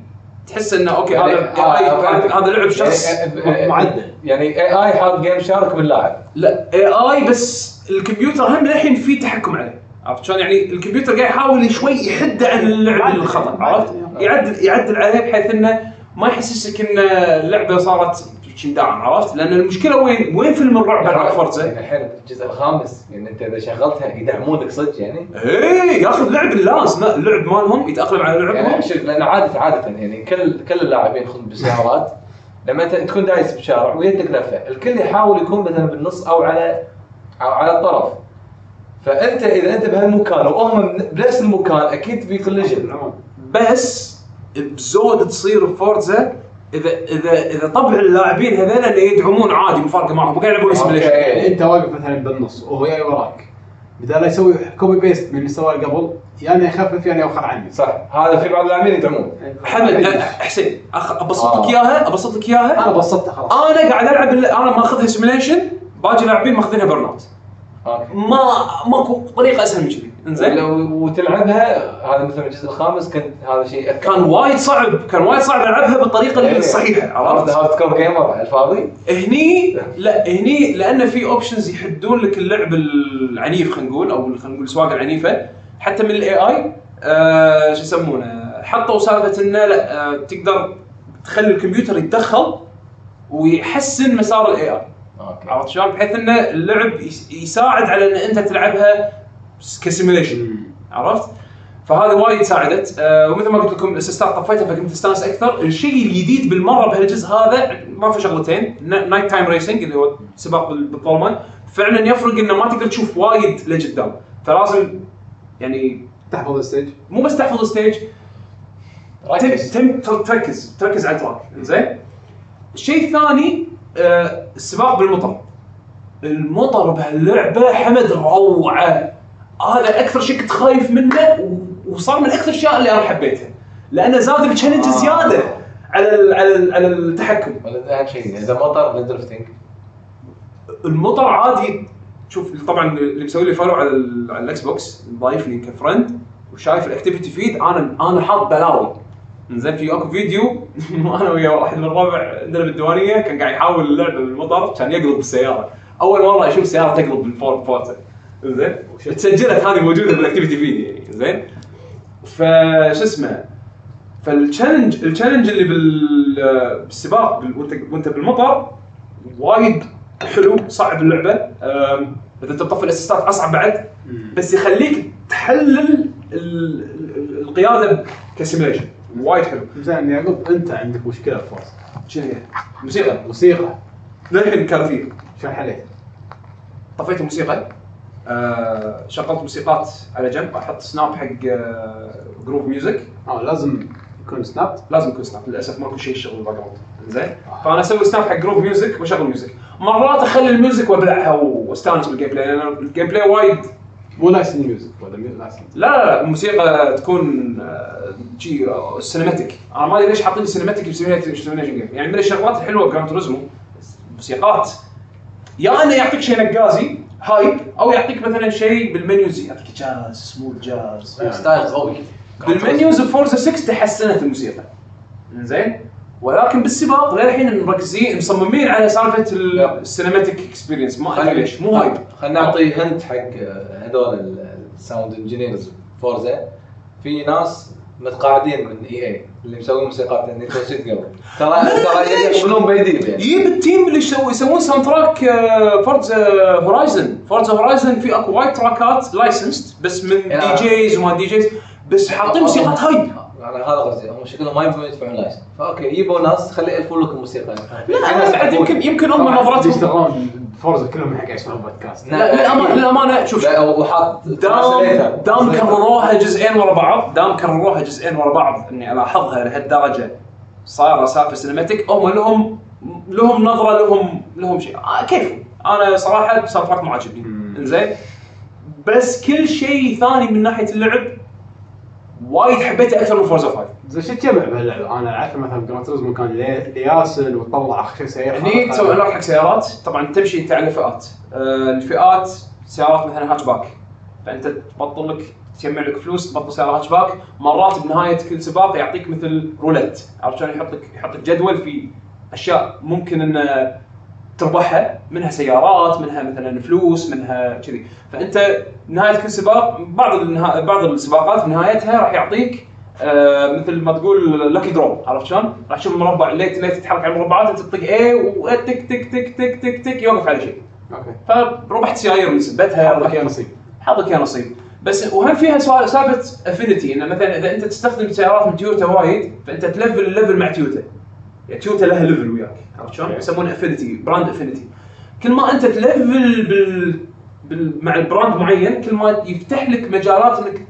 تحس إنه أوكي هذا يعني- آه، هذا لعب شخص يعني- معدل. يعني AI حاط game shark باللاعب. لا AI بس الكمبيوتر هم للحين في تحكم عليه. عرفت شلون؟ يعني الكمبيوتر قاعد يحاول شوي يحد عن اللعب الخطأ عرفت؟ يعدل. يعدل عليه بحيث إنه ما يحسسك إن اللعبه صارت down عرفت؟ لأن المشكلة وين؟ وين فيلم الرعب على فورزا؟ يعني الحين الجزء الخامس يعني أنت إذا شغلتها يدعمونك صدق يعني إيه ياخذ لعب الناس اللعب مالهم يتأقلم على لعبهم يعني شوف لأن عاده عادة يعني كل كل اللاعبين يخوضون بالسيارات لما انت تكون دايس بشارع ويدك لفه الكل يحاول يكون مثلا بالنص أو على أو على الطرف فأنت إذا أنت بهالمكان وهم بنفس المكان أكيد في collision بس بزود تصير بفورزا إذا إذا إذا طبع اللاعبين هذول اللي يدعمون عادي مفارقة معهم قاعد يلعبون simulation يعني أنت واقف مثلا بالنص وهو جاي وراك. بدال لا يسوي copy paste من اللي سواه قبل يعني يخفف يعني يوخر عني. صح. هذا في بعض اللاعبين يدعمون. حمد أ- حسين أخ- ابسط لك آه. إياها ابسط لك إياها. أنا بسطتها خلاص. أنا قاعد ألعب ال- أنا ماخذها simulation باقي لاعبين ماخذينها Burnout أوكي. ما ماكو طريقة أسهل من كذي. انزين وتلعبها هذا مثلا الجزء الخامس كنت هذا شيء أكثر. كان وايد صعب كان وايد صعب ألعبها بالطريقة إيه. الصحيحة عرفت hardcore gamer على الفاضي هني لا هني لأن في options يحدون لك اللعب العنيف خلينا نقول أو خلينا نقول السواقة العنيفة حتى من ال AI آه شو يسمونه حطوا سالفة إنه لا آه تقدر تخلي الكمبيوتر يتدخل ويحسن مسار ال AI عرفت شلون؟ بحيث ان اللعب يس- يساعد على إن أنت تلعبها ك simulation عرفت؟ فهذا وايد ساعدت آه ومثل ما قلت لكم الاسيستات طفيتها فكنت استانس أكثر، الشيء الجديد بالمرة بهالجزء هذا ما في شغلتين. night time racing اللي هو سباق بال- بالظلمه فعلا يفرق إنه ما تقدر تشوف وايد لقدام. فلازم يعني تحفظ ال stage. مو بس تحفظ ال stage تم- تركز. تركز على ال track. زين؟ الشيء الثاني آه السباق بالمطر. المطر بهاللعبة حمد روعة. هذا أكثر شيء كنت خايف منه وصار من أكثر الأشياء اللي أنا حبيتها. لأنه زاد ال challenge آه. زيادة على ال على ال على التحكم. أهم شيء. إذا مطر لل drifting المطر عادي. شوف طبعا اللي مسوي لي follow على على الاكس بوكس ضايفني ك friend وشايف ال activity feed أنا أنا حاط بلاوي. زين في أكو فيديو أنا ويا واحد من الربع عندنا بالديوانية كان قاعد يحاول اللعبه بالمطر كان يقلب بالسيارة. أول مرة أشوف سيارة تقلب بالفورد فورزا زين؟ تسجلت هذه موجودة بال activity feed يعني. زين؟ فشو اسمه؟ فال challenge ال challenge اللي بال- بالسباق بال- وانت بالمطر وايد حلو صعب اللعبة. إذا انت بتطفي الأسيستات أصعب بعد. بس يخليك تحلل ال- ال- القيادة ك simulation وايد حلو. زين يعقوب أنت عندك مشكلة في فورزا شنو هي؟ موسيقى. موسيقى. للحين كان فيه شو حليت؟ طفيت الموسيقى آه شغلت موسيقات على جنب أحط snap حق آه Groove Music آه لازم يكون snap لازم يكون snap للأسف ماكو شيء يشتغل بال background زين فأنا أسوي snap حق Groove Music وأشغل music مرات أخلي ال music وألعبها وأستانس بال gameplay لأن ال gameplay وايد. مو licensed music ولا licensed لا لا لا الموسيقى تكون آه، شي آه، cinematic أنا ما أدري ليش حاطين cinematic ب simulation game يعني من الشغلات الحلوة بجراند توريزمو موسيقات. يا انه يعطيك شيء نقازي hype أو يعطيك مثلا شيء بال menus يعطيك jazz smooth jazz style قوي. بال menus بفورزا 6 تحسنت الموسيقى. زين؟ ولكن بالسباق للحين مركزين مصممين على سالفة. ال cinematic experience ما أدري ليش مو hype خلينا نعطي هنت حق هذول الساوند انجينيرز فورزا في ناس متقاعدين من إي اي اللي مسوين موسيقات يعني توسيت قبل. ترى ترى ليش؟ يقبلون بيديب يعني يجيب التيم اللي يسوي يسوون ساوند تراك فورزا هورايزن فورزا هورايزن في أكو وايد تراكات لايسنسد بس من. دي جيز وما دي جيز بس حاطين موسيقات هايب على هذا قصدي هم شكلهم ما يبون يدفعون لايسن فأوكي يجيبوا ناس خلي يالفون لك الموسيقى في ناس لا. يمكن يمكن هم نظرتهم يشتغلون فورزا كلهم حق يسمعون بودكاست. لا للامانه للأمانة شوف وحاط دام كرروها جزئين ورا بعض دام كرروها جزئين ورا بعض إني ألاحظها لهالدرجة. صايره سالفه cinematic هم لهم لهم نظرة لهم لهم شيء. آه كيف؟ أنا صراحة تراك ما عاجبني. إنزين. بس كل شيء ثاني من ناحية اللعب وايد حبيته أكثر من فورزا 5 زين شو تجمع بهاللعبه؟ أنا عارف مثلا جراند توريزمو كان لي- لياسن وتطلع اخر شيء سيارة. هني تسوي انواع حق سيارات. طبعا تمشي انت على فئات. آه الفئات سيارات مثلا هاتش باك فانت تبطل لك تجمع لك فلوس تبطل سيارة هاتش باك مرات بنهاية كل سباق يعطيك مثل رولت عرفت شلون؟ يحط لك يحط لك جدول في أشياء ممكن ان تربحها منها سيارات منها مثلا فلوس منها كذي. فأنت نهاية كل سباق بعض النها... بعض السباقات بنهايتها راح يعطيك آه مثل ما تقول lucky drop عرفت شلون؟ راح تشوف المربع light light تتحرك على المربعات انت تطق اي وتك تك تك تك تك تك يوقف على شيء. okay. فربحت سيايير من سبتها حظك يا نصيب. حظك يا نصيب. بس وهم فيها سالفة affinity انه مثلا إذا أنت تستخدم سيارات من تويوتا وايد فأنت تلفل ال level مع تويوتا يعني تويوتا لها level وياك عرفت شلون؟ okay. يسمونه affinity brand affinity كل ما أنت تلفل بال... بال... مع ال brand معين كل ما يفتح لك مجالات إنك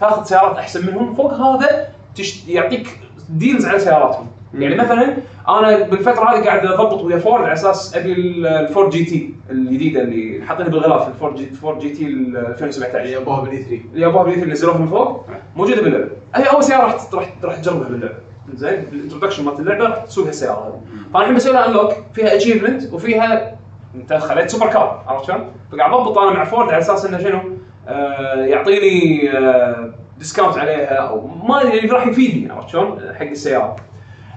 تاخذ سيارات أحسن منهم فوق هذا تش... يعطيك deals على سياراتهم يعني. مثلا أنا بالفترة هذه قاعد أضبط ويا فورد على أساس أبي ال- الفورد جي تي الجديدة اللي حاطينها بالغلاف الفورد جي فورد جي تي ال 2017 اللي ابوها بالاي 3 اللي ابوها باليث نزلوها من فوق نعم. موجودة باللعبة هي أول سيارة راح راح راح تجربها باللعبة زين بالانترودكشن مالت اللعبة راح تسوق هالسيارة هذه فانا الحين بسوي انلوك فيها اتشيفمنت وفيها انت خليت سوبر كار عرفت شلون؟ فقاعد اضبط أنا مع فورد على أساس إنه شنو؟ آه يعطيني آه ديسكاونت عليها أو ما يعني راح يفيدني عرفت شلون؟ حق السيارة.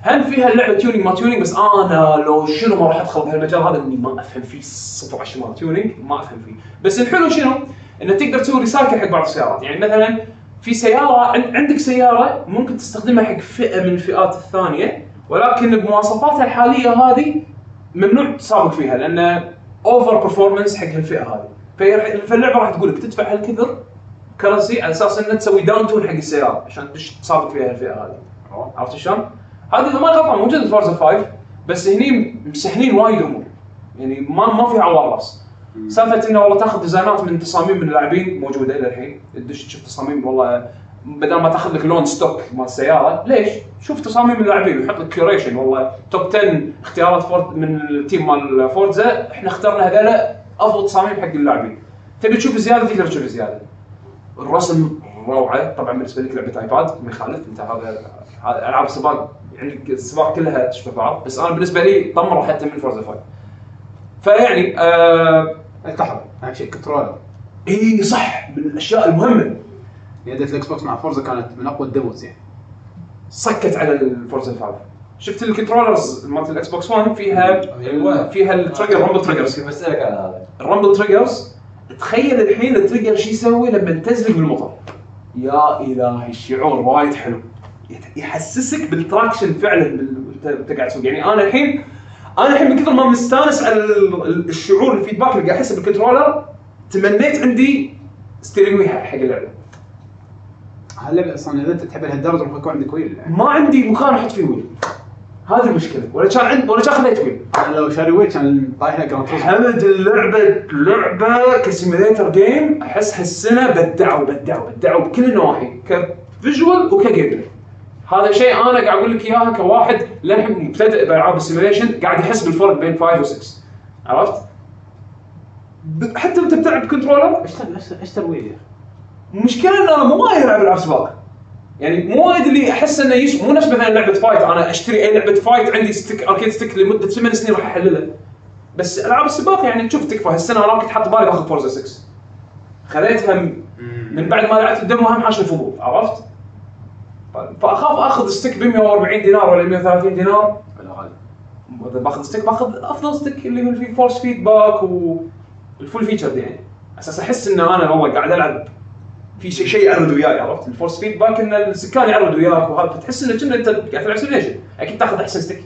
هم فيها اللعبة tuning ما tuning بس أنا لو شنو ما راح أدخل بهالمجال هذا إني ما أفهم فيه صفر على الشمال tuning ما أفهم فيه بس الحلو شنو؟ إنه تقدر تسوي recycle حق بعض السيارات يعني مثلا في سيارة عن- عندك سيارة ممكن تستخدمها حق فئة من الفئات الثانية ولكن بمواصفاتها الحالية هذه ممنوع تسابق فيها لأن over performance حق هالفئة هذه. فاللعبة راح تقول لك تدفع هالكثر currency على أساس إنك تسوي down tune حق السيارة عشان تدش تسابق فيها الفئه هذه. عرفت شلون؟ هذا إذا ما غلطان موجود في فورزا 5 بس هني محسنين وايد أمور. يعني ما ما في عوار راس. سالفة إنه والله تاخذ design ات من تصاميم من اللاعبين موجودة إلى الحين. تدش تشوف تصاميم والله بدل ما تاخذ لك لون stock مال السياره ليش؟ شوف تصاميم اللاعبين ويحط لك curation والله top 10 اختيارات فورد من ال team مال فورزا إحنا اخترنا هذول أفضل تصاميم حق اللاعبين. تبي تشوف زيادة تقدر تشوف زيادة. الرسم روعة طبعا بالنسبة لك لعبة ايباد ما يخالف أنت هذا هذا ألعاب السباق يعني السباق كلها تشبه بعض. بس أنا بالنسبة لي طمره حتى من فورزا 5 فيعني آه لحظه اهم شيء controller اي صح. من الأشياء المهمة. يدة الاكس بوكس مع فورزا كانت من أقوى ال demos يعني. صكت على الفورزا 5 شفت ال controllers مالت الاكس بوكس 1 فيها أيوة. فيها ال trigger rumble triggers كنت بسالك على هذا ال rumble triggers تخيل الحين ال trigger شو يسوي لما تزلق بالمطر يا إلهي الشعور وايد حلو. يحسسك بال traction فعلا وأنت قاعد تسوق. يعني أنا الحين أنا الحين من كثر ما مستانس على ال- ال- الشعور ال feedback اللي قاعد أحسه بال controller تمنيت عندي steering wheel حق اللعبة. هاللعبة أصلا إذا أنت تحب لهالدرجه المفروض يكون عندك wheel ما عندي مكان أحط فيه wheel هذه المشكلة. ولا كان عندي ولا كان خليت wheel أنا لو شاري wheel كان طايح توريزمو حمد اللعبه لعبة ك simulator game أحس هالسنة بدعوا بدعوا بدعوا بكل النواحي ك visual وك game هذا شيء أنا قاعد أقول لك إياها كواحد للحين مبتدئ بألعاب ال simulation قاعد يحس بالفرق بين 5 و 6 عرفت؟ حتى أنت بتلعب controller wheel يا أخي المشكلة إن أنا مو وايد ألعب العاب سباق. يعني مو وايد اللي أحس إنه yes مو نفس مثلا لعبة fight أنا أشتري أي لعبة fight عندي stick arcade stick لمدة ثمان سنين راح أحللها. بس ألعاب السباق يعني تشوف تكفى. هالسنة أنا كنت حاط بالي باخذ فورزا 6 خذيتها من بعد ما لعبت ال demo هم حاشني فضول عرفت؟ فأخاف أخذ stick ب 140 دينار ولا 130 دينار. غالي. واذا باخذ stick باخذ أفضل ستيك اللي هو فيه force feedback وال full featured يعني. أساس أحس إن أنا والله قاعد ألعب في شيء شيء يعرض وياي عرفت؟ ال force feedback إن السكان يعرض وياك وهذا فتحس كأنه أنت قاعد تلعب simulation أكيد تاخذ أحسن stick.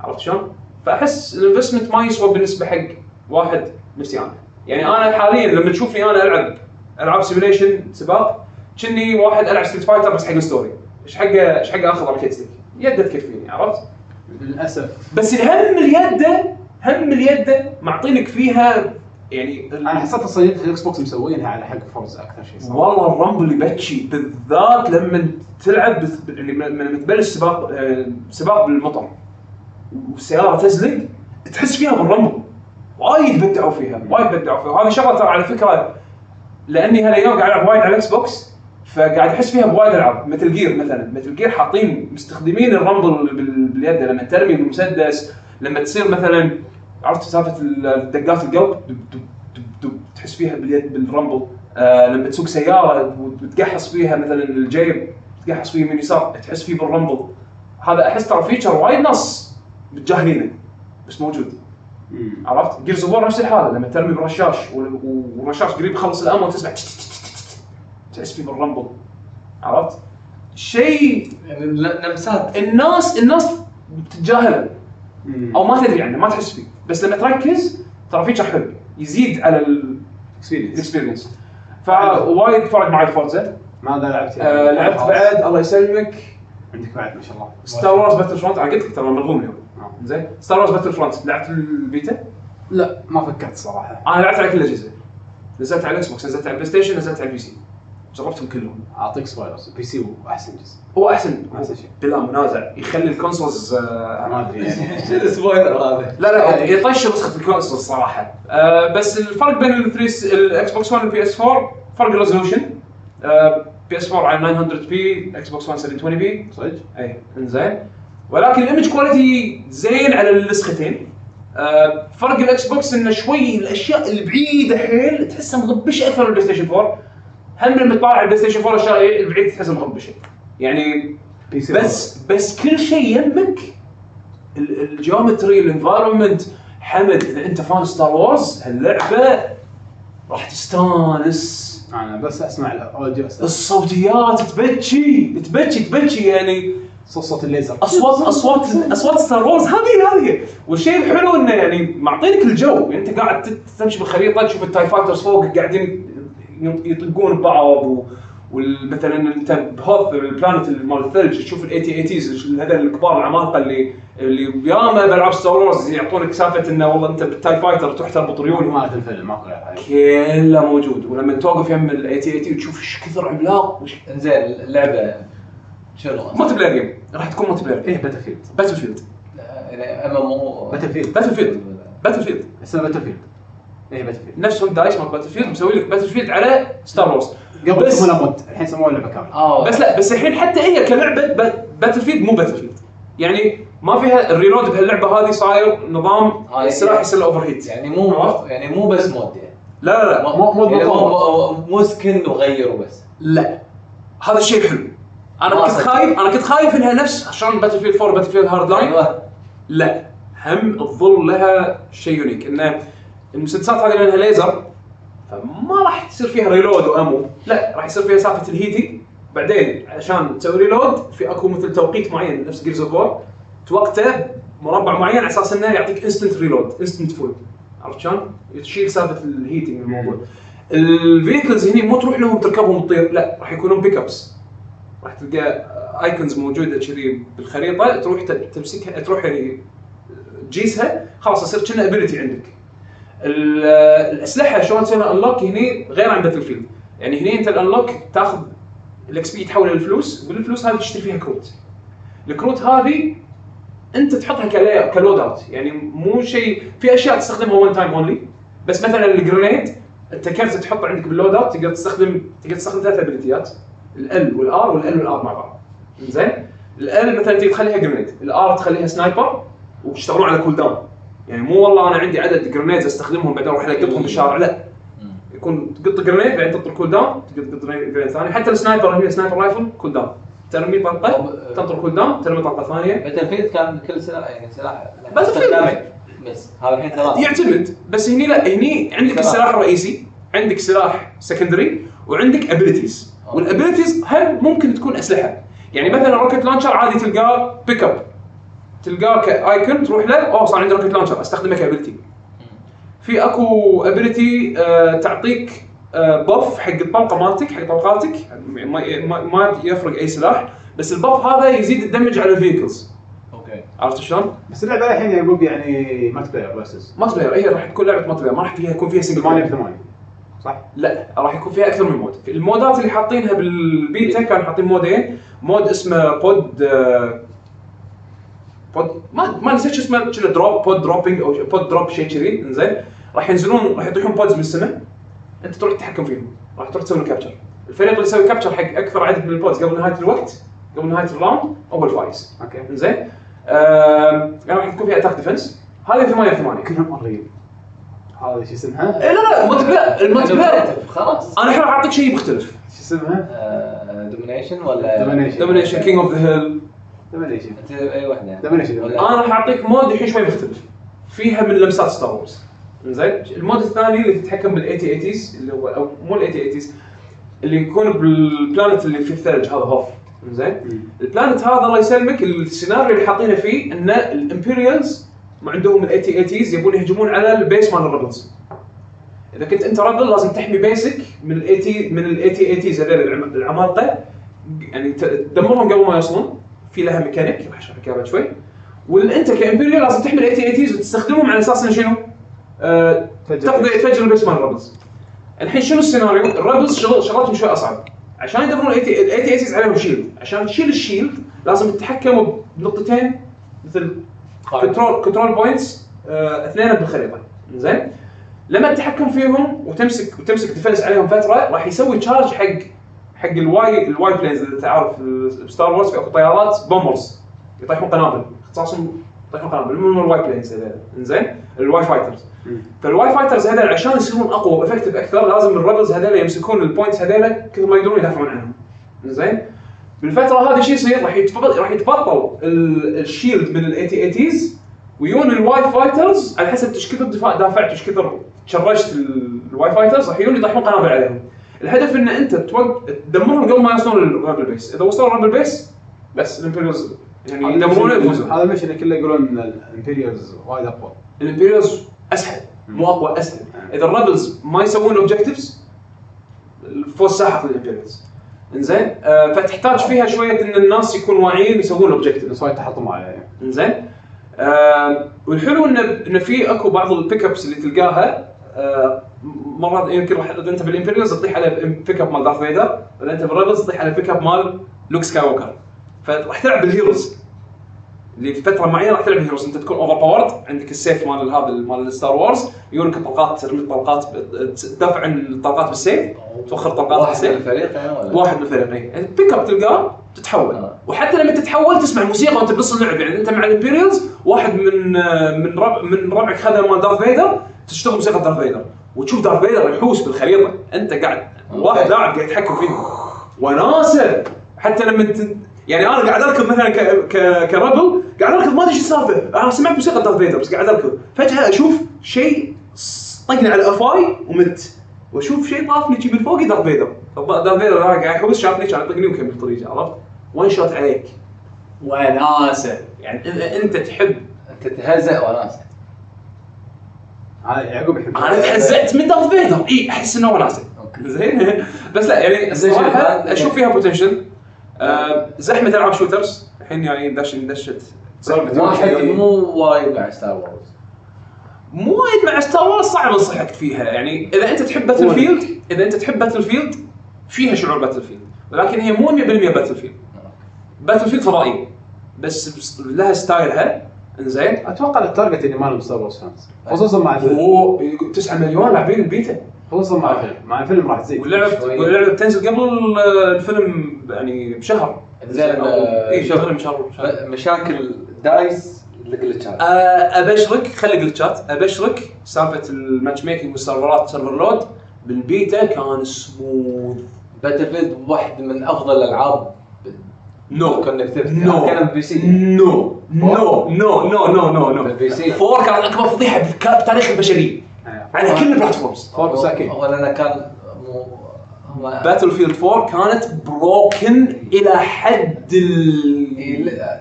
عرفت شلون؟ فأحس ال investment ما يسوى بالنسبة حق واحد نفسي أنا. يعني أنا حاليا لما تشوفني أنا العب العاب simulation سباق كني واحد ألعب ستريت فايتر بس حق ال story. إيش حقه إيش حقه اخذ arcade stick يده تكفيني عرفت؟ للأسف. بس الهم اليده هم اليده معطينك فيها يعني أنا حسيت يدة الاكس بوكس مسوينها على حق فورزا أكثر شيء صراحة والله ال rumble يبكي بالذات لما تلعب بث- يعني لما تبلش سباق آه، سباق بالمطر. والسياره تزلق تحس فيها بال rumble. وايد بدعوا فيها وايد بدعوا فيها. وهذه شغلة ترى على فكرة لأني هالأيام قاعد ألعب وايد على الاكس بوكس فقاعد احس فيها بوايد العاب مثل Gear مثلا. مثل Gear حاطين مستخدمين ال rumble بال- باليد لما ترمي بالمسدس لما تصير مثلا عرفت سالفة ال- دقات القلب؟ دب دب دب دب تحس فيها باليد بال rumble آه لما تسوق سيارة وتقحص فيها مثلا الجيب تقحص فيه من يسار تحس فيه بال rumble هذا أحس ترى feature وايد ناس متجاهلينه بس موجود. عرفت؟ Gears of نفس الحالة لما ترمي برشاش وال- والرشاش قريب يخلص ال ammo وتسمع تحس فيه بال rumble عرفت؟ شيء يعني لمسات الناس الناس بتتجاهله مم. أو ما تدري عنه ما تحس فيه. بس لما تركز ترى feature حلو يزيد على. ال experience فوايد فرق معي Forza. ماذا لعبت؟ آه لعبت بعد. الله يسلمك. عندك بعد ما شاء الله. Star Wars Battlefront أنا قلت لك ترى مرغوم اليوم. آه. زين. Star Wars Battlefront لعبت البيتا؟ لا ما فكرت صراحة. أنا لعبت على كل الأجهزة. نزلت على ال Xbox نزلت على ال PlayStation نزلت على ال PC جربتهم كلهم. أعطيك spoilers PC هو أحسن جزء. هو أحسن أحسن شيء. بلا منازع. يخلي ال consoles آه، ما أدري يعني. شو ال spoiler هذا؟ لا لا يطش نسخة ال console صراحة. آه بس الفرق بين ال Xbox 1 وال PS 4 فرق ال resolution آه PS 4 على 900 p Xbox 1 720 p صدق؟ اي إنزين. ولكن ال image quality زين على النسختين. آه فرق ال Xbox إنه شوي الأشياء البعيدة حيل تحسها مغبشة أكثر من ال PlayStation 4 هم تطالع على ال PlayStation 4 الاشياء البعيده تحسها مغبشه يعني بس بس كل شيء يمك ال- geometry ال environment حمد إذا أنت fan Star Wars هاللعبة راح تستانس. أنا بس أسمع ال audio. الصوتيات تبكي. تبكي تبكي يعني. صوت الليزر. اصوات اصوات أصوات Star Wars هذه هذه. والشيء الحلو إنه يعني معطينك الجو. يعني أنت قاعد تمشي بالخريطة تشوف ال TIE fighters فوق قاعدين يطقون ببعض و ومثلا انت ب Hoth ال planet مال الثلج تشوف ال AT-ATs هذول الكبار العمالقه اللي اللي ياما بالعاب ستار وورز يعطونك سالفه انه والله انت بالتاي فايتر تروح تربط ريولهم مالت الفيلم ماكو كله موجود ولما توقف يم الاي تي اي تي وتشوف إيش كثر عملاق وش انزين اللعبه شنو؟ مالتي بلاير جيم راح تكون مالتي بلاير إيه باتل فيلد باتل فيلد يعني ام ام أو باتل فيلد باتل فيلد باتل فيلد اسمها إيه باتل فيلد نفس هوم دايس مال باتل فيلد مسوي لك باتل فيلد على ستار وورز. قبل بس يسمونها مود الحين سموها لعبة كاملة. آه. بس لا بس الحين حتى هي كلعبة ب- باتل فيلد مو باتل فيلد. يعني ما فيها ال reload بهاللعبة هذه صاير نظام السلاح يصير له overheat يعني مو يعني مو بس mod يعني. لا لا لا. مو- مو يعني. مو- مو- مو skin وغيره بس. لا. هذا الشيء الحلو أنا كنت. خايف أنا كنت خايف إنها نفس عشان Battlefield 4 Battlefield Hardline؟ أيوه. لا. هم تظل لها شيء unique إنه المسدسات هذه لأنها ليزر فما راح تصير فيها reload و ammo لا راح يصير فيها سالفة ال heating بعدين عشان تسوي reload في أكو مثل توقيت معين نفس Gears of توقته مربع معين على أساس إنه يعطيك instant reload instant full عرفت شلون؟ تشيل سالفة ال heating من الموضوع. ال vehicles هني مو تروح لهم تركبهم تطير لا راح يكونون pickups راح تلقى icons موجودة كذي بالخريطة تروح تمسكها تروح يعني تجيسها خلاص يصير كأنه ability عندك. ال- الأسلحة شلون تسوي unlock هني غير عن Battlefield، يعني هني أنت ال unlock تاخذ ال XP تحولها لفلوس والفلوس هذه تشتري فيها كروت. الكروت هذه أنت تحطها ك loadout يعني مو شيء في أشياء تستخدمها one time only بس مثلا ال grenade أنت كرت تحطه عندك بال loadout تقدر تستخدم تقدر تستخدم ثلاث ابيلتيات L وال R وال L وال R مع بعض. زين؟ L مثلا تقدر تخليها grenade ال R تخليها sniper وتشتغلون على cooldown يعني مو والله أنا عندي عدد grenades أستخدمهم بعدين أروح القطهم بالشارع لا. يكون تقط grenade بعدين تنطر cooldown تقط grenade ثاني. حتى ال sniper هي sniper rifle cooldown. ترمي طلقه تنطر cooldown ترمي طلقه ثانية. Battlefield كان كل سلاح يعني سلاح. استخدامي بس. هذا الحين ثلاثة يعتمد. بس هني لا هني عندك سلاح. السلاح الرئيسي عندك سلاح secondary وعندك abilities. وال abilities هم ممكن تكون أسلحة؟ يعني مثلا rocket launcher عادي تلقاه بيك اب تلقاه ك icon تروح له أوه صار عندي rocket launcher أستخدمه ك ability. في أكو ability آه تعطيك آه buff حق الطلقة مالتك حق طلقاتك. ما, ما, ما يفرق أي سلاح بس ال buff هذا يزيد ال damage على ال vehicles okay. عرفت شلون؟ بس اللعبة الحين يعقوب يعني multiplayer versus multiplayer هي راح تكون لعبة multiplayer ما راح فيها يكون فيها single 8 ب player 8 صح؟ لا راح يكون فيها أكثر من mode في المودات اللي حاطينها بالبيتا كانوا حاطين مودين. mode اسمه pod آه، بود ما ما نسيت شو اسمه كذا دروب بود دروبينج أو بود دروب شيء كذي انزين راح ينزلون راح يطيحون بودز من السماء انت تروح تتحكم فيهم راح تروح تسوي كابتشر الفريق اللي يسوي كابتشر حق أكثر عدد من البودز قبل نهايه الوقت قبل نهايه الراوند هو الفايز أوكي انزين آه راح يكون فيها اتاك ديفنس هذه 8 8 كلهم قريب هذا شو اسمها؟ لا لا الملتي بلاير الملتي بلاير خلاص أنا الحين راح اعطيك شيء مختلف شو اسمها؟ دومينيشن ولا Domination. دومينيشن كينج اوف ذا هيل دومينيشن أنت أي Domination. ولا؟ أنا راح أعطيك مود الحين شوي مختلف فيها من لمسات ستار وورز زين المود الثاني اللي تتحكم بال 80 80s اللي هو أو مو ال 80 80s اللي يكون بالبلانت اللي فيه الثلج هذا هوف زين البلانت هذا الله يسلمك السيناريو اللي حاطينه فيه ان الإمبيريالز ما عندهم الاي تي اي تيز يبون يهجمون على البيس مال الريبلز إذا كنت أنت رجل لازم تحمي base ك من ال AT من ال AT-ATs هذول العم- العمالقة. يعني تدمرهم قبل ما يوصلون في لها ميكانيك راح اشرح لك اياها بعد شوي. وانت ك Imperial لازم تحمي ال AT-ATs وتستخدمهم على أساس إنه شنو؟ تفجر تقضي تفجر ال base مال ال Rebels الحين شنو السيناريو؟ ال Rebels شغل شغلاتهم شوي أصعب. عشان يدمرون ال AT-ATs عليهم shield عشان تشيل ال shield لازم تتحكم بنقطتين مثل control control points اثنين بالخريطة. زين؟ لما تتحكم فيهم وتمسك وتمسك defense عليهم فترة راح يسوي charge حق حق ال Y ال Y planes إذا تعرف ب Star Wars في اكو طيارات bombers يطيحون قنابل. اختصاصهم يطيحون قنابل. من ال Y planes هذول. زين ال Y fighters. فال Y fighters هذول عشان يصيرون أقوى و effective أكثر لازم ال Rebels هذول يمسكون ال points هذول كثر ما يقدرون يدافعون عنهم. زين بالفترة هذه شو يصير؟ راح يتبطل راح يتبطل ال- ال shield من ال AT-ATs ويون ال Y fighters على حسب إيش كثر دفاع دافعت إيش كثر charge ت ال- ال Y fighters راح يجون يطيحون قنابل عليهم. الهدف إن أنت. تدمرهم قبل ما يوصلون لل Rebel base، إذا وصلوا لل Rebel base بس ال Imperials يعني يدمرونه يفوزون. هذا ال mission كله يقولون إن ال Imperials وايد أقوى. ال Imperials أسهل مو أقوى أسهل. إذا ال Rebels ما يسوون objectives الفوز ساحق لل Imperials إنزين؟ آه فتحتاج فيها شوية إن الناس يكونوا واعيين يسوون objectives وايد تحطم عليه. إنزين؟ آه والحلو انه انه في أكو بعض ال pick-ups اللي تلقاها آه مرات يمكن راح إذا أنت بال Imperials تطيح على بيك اب مال Darth Vader إذا أنت بال Rebels تطيح على بيك اب مال Luke Skywalker فراح تلعب بال heroes. اللي في فترة معينة راح تلعب heroes أنت تكون overpowered عندك السيف مال هذا مال Star Wars يجونك طلقات ترمي طلقات تدافع عن الطلقات بالسيف توخر طلقات واحد من بالسيف الفريق يعني؟ واحد من الفريقين يعني بيك اب تلقاه تتحول. آه. وحتى لما تتحول تسمع موسيقى وأنت بنص اللعب. يعني أنت مع ال Imperials واحد من آه، من ربع من ربعك خذ مال Darth Vader تشتغل موسيقى Darth Vader وتشوف Darth Vader يحوس بالخريطة. أنت قاعد واحد لاعب قاعد يتحكم فيه. وناسه حتى لما انت يعني أنا قاعد أركض مثلا ك... ك... ك Rebel قاعد أركض ما أدري إيش السالفه أنا سمعت موسيقى Darth Vader بس قاعد أركض. فجأة أشوف شيء طقني على قفاي ومت. وأشوف شيء طافني شي من فوقي Darth Vader Darth Vader قاعد يحوس شافني كان يطقني وكمل طريقه عرفت؟ وين شوت عليك. وناسه يعني إذا أنت تحب أنت تهزأ وناس أنا يعقوب يحب أنا تهزأت من Darth Vader إي أحس إنه وناسه زين. بس لا يعني شوف، أشوف فيها potential آه زحمة ألعاب shooters الحين يعني دش دشت. واحد يعني. مو وايد مع Star Wars مو وايد مع Star Wars صعب انصحك فيها. يعني إذا أنت تحب Battlefield إذا أنت تحب Battlefield فيها شعور Battlefield ولكن هي مو 100% Battlefield Battlefield فضائيه بس بس لها style ها انزين أتوقع ال target اللي مالهم Star Wars fans خصوصا مع الفيلم هو 9 مليون لاعبين البيتا خصوصا مع الفيلم مع الفيلم راح تزيد واللعبه. واللعبه بتنزل قبل الفيلم يعني بشهر. زين، آه، اي. شهر شهر. مشاكل دايس الجلتشات آه، أبشرك خلي جلتشات أبشرك سالفة الماتش ميكنج والسيرفرات سيرفر لود بالبيتا كان سموث باتل فيلد واحد من أفضل الألعاب نو كونكتيفيتي نو كان بالبي سي نو نو نو نو نو نو نو بالبي سي فور كانت اكبر فضيحة بك- بتاريخ البشرية. على كل البلاتفورمز فور مساكين هو لأنه كان Battlefield 4 كانت broken إلى حد ال لا-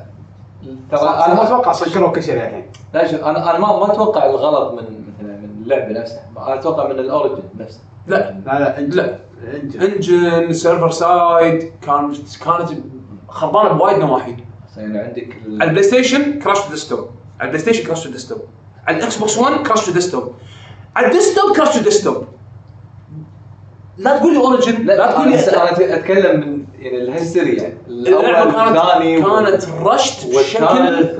ترى أنا ما أتوقع سكروا كل شيء الحين لا شوف أنا أنا ما ما أتوقع الغلط من مثلا من اللعبه نفسها أنا أتوقع من ال Origin نفسه. لا. لا لا engine server side كان كانت خربانه بوايد نواحي. يعني عندك ال- على ال PlayStation crash to desktop على ال PlayStation crash to desktop على ال Xbox 1 crash to desktop على ال desktop crash to desktop لا تقول لي Origin لا, لا تقول لي أنا أتكلم من يعني ال history يعني. اللعبه الأول كانت الثاني كانت rushed بشكل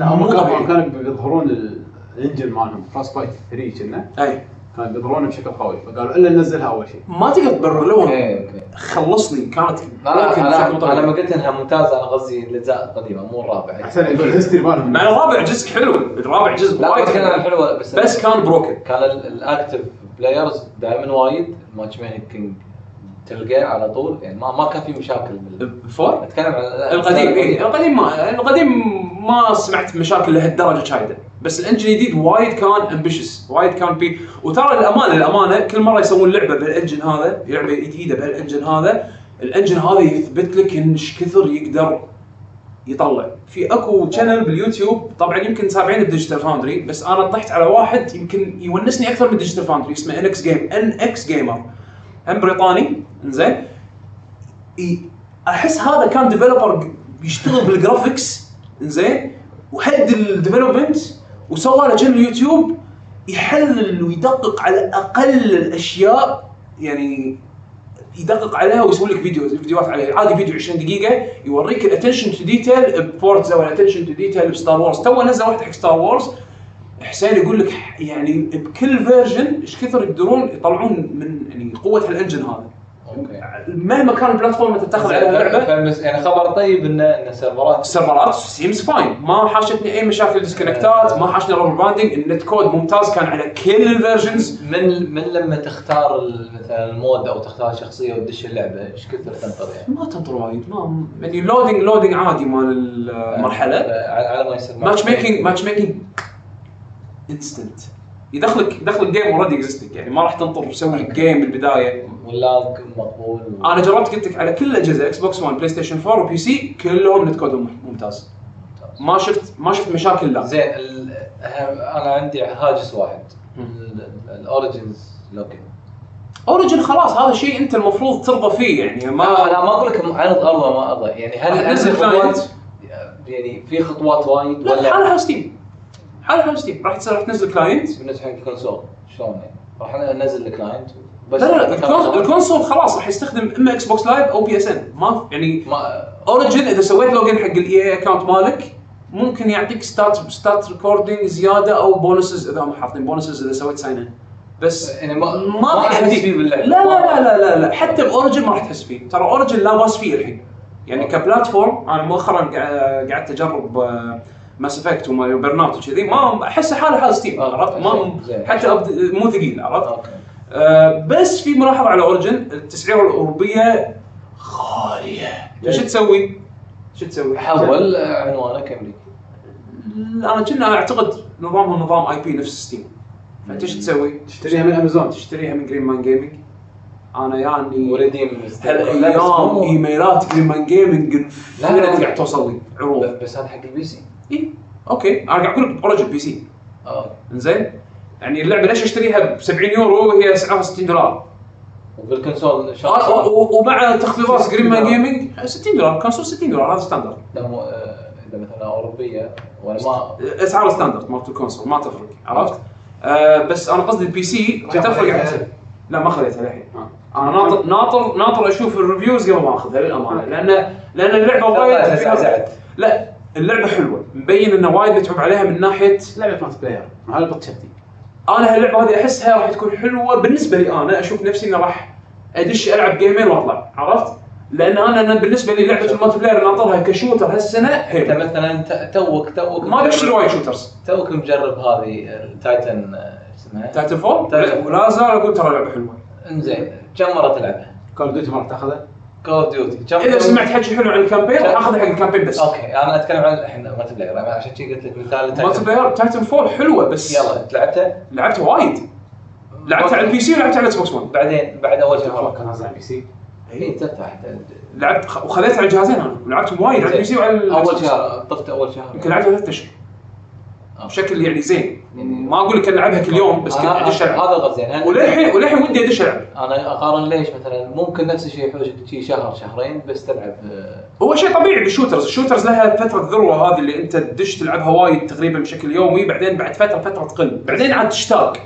هم مو كانوا طبيعي. كانوا بيظهرون ال- ال engine مالهم Frostbite 3 كنا. أي. بيظهرونه بشكل قوي. فقالوا إلا ننزلها أول شيء. ما تقدر تبرر لهم خلصني كانت أنا ممكن أنا. أنا لما قلت إنها ممتازة أنا قصدي الأجزاء القديمة مو الرابع. احسن يقول ال history مالهم. مع الرابع جزء حلو الرابع جزء لا كان حلو حلوة بس بس كان broken كان ال- ال active players دائما وايد. ال matchmaking تلقاه على طول. يعني ما ما كان في مشاكل بال- ال four أتكلم عن القديم إيه القديم ما القديم ما سمعت مشاكل لهالدرجة شايدة. بس ال engine الجديد وايد كان ambitious وايد كان فيه وترى الامانه الامانه كل مرة يسوون لعبة بال engine هذا لعبه جديده بهال engine هذا ال engine هذا يثبت لك إن إيش كثر يقدر يطلع. في أكو channel باليوتيوب طبعا يمكن تابعين ب Digital Foundry بس أنا طحت على واحد يمكن يونسني أكثر من Digital Foundry اسمه NX Game NX Gamer هم بريطاني إنزين. أحس هذا كان developer بيشتغل بال graphics إنزين. وهد ال development وسوى له channel يوتيوب يحلل ويدقق على أقل الأشياء يعني يدقق عليها ويسوي لك فيديو فيديوهات عليها عادي فيديو 20 دقيقة يوريك الاتنشن تو ديتيل بفورتزا والاتنشن تو ديتيل بستار وورز تو نزل واحد حق Star Wars حسين يقول لك يعني بكل version إيش كثر يقدرون يطلعون من يعني قوة ال engine هذا. مهما كان ال platform اللي تتخذ عليها اللعبة. يعني خبر طيب ان إن سيرفرات السيرفرات seems fine ما حاشتني أي مشاكل ديسكونكتات ما حاشني rubber banding ال net code ممتاز كان على كل ال versions من من لما تختار مثلا ال mode أو تختار شخصية وتدش اللعبة إيش كثر تنطر يعني؟ ما تنطر وايد ما يعني loading loading عادي مال المرحله على على ما يصير. matchmaking matchmaking instant يدخلك يدخلك game already existing يعني ما راح تنطر تسوي game بالبداية. وال lag مقبول. و... أنا جربت قلت لك على كل الاجهزه Xbox 1 PlayStation 4 و PC كلهم net code هم ممتاز. ما شفت ما شفت مشاكل لا. زين ال... أنا عندي هاجس واحد. ال Origin's login Origin خلاص هذا شيء أنت المفروض ترضى فيه يعني ما أنا ما أقول لك عرض ارضى ما ارضى يعني هل خطوات؟ client يعني في خطوات وايد لا ولا حالها Steam حالها Steam راح تصير راح تنزل client بالنسبة حق ال console شلون يعني؟ راح أنزل ال client لا لا لا ال con- ال console خلاص. راح يستخدم إما Xbox Live أو PSN ما يعني ما Origin إذا سويت login حق ال EA account مالك ممكن يعطيك start start recording زيادة أو bonuses إذا هم حاطين bonuses إذا سويت sign in بس يعني ما ما راح تحس فيه باللعبه لا لا لا لا لا. حتى ب Origin ما راح تحس فيه. ترى Origin لا باس فيه الحين. يعني. ك platform أنا مؤخرا قعدت أجرب Mass Effect و Burnout وكذي ما أحس حاله حال Steam عرفت ما. حتى أبد- مو ثقيل عرفت okay آه، بس في ملاحظة على Origin التسعيره الأوروبية غالية؟ شو تسوي؟ شو تسوي؟ حول عنوانك أمريكي أنا كنا أعتقد نظامهم نظام IP نفس Steam فأنت إيش تسوي؟ تشتريها من امازون تشتريها من Green Man Gaming أنا يعني و redeem هالأيام إيميلات Green Man Gaming لا. قاعد توصل لي عروض بس هذا حق ال PC اي okay أنا قاعد أقول لك Origin PC آه. إنزين؟ يعني اللعبة ليش أشتريها ب 70 يورو وهي سعرها 60 دولار؟ وبال console آه، ومع تخفيضات 60 Green Man. Gaming 60 دولار. console 60 دولار هذا standard لا مو آه، إذا مثلا أوروبية وأنا ما اسعار standard مالت ال console ما تفرق عرفت؟ آه بس أنا قصدي ال PC راح تفرق على لا ما خذيتها للحين. آه. أنا ناطر ناطر ناطر أشوف ال reviews قبل ما أخذها للأمانة. لأن لأن اللعبة وايد لا اللعبة حلوة. مبين انه وايد متعوب عليها من ناحية لعبة multiplayer. هذا بتشتي أنا هاللعبة هذه أحسها راح تكون حلوة بالنسبة لي أنا. أشوف نفسي إني راح أدش ألعب جيمين وأطلع. عرفت؟ لأن أنا أنا بالنسبة لي لعبة ال multiplayer ناطرها ك shooter هالسنة أنت هي مثلا ت- توك توك ما بشتري وايد shooters توك مجرب هذه ال Titan آه، اسمها Titanfall. ولا زال أقول ترى لعبة حلوة. إنزين كم مرة تلعبها؟ Call of Duty ما راح تاخذها. Call of Duty إذا سمعت حكي حلو عن ال campaign راح اخذها حق ال campaign بس. okay أنا أتكلم عن الحين multiplayer عشان كذي قلت لك مثال multiplayer Titanfall حلوة بس. يلا لعبتها لعبتها وايد. لعبتها على ال PC ولعبتها على ال Xbox 1 بعدين بعد أول شهر كان نازل على ال PC اي تفتح لعبت وخذيتها على الجهازين أنا ولعبتهم وايد على ال PC وعلى أول. شهر طفت أول شهر. يمكن لعبتها ثلاث أشهر. بشكل يعني زين. ما أقول لك العبها كل يوم بس كنت ادش العب هذا الغرض يعني وللحين وللحين ودي أدش ألعب. أنا أقارن ليش مثلا ممكن نفس الشيء يحوشك شي شهر شهرين بس تلعب آه، هو شيء طبيعي بال shooters. ال shooters لها فترة ذروة هذه اللي أنت تدش تلعبها وايد تقريبا بشكل يومي بعدين بعد فترة فترة تقل. بعدين عاد تشتاق.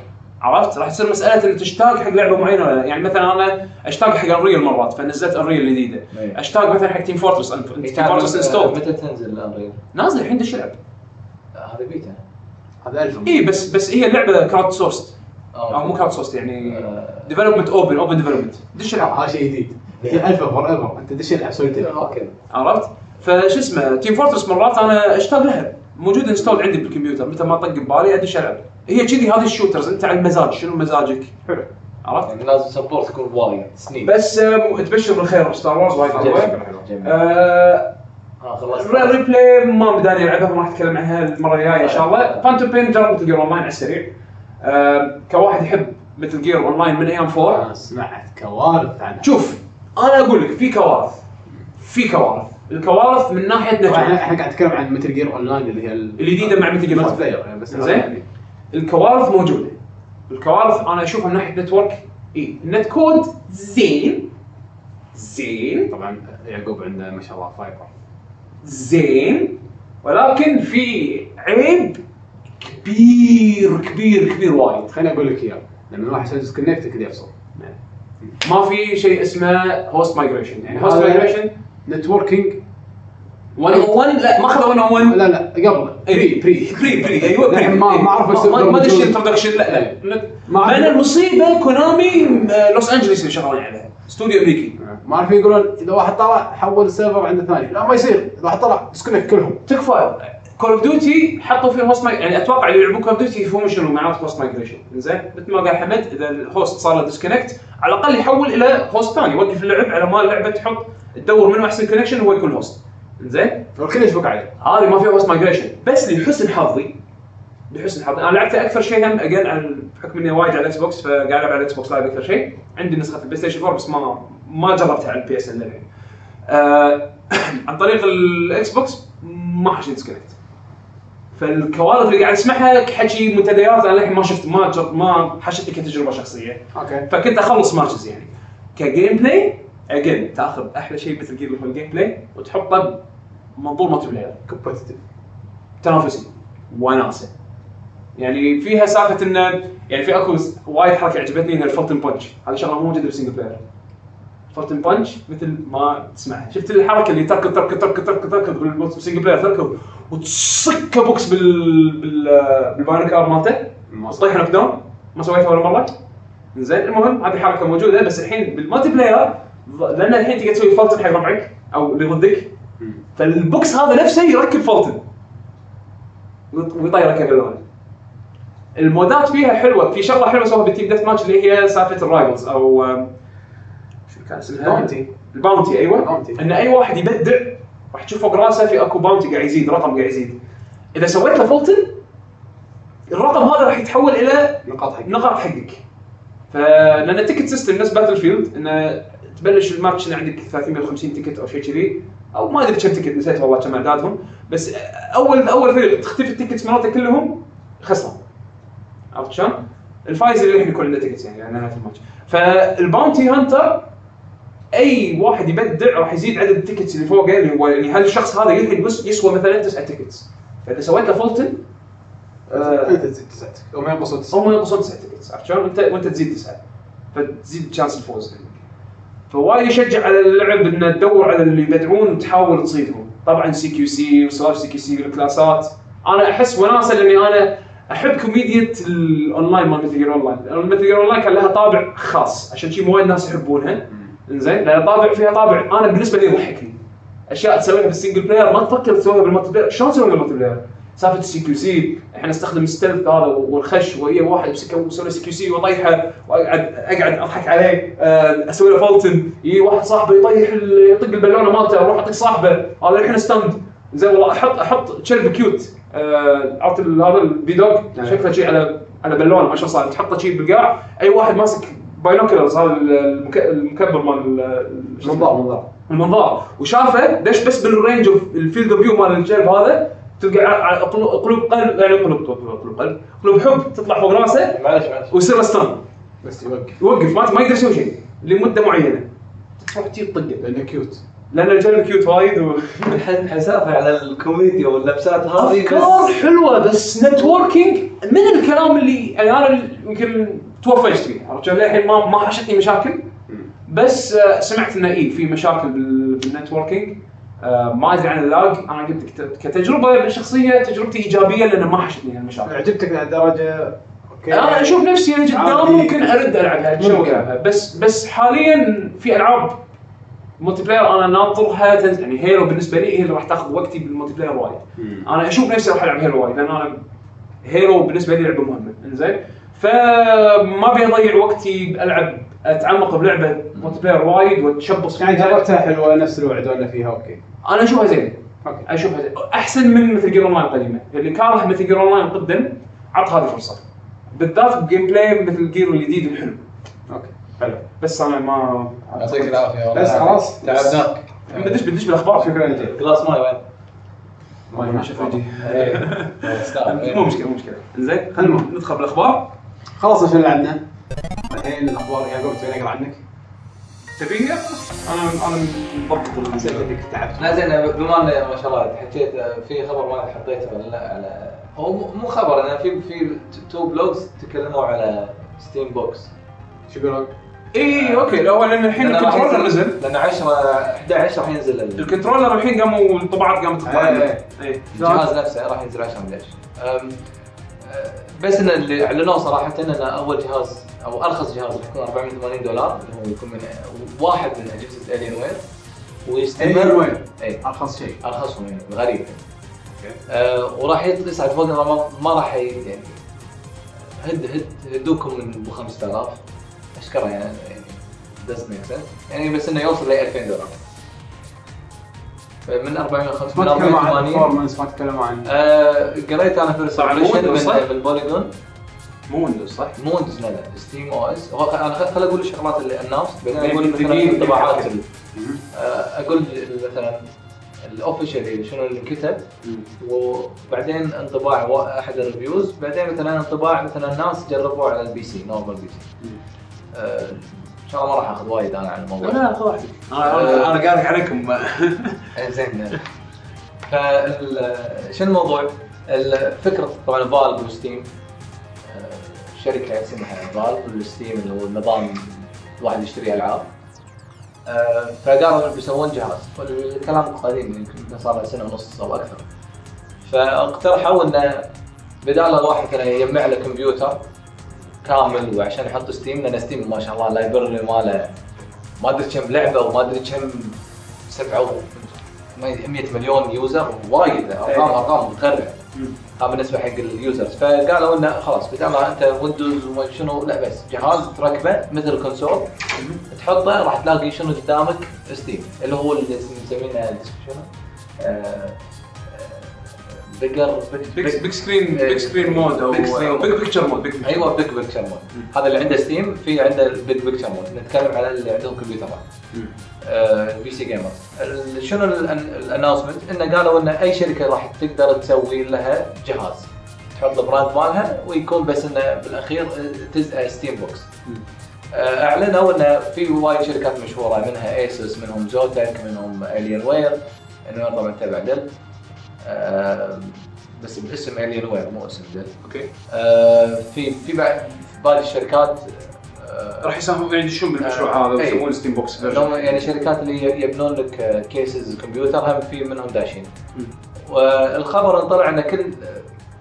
عرفت؟ راح تصير مسألة ان تشتاق حق لعبة معينة. يعني مثلا أنا أشتاق حق Unreal مرات فنزلت Unreal الجديده إيه. أشتاق مثلا حق Team Fortress Team Fortress install متى تنزل ال Unreal؟ نازل الحين دش ألعب. هذا بيتا. هذا 1000 اي بس بس هي اللعبة crowdsourced آه. أو مو crowdsourced يعني. development open open development دش العب هذا شيء جديد. هي alpha forever أنت دش العب Solitaire okay. عرفت؟ فشو اسمه Team Fortress مرات أنا أشتاق لها. موجود install عندي بالكمبيوتر. متى ما طق ببالي أدش ألعب. هي كذي هذه ال shooters. أنت على المزاج. شنو مزاجك؟ حلو. عرفت؟ يعني لازم support يكون وايد. سنين بس تبشر بالخير Star Wars وايد. حلوة replay ما بداني العبها ما راح أتكلم عنها المرة الجاية إن شاء الله. Phantom Pain جربت Metal Gear Online على السريع. كواحد يحب Metal Gear Online من أيام 4 أنا سمعت كوارث عنها شوف أنا أقول لك في كوارث. في كوارث. الكوارث من ناحية طبعا إحنا قاعد نتكلم عن Metal Gear Online اللي هي ال- الجديده مع Metal Gear player يعني بس زين. يعني. الكوارث موجودة. الكوارث أنا أشوفها من ناحية network اي ال net code زين. زين. طبعا يعقوب عنده ما شاء الله fiber زين ولكن في عيب كبير كبير كبير وايد. خليني أقول لك إياه. لما الواحد يسوي disconnect كذا يفصل ما في شيء اسمه host migration يعني host migration networking 101 لا ما اخذ 101 لا لا قبل. pre pre pre pre أيوه pre الحين ما ما أعرف ما- موجود. introduction لا لا. ما مع أعرف. ان المصيبة Konami لوس أنجلوس اللي شغالين عليها استوديو امريكي ما أعرف يقولون إذا واحد طلع حول ال server عند الثاني. لا ما يصير. إذا واحد طلع disconnect كلهم. تكفى Call of Duty حطوا فيه host يعني أتوقع اللي يلعبون Call of Duty يفهمون شنو معناته host migration زين مثل ما قال حمد إذا ال host صار له disconnect على الأقل يحول إلى host ثاني. يوقف اللعب على ما اللعبه تحط تدور منو احسن connection هو يكون host زين؟ والكل يشبك عليه. هذه ما فيها host migration بس لحسن حظي لحسن حظي. أنا لعبت أكثر شيء هم أجل عن بحكم إني وايد على ال Xbox فقاعد ألعب على ال Xbox Live أكثر شيء. عندي نسخة ال PlayStation 4 بس ما ما جربتها على ال PSN للحين. آه عن طريق ال Xbox ما حشيت disconnect فالكوارث اللي قاعد أسمعها حكي منتديات أنا للحين ما شفت ما جر ما حشتني كتجربة شخصية. أوكي. فكنت أخلص matches يعني. ك gameplay again تاخذ أحلى شيء مثل هو ال gameplay وتحطه بمنظور multiplayer competitive تنافسي. وناسه يعني فيها سالفة انه يعني في أكو وايد حركة عجبتني إنها ال Fulton punch. هذه شغلة مو موجودة بال single player. Fulton punch مثل ما تسمعها. شفت الحركة اللي تركض تركض تركض تركض تركض بال single player تركض وتصك بوكس بال بال بال bionic arm مالته. تطيح knock down ما سويتها ولا مرة. زين المهم هذه حركة موجودة بس الحين بال multiplayer لأن الحين تقدر تسوي Fulton حق ربعك أو اللي ضدك. فالبوكس هذا نفسه يركب Fulton ويط- ويطيرك بالبالون المودات فيها حلوة. في شغلة حلوة سووها بال team deathmatch اللي هي سالفة ال rivals أو شو كان اسمها؟ bounty. ال bounty أيوه. bounty. إن أي واحد يبدع راح تشوف فوق راسه في أكو bounty قاعد يزيد رقم قاعد يزيد. إذا سويت له Fulton الرقم هذا راح يتحول إلى نقاط حق نقاط حقك. فلأن ال ticket system نفس Battlefield إنه تبلش الماتش عندك 350 ticket أو شيء كذي أو ما أدري كم ticket نسيت والله كم عددهم بس أول أول فريق تختفي ال tickets مالته كلهم خسران عرفت شلون؟ الفايز اللي الحين يكون عنده tickets يعني على نهاية الماتش. فال bounty hunter أي واحد يبدع راح يزيد عدد ال tickets اللي فوقه اللي هو يعني هل الشخص هذا يلحق بس يسوى مثلا تسع tickets؟ فإذا سويت له Fulton تزيد تسعتك أو ما ينقصون تسعه هم ينقصون تسع tickets. عرفت شلون؟ وانت وأنت تزيد تسعه فتزيد chance الفوز عندك. فوايد يشجع على اللعب إنه تدور على اللي يبدعون وتحاول تصيدهم. طبعا سي كيو سي وسوالف سي كيو سي والكلاسات أنا أحس وناسة لأني أنا أحب كوميديا الاونلاين مال Metal online Metal online كان لها طابع خاص. عشان شي وايد ناس يحبونها. إنزين لأن طابع فيها طابع. أنا بالنسبة لي يضحكني. أشياء تسويها بال single player ما تفكر تسويها بال multiplayer شلون تسويها بال multiplayer؟ سالفه السي كيو سي إحنا نستخدم الستلث هذا والخش وهي واحد له سي كيو سي واطيحه وأقعد أقعد أضحك عليه آه، أسوي له فولتن يجي واحد صاحبه يطيح يطق البالونة مالته أروح أطق صاحبه. هذا الحين ستاند زين والله أحط أحط كلب كيوت آه، عرفت هذا البي دوغ؟ نعم. شكله شيء على على بالونه ما شلون صار. تحطه شيء بالقاع. أي واحد ماسك باينوكلرز هذا المك- المكبر مال ال- شو اسمه؟ منظار منظار المنظار. وشافه دش بس بالرينج اوف الفيلد اوف فيو مال الكلب هذا تلقى قلوب قلب يعني قلوب قلوب قلوب قلب قلوب حب تطلع فوق راسه معلش معلش ويصير له stun بس يوقف. يوقف ما ما يقدر يسوي شيء لمدة معينة. تروح تجي تطقه. لأنه cute لأن الكلب cute وايد و... حسافه على الكوميديا واللبسات هذه أفكار حلوة بس networking من الكلام اللي يعني أنا يمكن توهقت فيه عرفت شلون؟ للحين ما ما حشتني مشاكل بس آه، سمعت انه اي في مشاكل بال- بال networking ما أدري عن ال lag. أنا قلت كتجربة شخصية تجربتي إيجابية لأن ما حشتني المشاكل عجبتك لهالدرجة؟ أوكي. أنا أشوف نفسي أنا قدام. ممكن أرد العبها. العبها بس بس حاليا في ألعاب multiplayer أنا ناطرها يعني Halo بالنسبة لي هي اللي راح تاخذ وقتي بال multiplayer وايد. أنا أشوف نفسي راح ألعب Halo وايد لأن أنا Halo بالنسبة لي لعبة مهمة. إنزين؟ فما ابي اضيع وقتي العب أتعمق بلعبة ملتي بلاير وايد واتشبص يعني جربتها حلوة نفس اللي وعدونا فيها؟ أوكي. أنا أشوفها زين. أوكي. أشوفها زين. أحسن من مثل جير اونلاين القديمة. اللي كاره مثل جير اونلاين قدم عط هذه فرصه بالذات الجيم بلاي مثل جير الجديد الحلو. أوكي. حلو. بس أنا ما يعطيك العافية والله. بس خلاص. تعبناك. بدش بدش بالأخبار. شكرا لك جلاس ماي وين؟ ما ما وجهي إيه. مو مشكلة مو مشكلة. زين خلينا ندخل بالأخبار. خلصنا شنو اللي الحين الأخبار يعقوب تبي نقرا عنك تبيها؟ أنا أنا مضبط حسيت إنك تعبت لا زين بما ان ما شاء الله حكيت في خبر ما حطيته ولا لا على هو مو- خبر أنا في في two blogs تكلموا على Steam box شو يقولون؟ اي أوكي لا هو لأن الحين ال controller ينزل- نزل لأن 10 11 راح ينزل ال- controller الحين قاموا الانطباعات قامت تطلع إيه. لنا. اي الجهاز نفسه راح ينزل 10 11 أم، أه، بس إن اللي أعلنوه صراحة إن أول جهاز أو أرخص جهاز راح يكون 480 دولار. اللي هو يكون من واحد من أجهزة الين وير ويستمر Alienware. اي أرخص شيء. ارخصهم يعني غريب أه وراح يصعد فوق ما, ما راح يعني هد هد هدوكم من أبو 5000 أشكره يعني يعني doesn't make sense. يعني بس إنه يوصل ل 2000 دولار. من 450 ما تكلموا عن 480 ال performance ما تكلموا عن آه، قريت أنا first؟ من من Polygon مو Windows صح؟ مو Windows لا لا SteamOS. هو أنا خل أقول الشغلات اللي الناس بعدين أقول مثلا آه، أقول مثلا ال official شنو اللي انكتب وبعدين انطباع أحد ال reviews بعدين مثلا انطباع مثلا الناس جربوه على ال PC normal PC. آه، إن شاء الله ما راح أخذ وايد أنا عن الموضوع. لا خذ راحتك أنا أنا قارك عليكم. زين فال شنو الموضوع؟ الفكرة طبعا Valve و Steam شركة اسمها Valve وال Steam اللي هو النظام الواحد يشتري ألعاب. آه، فقالوا بيسوون جهاز. الكلام قديم يمكن صار له سنة ونص أو أكثر. فاقترحوا إنه بدال الواحد مثلا يجمع له كمبيوتر كامل وعشان يحط Steam لأن Steam ما شاء الله ال library ماله ما أدري كم لعبة وما أدري كم يدري 100 مليون user وايد. ارقام أرقام هذا بالنسبة حق ال users فقالوا إنه خلاص بدل ما أنت Windows وما شنو لا بس جهاز تركبه مثل ال console تحطه راح تلاقي شنو قدامك Steam اللي هو اللي مسمينه شنو؟ آه، بيجر big big screen big screen mode أو big screen big picture mode أيوه big picture mode هذا اللي عنده Steam في عنده ال big picture mode نتكلم على اللي عندهم كمبيوترات. PC gamer شنو ال announcement إنه قالوا إن أي شركة راح تقدر تسوي لها جهاز. تحط ال brand مالها ويكون بس إنه بالأخير Steam box آه، أعلنوا إنه في وايد شركات مشهورة منها ASUS منهم Zotac منهم Alienware Alien طبعا تبع Dell. آه، بس باسم Alienware مو اسم Dell okay. آه، في في بعد في باقي الشركات آه، راح يساهمون يعني يدشون بالمشروع آه، هذا. ويسوون Steam box يعني شركات اللي يبنون لك cases كمبيوتر هم في منهم داشين. والخبر ان طلع إن كل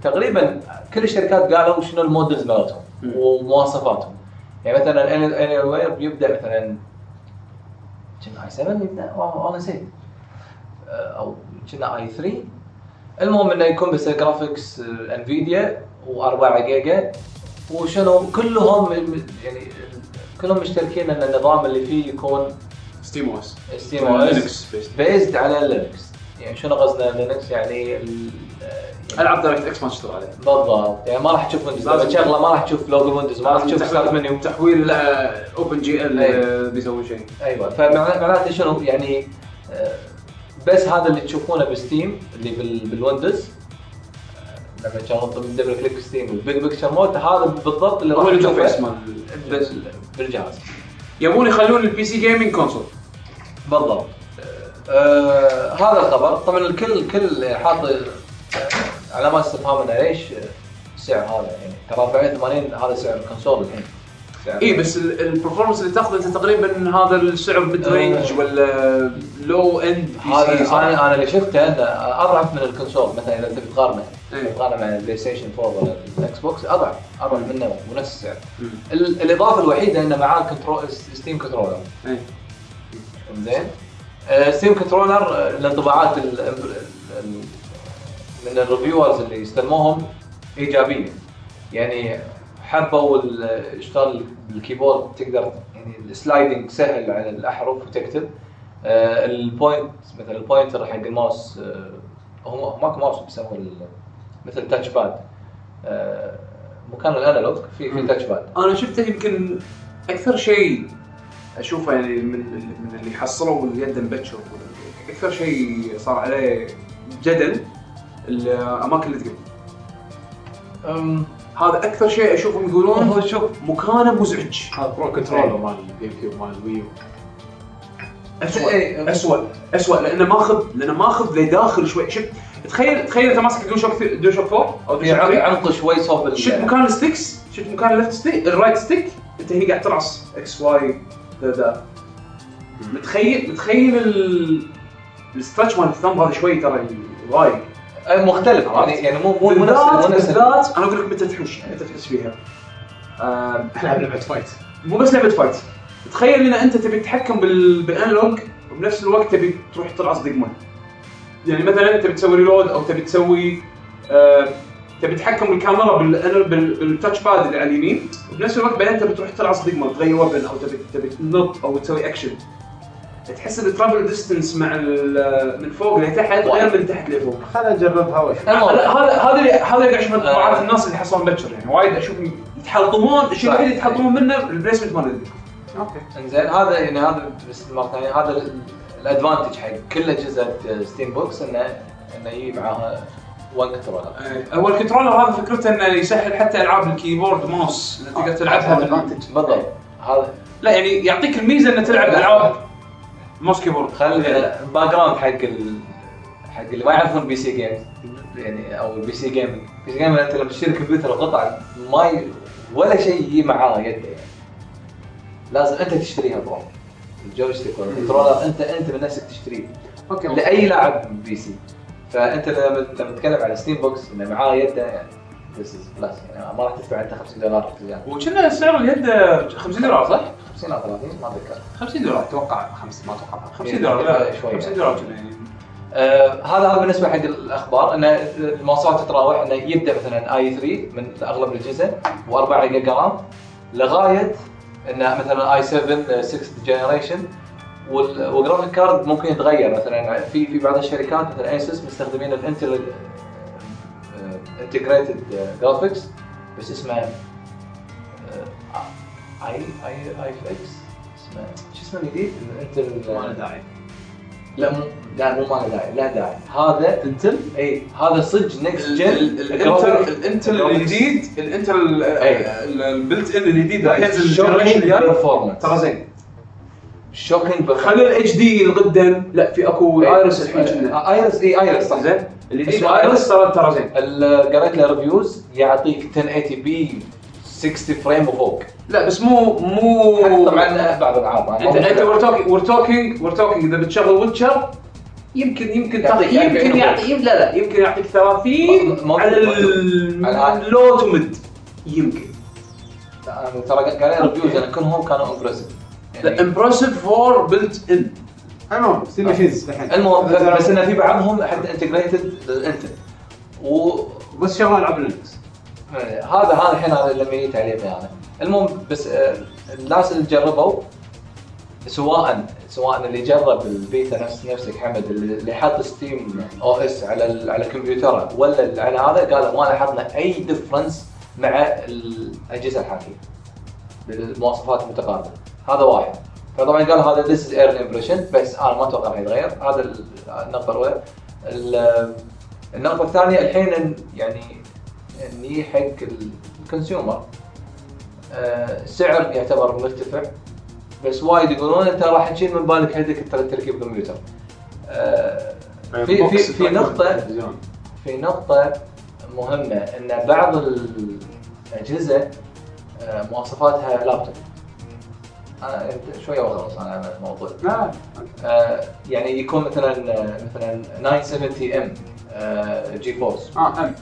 تقريبا كل الشركات قالوا شنو ال models مالتهم. ومواصفاتهم. يعني مثلا Alienware بيبدا مثلا كنا i7 يبدأ؟ والله نسيت. آه، أو كنا i3 المهم إنه يكون بس graphics Nvidia و4 جيجا وشنو؟ كلهم يعني كلهم مشتركين إن النظام اللي فيه يكون Steam OS. Steam OS. Linux based على Linux يعني شنو قصدنا؟ Linux يعني ال- ألعاب DirectX ما تشتغل عليه بالضبط. يعني ما راح تشوف Windows لما تشغله ما راح تشوف logo Windows ما راح تشوف start menu تحويل OpenGL. بيسوون شيء. أيوه. فمعناته شنو؟ يعني آه، بس هذا اللي تشوفونه ب Steam اللي بال- بال Windows. آه، لما تشغل double click Steam وال big picture mode هذا بالضبط اللي راح تشوفه بالجهاز. يبون يخلون ال PC gaming console بالضبط. آه هذا الخبر. طبعا الكل الكل حاط آه، علامات استفهام انه ليش السعر هذا يعني ترى 480 هذا سعر ال console الحين. اي بس ال- ال performance اللي تاخذه أنت تقريبا هذا السعر mid range آه. ولا low end هذا أنا أنا اللي شفته أنه أضعف من ال console مثلا إذا أنت بتقارنه إيه. تقارنه مع ال PlayStation 4 ولا ال Xbox أضعف أضعف منه ونفس السعر. ال- الإضافة الوحيدة إنه معاه control Steam controller. زين؟ Steam controller آه، الانطباعات ال- ال- من ال reviewers اللي استلموهم إيجابية. يعني حبوا اشتغل بال keyboard تقدر يعني ال sliding سهل على الأحرف وتكتب. آه، ال point مثلا ال pointer حق الماوس آه، هو ماكو ماوس بيسموه ال- مثل touch pad مكان ال analog في في. touch pad أنا شفته يمكن أكثر شيء أشوفه يعني من من اللي حصلوا اليد مبكر أكثر شيء صار عليه جدل الأماكن اللي أم، هذا أكثر شيء أشوفهم يقولون هو شوف مكانه مزعج. هذا Pro controller مال ال GameCube مال ال Wii U أسوأ إيه. أسوأ أسوأ لأنه ماخذ لأنه ماخذ لداخل شوي. شوف تخيل تخيل انت ماسك DualShock DualShock 4 أو DualShock عم- 3 عمق شوي صوب شفت مكان ال sticks شفت مكان ال left stick ال right stick أنت هي قاعد ترعص. X Y ذا ذا متخيل متخيل ال ال stretch مال ال thumb هذا شوي ترى وايد. أي مختلف يعني يعني مو مو مو نفس بالذات مو نفس بالذات أنا أقول لك متى تحوش متى تحس فيها. آه، إحنا لعبة fight مو بس لعبة فايت تخيل إن أنت تبي تتحكم بال- بال analog وبنفس الوقت تبي تروح ترعص دقمه يعني مثلا تبي تسوي reload أو تبي تسوي آه تبي تتحكم بالكاميرا بال- بال- بال touch pad اللي على اليمين وبنفس الوقت بعدين تبي تروح ترعص دقمه تغير weapon أو تبي تبي تنط أو تسوي اكشن تحس ال travel distance مع ال- من فوق لتحت غير من تحت لفوق. خليني اجربها واشوف هذا هذا اللي هذا اللي قاعد اشوفه انطباعات الناس اللي حصلوا مبكر يعني. وايد اشوفهم يتحلطمون الشيء. الوحيد اللي يتحلطمون منه ال placement مال اليد. okay. إنزين هذا يعني هذا بس مره ثانية هذا ال- ال advantage حق كل أجهزة Steam box انه إنه يجي معاها one controller هو ال controller هذا فكرته إنه يسهل حتى ألعاب ال keyboard mouse. اللي تقدر تلعبها بالضبط. هذا لا يعني يعطيك الميزة انه تلعب العاب mouse keyboard خل background حق ال... حق اللي ما يعرفون PC games يعني أو ال PC gaming PC gaming أنت لما تشتري كمبيوتر قطعه ما ي... ولا شيء يجي معاه يده. يعني لازم أنت تشتريها برو ال joystick ولا ال controller انت أنت بنفسك تشتريه. okay لأي لاعب PC. فأنت لما لما تتكلم على Steam box إنه معاه يده يعني this is plus يعني ما راح تدفع أنت 50 دولار وكنا سعر اليد 50 دولار صح؟ 50 أو 30 ما أتذكر. 50 دولار أتوقع خمس ما أتوقع. 50 دولار لا شوي. 50 دولار يعني آه هذا هذا بالنسبة حق الأخبار ان المواصفات تتراوح إنه يبدأ مثلا i3 من أغلب الاجهزه و4 giga RAM لغاية إنه مثلا i7 6 generation وال graphic card ممكن يتغير مثلا. في في بعض الشركات مثلا ASUS مستخدمين ال Intel انتجريتد جرافيكس بس اسمه اي اي اي إكس اسمه شو اسمه الجديد؟ الانتل ما له داعي لا مو لا مو ما له داعي لا داعي. هذا انتل إي. هذا صدق نكست جن الانتر الانتر الجديد الانتر ال- أي. ال- البلت ان الجديد راح ينزل الجنريشن الجاي ترى زين. شوكينج خلي الاتش دي القدم لا في أكو ايرس الحين ايرس إي. ايرس صح. زين. الجديد اسمه ايرس ترى ترى زين. قريت له reviews يعطيك 1080 p 60 frame وفوق لا بس مو مو طبعا بعض الألعاب. انت أنت we're talking we're talking we're talking إذا بتشغل ويتشر يمكن يمكن يعطيك تاخذ- يمكن 40 يعطي لا لا يمكن يعطيك 30 موجود- على ال low to mid يمكن. أنا ترى قريت reviews أنا كلهم كانوا impressive لا impressive for built in المهم machines المهم بس إنه في بعضهم حتى integrated للإنتل. و بس شغال العاب لينكس هذا هذا الحين هذا اللي جيت عليه يعني المهم بس آه، الناس اللي جربوا سواء سواء اللي جرب البيتا نفس نفسك حمد اللي حط Steam OS على على كمبيوتره ولا على هذا قال ما لاحظنا أي difference مع الأجهزة الحاليه بالمواصفات المتقاربة. هذا واحد. فطبعا قال هذا this is early impression بس أنا ما أتوقع راح يتغير. هذا ال- النقطه الاولى ال- النقطة الثانية الحين يعني إني حق ال consumer. سعر يعتبر مرتفع بس وايد يقولون أنت راح تشيل من بالك headache ترى تركيب كمبيوتر. آه، في في في نقطه في نقطة مهمة إن بعض الأجهزة آه، مواصفاتها لابتوب. أنا شوية وخلاص أنا على الموضوع لا آه، يعني يكون مثلا آه، مثلا 970 M GeForce. آه M.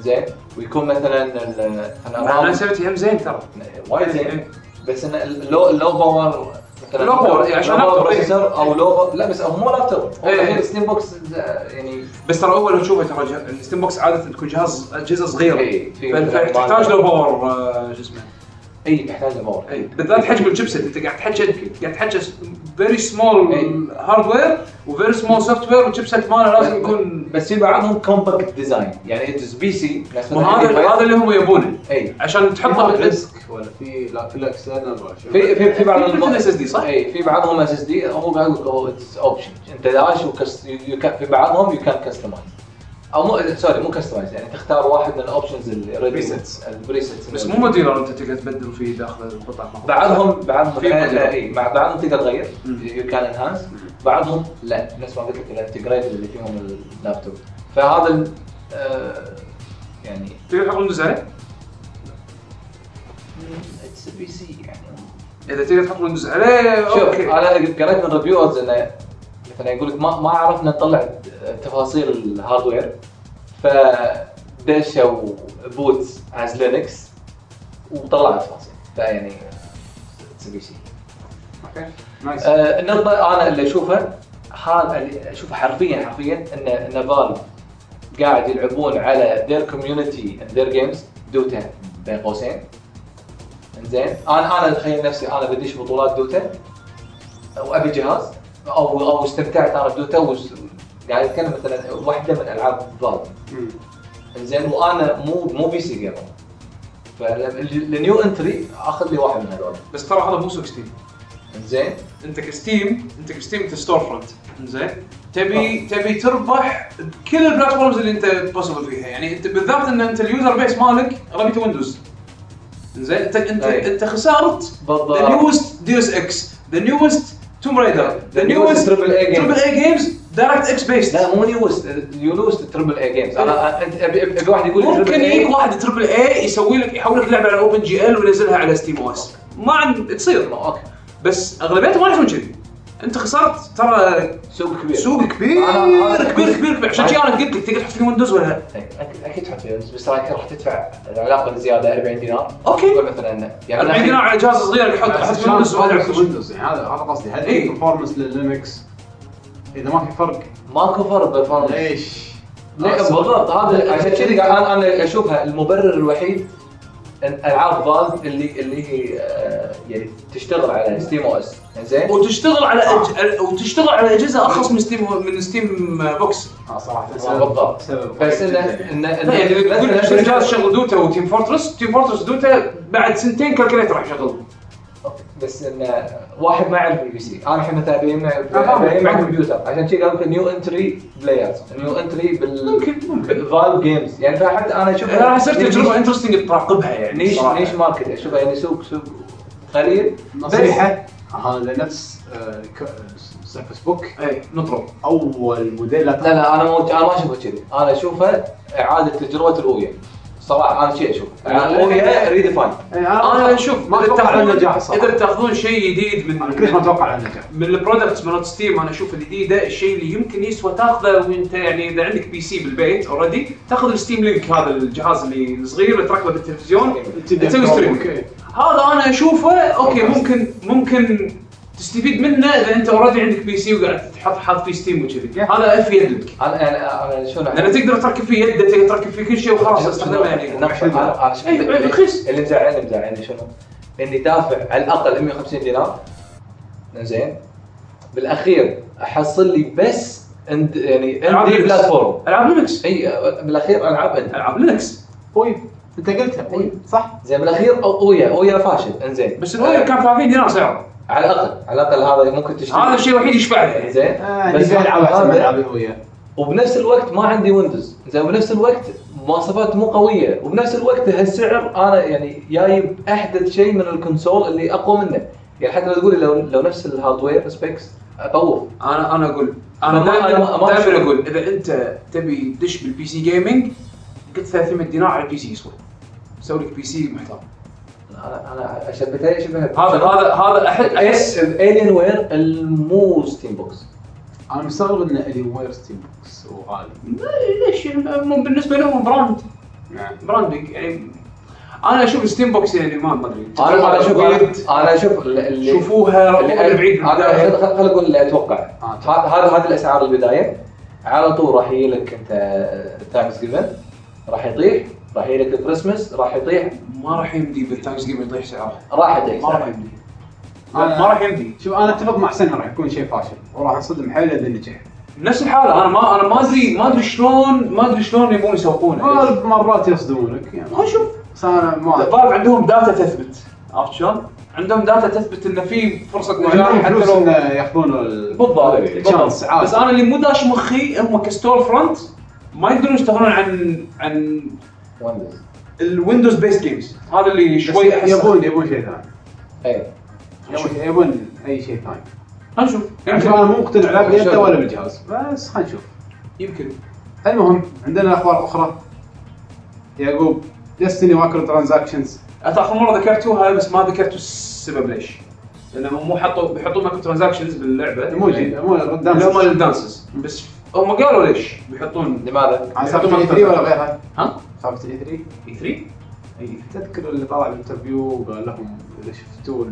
زين. ويكون مثلا أنا سويت هم زين ترى. وايد زين. بس إن ال low ال low power مثلا low power، يعني عشان لو لابتوب، إيه. processor أو low لا بس هو مو لابتوب. هو. الحين Steam Box يعني بس ترى أول تشوفه ترى ال Steam Box عادة تكون جهاز اجهزه صغيره إيه، في فأنت مثلاً تحتاج مال- له power آه، شو اسمه. أي تحتاج power أي. بالذات حجم ال chipset أنت قاعد تحكي قاعد تحكي very small. hardware و very small software وال chipset ماله لازم يكون بس في بعضهم compact design يعني انت PC هذا هذا اللي هم يبونه. أي. عشان تحطه disk ولا في لا في ال external في في في بعض في الم- SSD صح؟ أي. في بعضهم SSD هو قاعد يقول option أنت داش في بعضهم you can customize أو مو sorry مو customize يعني تختار واحد من ال options presets. ال presets بس مو modular أنت تقدر تبدل فيه داخل القطع بعضهم بعضهم في مع بعضهم تقدر تغير. you can enhance بعضهم لا نفس ما قلت لك ال integrated اللي فيهم اللابتوب فهذا آه، يعني تقدر تحط Windows عليه؟ it's PC يعني. إذا تقدر تحط Windows عليه شوف okay. أنا قريت من reviewers إنه مثلا يقول لك ما ما عرفنا نطلع تفاصيل ال hardware. فدشوا boot as Linux وطلع تفاصيل فيعني PC okay. nice آه، النقطة أنا اللي أشوفها هذا اللي حرفيا حرفيا إن Valve قاعد يلعبون على their community and their games دوتا بين قوسين. إنزين. أنا أنا اتخيل نفسي أنا بديش بطولات دوتا وأبي جهاز. أو أو استمتعت. أنا بدوتا وس- قاعد أتكلم مثلا واحدة من ألعاب Valve. إنزين وأنا مو مو PC gamer فال new entry أخذ لي واحد من هذول. بس ترى هذا مو سوق Steam إنزين. أنت ك Steam أنت ك Steam store front زين تبي تبي تربح بكل ال platforms اللي أنت possible فيها. يعني أنت بالذات إن أنت ال user base مالك اغلبيته Windows زين انت انت أي. أنت خسرت بالضبط. the newest Deus Ex the newest Tomb Raider the newest triple A games. triple A games DirectX based لا مو newest you know triple A games أنا أبي واحد يقول ممكن. يجيك واحد triple A يسوي لك يحول لك لعبة على OpenGL وينزلها على Steam OS ما عند تصير okay. بس اغلبيتهم ما يحسون كذي. انت خسرت. ترى سوق كبير. سوق كبير أنا- أنا- كبير كبير كبير. عشان كذي أنا قلت لك تقدر تحط فيه Windows ولا لا؟ إيه، أكيد أكيد تحط فيه بس ترى راح تدفع العلاقة زياده 40 دينار. تقول مثلا يعني 40 الحين- دينار على جهاز صغير يحط أحط فيه Windows ولا Windows و Windows يعني هذا هذا قصدي. هل إيه. في performance لل Linux؟ إذا ما في فرق. ماكو فرق بالفرق ليش؟ بالضبط هذا عشان كذي قاعد أنا أنا أشوفها المبرر الوحيد العاب Valve اللي اللي هي آه، يعني تشتغل على Steam OS زين؟ وتشتغل على أج... وتشتغل على أجهزة ارخص من Steam من Steam Box آه صراحة. بالضبط. بس انه يعني. انه يعني تقول نفس اشتري جهاز الشيء- شغل دوتا و Team Fortress Team Fortress دوتا بعد سنتين calculator راح يشغل بس انه واحد ما يعرف ال PC. أنا الحين مثلا ابي فاهم. ابي يجمع كمبيوتر عشان كذي قال لك new entry players new entry بال ممكن ممكن. Valve games يعني فحتى أنا أشوف أنا صرت تجربة interesting تراقبها يعني niche صراحة. niche market أشوفها يعني سوق سوق قليل. نصيحة؟ هذا نفس آه، ك- سيرفس بوك اي نطرب أول موديل لا لا أنا مو أنا ما اشوفه كذي. أنا اشوفه إعادة تجربة الاويا صراحة أنا شيء أشوف. الاويا ريديفاين أنا أشوف ما إذا أتوقع تاخذون- النجاح صراحة. إذا تاخذون شيء جديد من أنا كلش ما أتوقع النجاح من البرودكتس مالت ستيم أنا أشوف الجديده الشيء اللي يمكن يسوى تاخذه وأنت يعني إذا عندك بي سي بالبيت اوريدي تاخذ الستيم لينك هذا الجهاز اللي الصغير اللي تركبه بالتلفزيون تسوي ستريم هذا أنا أشوفه okay ممكن ممكن تستفيد منه إذا أنت already عندك PC وقاعد تحط حاط فيه Steam وكذي. هذا في يدك أنا أنا شلون لأن تقدر تركب فيه يده تقدر تركب فيه كل شيء وخلاص تستخدمه يعني. إيه، رخيص. اللي مزعلني مزعلني شنو؟ إني دافع على الأقل 150 دينار. زين بالأخير أحصل لي بس and يعني Linux. platform. ألعاب Linux إي بالأخير ألعاب انت ألعاب Linux طيب أنت قلتها. طيب صح. زين بالأخير Ouya Ouya فاشل. إنزين. بس الاويل كان 30 دينار سعره. على الأقل على الأقل هذا ممكن تشتري. هذا الشيء الوحيد يشفع له يعني زين؟ آه بس هذا- العاب ال Ouya وبنفس الوقت ما عندي Windows زين وبنفس الوقت مواصفات مو قوية. وبنفس الوقت هالسعر أنا يعني جايب أحدث شيء من ال console اللي أقوى منه. يعني حتى لو تقولي لو لو نفس ال hardware specs أطوف. أنا أنا أقول أنا دائما. دائما أقول إذا أنت تبي تدش بالبي سي جيمنج قلت 300 دينار على البي سي يسوى سوي لك بي سي محترم. أنا شبه هذا هذا هذا احد اس الين وير المو ستيم بوكس أنا مستغرب إن الي وير ستيم بوكس وغالي ليش؟ مو بالنسبة لهم براند. نعم. براندنج يعني أنا أشوف ستيم بوكس يعني ما أدري. أنا أشوف. أنا أشوف اللي شوفوها اللي بعيد أنا بالبداية. خل خل أقول اللي أتوقع. آه. هذا هذه الأسعار البداية. على طول راح يجي لك أنت ثانكس جيفن راح يطيح. راح يجي لك الكريسماس راح يطيح. ما راح يمدي بالثانكس جيم يطيح سعره. راح يطيح ما راح يمدي. لا، ما راح يمدي. شوف أنا أتفق مع سنه راح يكون شيء فاشل. وراح انصدم حيل إذا نجح. نفس الحالة. أنا ما أنا ما ادري ما أدري شلون ما أدري شلون يبون يسوقونه. غالب مرات يصدمونك يعني. ما شوف. بس أنا ما فالف عندهم داتا تثبت. عرفت شلون؟ عندهم داتا تثبت انه في فرصة نجاح حتى لو انه ياخذون ال- بالضبط. بالضبط. عادي بس أنا اللي مو داش مخي هم كستور فرونت ما يقدرون يشتغلون عن عن ويندوز الويندوز بيست جيمز هذا اللي شوي احس يبون يبون شيء ثاني. اي يبون- يبون أي شيء ثاني. خلينا نشوف. يعني يمكن. أنا مو مقتنع لا شوف. ولا بالجهاز بس خلينا نشوف. يمكن. المهم عندنا أخبار أخرى. يعقوب ديستني مايكرو ترانزاكشنز آخر مرة ذكرتوها بس ما ذكرتوا السبب ليش. لانهم مو حطوا بيحطوا مايكرو ترانزاكشنز باللعبة. ايموجي مو هم الدانسز بس هم قالوا ليش بيحطون لماذا؟ اي 3 ولا غيرها؟ ها؟ سالفه E3 E3 إي. تذكر اللي طلع بال interview وقال لهم إذا شفتوا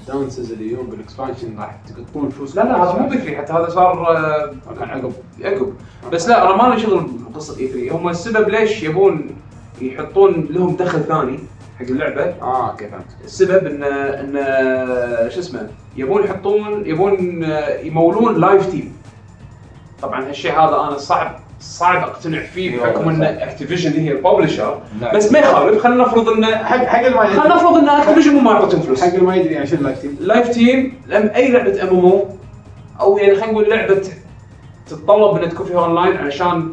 ال dances اللي يوم بال expansion راح تقطون فلوس لا لا هذا مو ب E3 حتى هذا صار آه، عقب عقب. بس لا أنا ما لي شغل بقصه E3 هم السبب ليش يبون يحطون لهم دخل ثاني حق اللعبة؟ آه okay فهمت. السبب إن إن شو اسمه يبون يحطون يبون يمولون live team طبعا هالشيء هذا أنا صعب صعب اقتنع فيه بحكم ان Activision هي ال publisher. بس ما يخالف خلينا نفرض إن حق حق ما خلينا يدري نفرض إن Activision مو ما يعطيهم فلوس حق اللي ما يدري يعني شنو ال live team live team لما أي لعبة ام ام أو أو يعني خلينا نقول لعبة تتطلب ان تكون فيها اونلاين علشان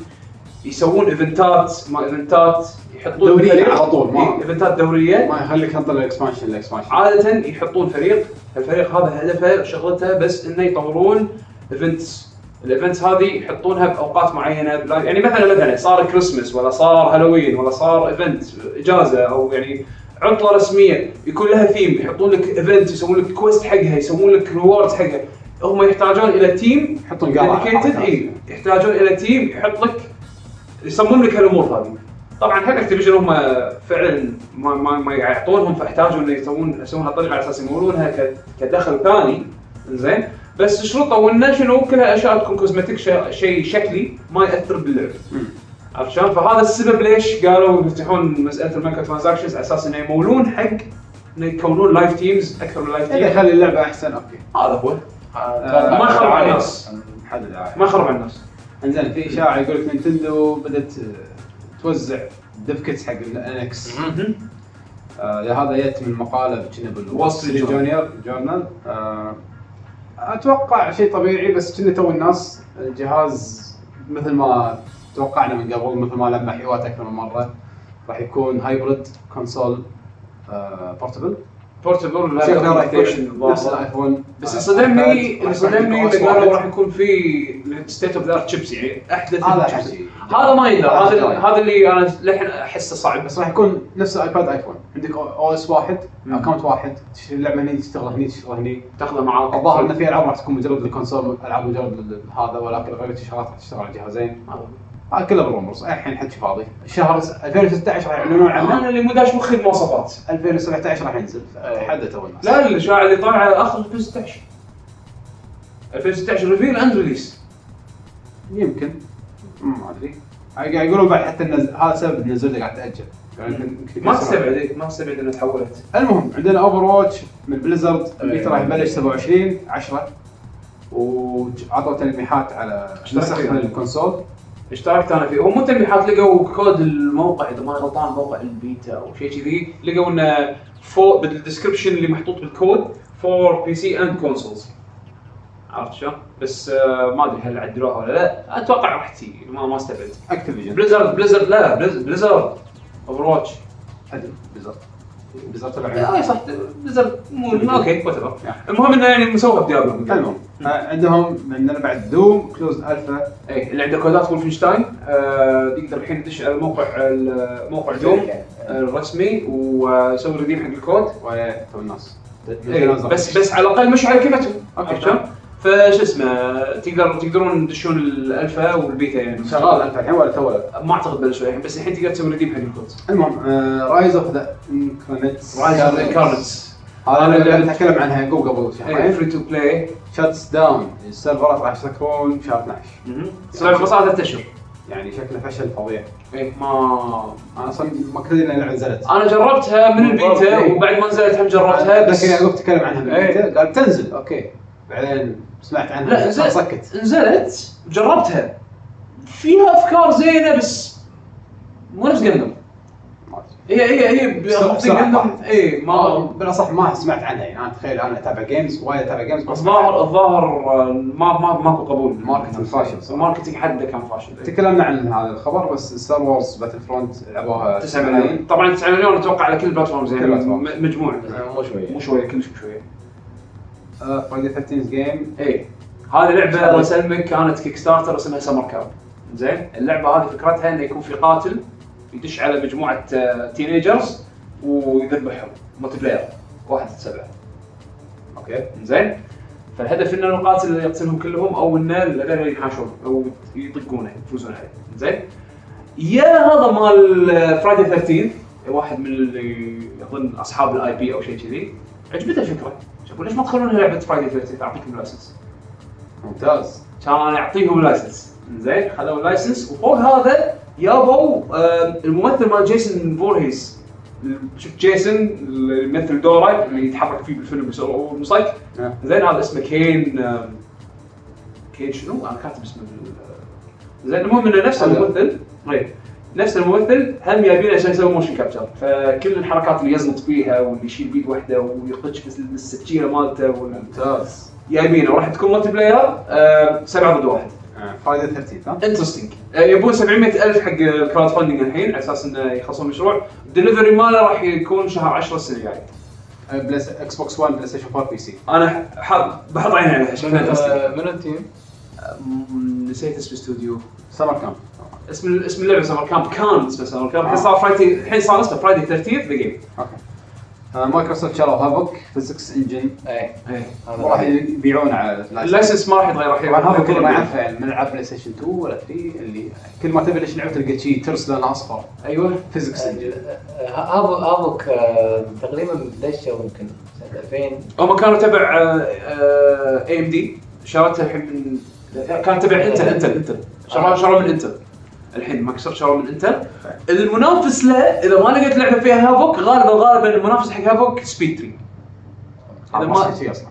يسوون event ات ما event ات يحطون دورية فريق. على طول، ما- event ات دورية. ما يخليك تنطر ال expansion ال expansion عادة يحطون فريق الفريق هذا هدفه شغلته بس إنه يطورون events ال events هذه يحطونها بأوقات معينة يعني مثلا مثلا صار كريسمس ولا صار هالوين ولا صار event إجازة أو يعني عطلة رسمية يكون لها ثيم يحطون لك event يسوون لك quest حقها يسوون لك rewards حقها. هم يحتاجون إلى team يحطون dedicated اي يحتاجون إلى team يحط لك يصمم لك هالأمور هذه. طبعا حق Activision هم فعلا ما ما, ما يعطونهم فاحتاجوا إنه يسوون يسوون هالطريقه على أساس يمولونها كدخل ثاني؟ زين بس شروطه انه شنو كلها أشياء تكون cosmetic شيء شكلي ما يأثر باللعب عرفت شلون؟ فهذا السبب ليش قالوا يفتحون مسألة ال microtransactions على أساس إنه يمولون حق إنه يكونون live teams أكثر من live إذا team يخلي اللعبة أحسن okay. هذا هو. آه، ما يخرب على الناس. ما يخرب على الناس. إنزين في إشاعة يقول لك Nintendo بدأت آه، توزع ديف كيتس حق الانكس آه يا هذا يت من مقالة كنا Journal. جونيور جورنال. آه أتوقع شيء طبيعي بس كنا تو الناس الجهاز مثل ما توقعنا من قبل مثل ما لمح حيوات أكثر من مرة راح يكون هايبرد كونسول بورتبل بورتبل نفس الايفون بس آه، iPad، اللي صدمني يكون قالوا راح يكون في ستيت اوف ذا تشيبس يعني احدث. حكي هذا ما يقدر هذا هذا اللي أنا للحين احسه صعب بس راح يكون نفس ال iPad iPhone عندك OS واحد. account واحد. تشتري اللعبه هني تشتغل هني تشتغل هني. تاخذه معاك. الظاهر ان في ألعاب راح تكون مجرد ال console ألعاب مجرد هذا ولكن غير شغلات راح تشتغل على الجهازين. هذا كله بال rumors الحين حكي فاضي. الشهر 2016 راح يعلنون عنه أنا اللي مو داش مخي المواصفات. 2017 راح ينزل. تو الناس لا الاشاعه اللي طالعه آخر 2016 2016 reveal and release يمكن. ما أدري. قاعد يقولون بعد حتى النز... هذا سبب النزول قاعد تأجل. يعني ما تستبعد إيه، ما تستبعد إنها تحولت. المهم عندنا Overwatch من Blizzard ال beta راح يبلش 27 10 وعطوا تلميحات على نسخ ال console. اشتركت أنا فيه هم تلميحات لقوا كود الموقع إذا ماني غلطان موقع البيتا أو شيء كذي لقوا إنه for بال description اللي محطوط بالكود for PC and consoles عرفت شلون؟ بس آه ما أدري هل عدلوها ولا لا. أتوقع راح تجي ما ما استبعد. Activision Blizzard Blizzard لا Bliz- Blizzard Overwatch أدري. Blizzard Blizzard تبع اي صح. Blizzard مو okay what المهم إنه يعني مسوها ب Diablo المهم. آه، عندهم عندنا بعد Doom closed alpha. اي اللي عنده كودات Wolfenstein آه يقدر الحين يدش على موقع موقع Doom الرسمي ويسوي redeem حق الكود. تو الناس. إيه، بس بس على الأقل مشوا على كيفتهم. عرفت شلون؟ فش اسمه تقدر تقدرون تدشون ال alpha وال beta يعني. شغال الفا الحين ولا تو ولا ما أعتقد بلشوا الحين بس الحين تقدر تسوي redeem حق الكود. المهم Rise of the Incarnates Rise of Incarnates هذا هذا اللي نتكلم عنها يعقوب قبل شهرين free to play shuts down السيرفرات راح يسكرون شهر 12 صار بس ثلاث اشهر يعني شكله فشل فظيع. إيه. ما أنا أصلا ما كنت ادري انها نزلت أنا جربتها من البيتا إيه. وبعد ما نزلت هم جربتها بس لكن يعقوب تكلم عنها من إيه. البيتا قال بتنزل okay. بعدين سمعت عنها لا نزلت. سكت نزلت جربتها. فيها أفكار زينة بس مو نفس Gundam هي هي هي. اي ما بالأصح ما سمعت عنها يعني أنا تخيل أنا أتابع games وايد أتابع games بس الظاهر الظاهر آه، ما ما ماكو قبول ال marketing فاشل صراحة. ال marketing حده كان فاشل. تكلمنا عن هذا الخبر بس Star Wars Battlefront لعبوها 9 ملايين طبعا 9 مليون أتوقع على كل platform. م- مجموع مو شوية. مو شوية كلش مو شوية. Friday 13 game اي هذه لعبة الله يسلمك كانت Kickstarter اسمها Summer Camp زين؟ اللعبة هذه فكرتها إنه يكون في قاتل يدش على مجموعة آه، teenagers ويذبحهم. multiplayer واحد سبعة. okay؟ زين فالهدف إنه القاتل يقتلهم كلهم أو إنه الغير ينحاشون أو يطقونه يفوزون عليه. زين يا هذا مال Friday 13 واحد من اللي اظن أصحاب ال IP أو شيء كذي. عجبته الفكرة. شافوا ليش ما تخلونها لعبة Friday 13 أعطيكم license ممتاز. كان أنا اعطيهم license زين خذوا ال license وفوق هذا آه، الممثل مال جيسون فورهيس شفت جيسون اللي يمثل دوره اللي يتحرك فيه بالفيلم المصيك نعم. زين هذا اسمه كين كين شنو؟ أنا كاتب اسمه زين المهم إنه نفس. الممثل إيه. نفس الممثل هم جايبينه عشان يسوي motion capture فكل الحركات اللي يزنط فيها واللي يشيل بيد واحدة ويقش السكينه مالته ممتاز جايبينه وراح تكون multiplayer آه، سبعه ضد واحد Friday 13 ها؟ interesting يبون 700 ألف حق ال crowd funding الحين على أساس إنه يخلصون المشروع. الدليفري ماله راح يكون شهر 10 السنة الجاية. آه، plus Xbox 1 PlayStation 4 PC أنا حاب بحط عيني عليها شكلها interesting آه، من ال team؟ نسيت اسم الاستوديو. Summer Camp اسم اسم اللعبة Summer Camp كان اسمه Summer Camp الحين صار Friday الحين صار اسمه Friday 13 the game okay. آه، مايكروسوفت شروا Havok physics engine. اي هذا وراح يبيعونه على ال license. ما راح يتغير راح طبعا Havok اللي ما. يعرفه يعني من العاب PlayStation 2 ولا 3 اللي كل ما تبي ليش لعبه تلقى شيء ترس لونه اصفر أيوه. physics engine. هذا هذاك آه، تقريبا دشوا يمكن؟ سنه 2000 هم كانوا تبع اي ام دي شرتها الحين من كان تبع انتل انتل انتل شروها من انتل الحين مايكروسوفت شروها من انتل المنافس له إذا ما لقيت لعبة فيها هافوك غالبا غالبا المنافس حق هافوك سبيد 3 هذا ما أصلا.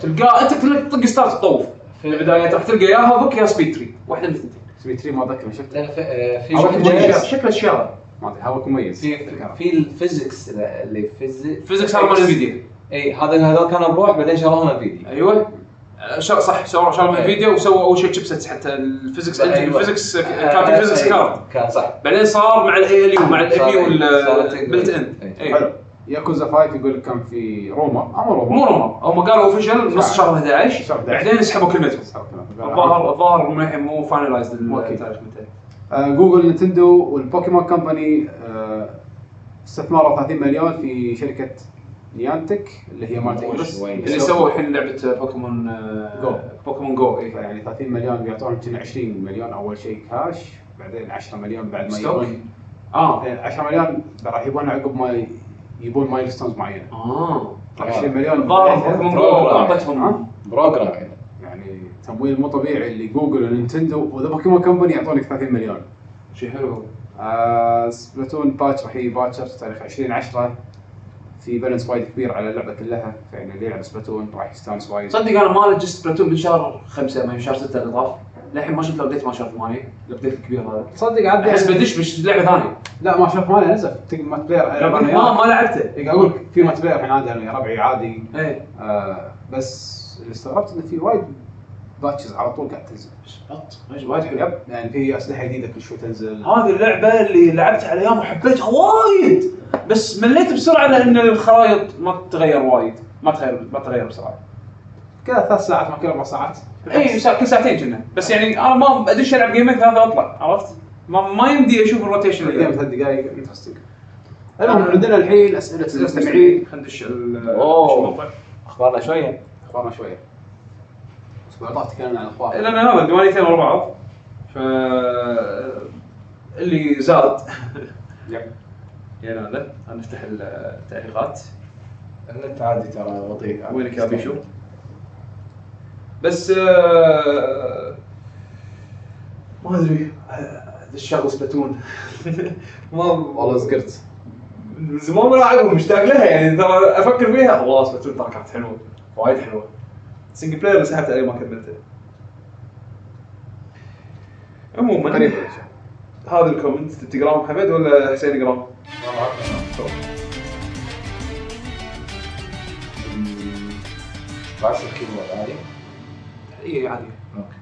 تلقاه أنت تلقى طق ستارت تطوف. في البدايات راح تلقى يا هافوك يا سبيد 3 واحدة من الثنتين سبي 3 ما أتذكر شفته؟ في آه،. شكله الشارع ما أدري هافوك مميز. في في الفيزكس اللي فيزيك فيزكس هذا مال انفيديا اي هذا هذول كانوا بروح بعدين شروهم Nvidia أيوه. شا- صح سووا شغله من Nvidia وسووا أول شيء chipsets حتى ال PhysX أيوة. ال PhysX كان في PhysX card كان صح. بعدين صار مع ال ALU مع ال IP وال built in إيه. حلو. ياكوزا 5 يقول لك كان في روما. مو روما. مو روما. هم قالوا official نص شهر 11 شهر 11. بعدين سحبوا كلمتهم الظاهر الظاهر مو finalized. التاريخ متى. آه، Google Nintendo وال Pokémon Company آه، استثمروا 30 مليون في شركة Niantic اللي هي مالت. وين؟ اللي سووا الحين لعبة Pokémon Go. Pokémon Go اي يعني 30 مليون بيعطون كنا 20 مليون أول شيء كاش بعدين 10 مليون بعد ما؟ يبون. آه 10 مليون راح يبون عقب ما يبون milestones معينة. آه. 20 مليون. الظاهر بعدها Pokémon Go program. أعطتهم. program يعني يعني تمويل مو طبيعي اللي Google و Nintendo و The Pokémon Company يعطونك 30 مليون. شيء حلو. آه Splatoon patch راح يجي باكر تاريخ 20 10 في balance وايد كبير على اللعبه كلها فيعني اللي يلعب Splatoon راح يستانس وايد. صدق أنا ما لجست Splatoon من شهر خمسة من شهر ستة اللي طاف. للحين ما شفت ال update مال شهر ثمانية ال update الكبير هذا. تصدق عاد أحس بدش مش لعبة ثانية. لا ما شوف مالي نزل. multiplayer ما ما لعبته. قاعد أقول لك في multiplayer الحين عادي أنا ربعي عادي. إيه. آه بس اللي استغربت إنه في وايد patches على طول قاعد تنزل. وايد حلو. يب يعني في أسلحة جديدة كل شوي تنزل. هذه اللعبة اللي لعبت على أيام وحبيتها وايد. بس مليت بسرعة لأن الخرائط ما تتغير وايد. ما تغير ما تغير بسرعة. كذا ثلاث ساعات ما كل أربع ساعات. إي كل ساعتين كنا. بس يعني أنا ما ادش ألعب game ين ثلاثة واطلع عرفت؟ ما, ما يمدي أشوف الروتيشن الجيم اللي ثلاث دقائق interesting المهم عندنا الحين أسئلة المستمعين. خلينا ندش أخبارنا شوية. أخبارنا شوية. الأسبوع اللي طاف تكلمنا عن الأخبار. لأن هذا ديوانيتين ورا بعض. ف اللي زاد. يا هذا نفتح التعليقات النت عادي ترى بطيء وينك يا بيشو؟ بس آه، ما أدري آه، الشغل سبلاتون ما والله زقرت. من زمان ما لعبهم مشتاق لها يعني ترى أفكر فيها والله سبلاتون ترى كانت حلوة وايد حلوة. single player سحبت عليه ما كملته. عموما هذا ال comment تقراه محمد ولا حسين يقراه؟ بعد ال keyboard عادي اي عادي okay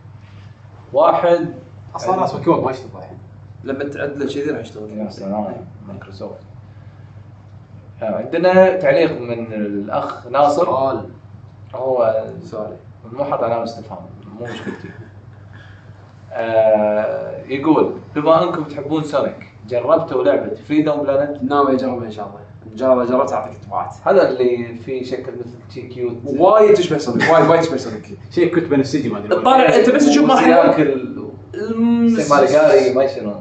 واحد. أصلا keyboard ما يشتغل الحين لما تعدل كذي راح يشتغل. يا سلام مايكروسوفت. آه، عندنا تعليق من الأخ ناصر. سؤال. هو سؤالي مو حاط علامة استفهام مو مشكلتي. آه يقول بما أنكم تحبون سونيك جربتوا لعبه فريدوم بلانت ناوي اجربها ان شاء الله جربها جربت اعطيك انطباعات هذا اللي فيه شكل مثل شي cute. وايد تشبه سونيك وايد وايد تشبه سونيك شيء كنت بنفسجي ما أدري. تطالع أنت بس تشوف مراحل. ياكل مالقاري ما شنو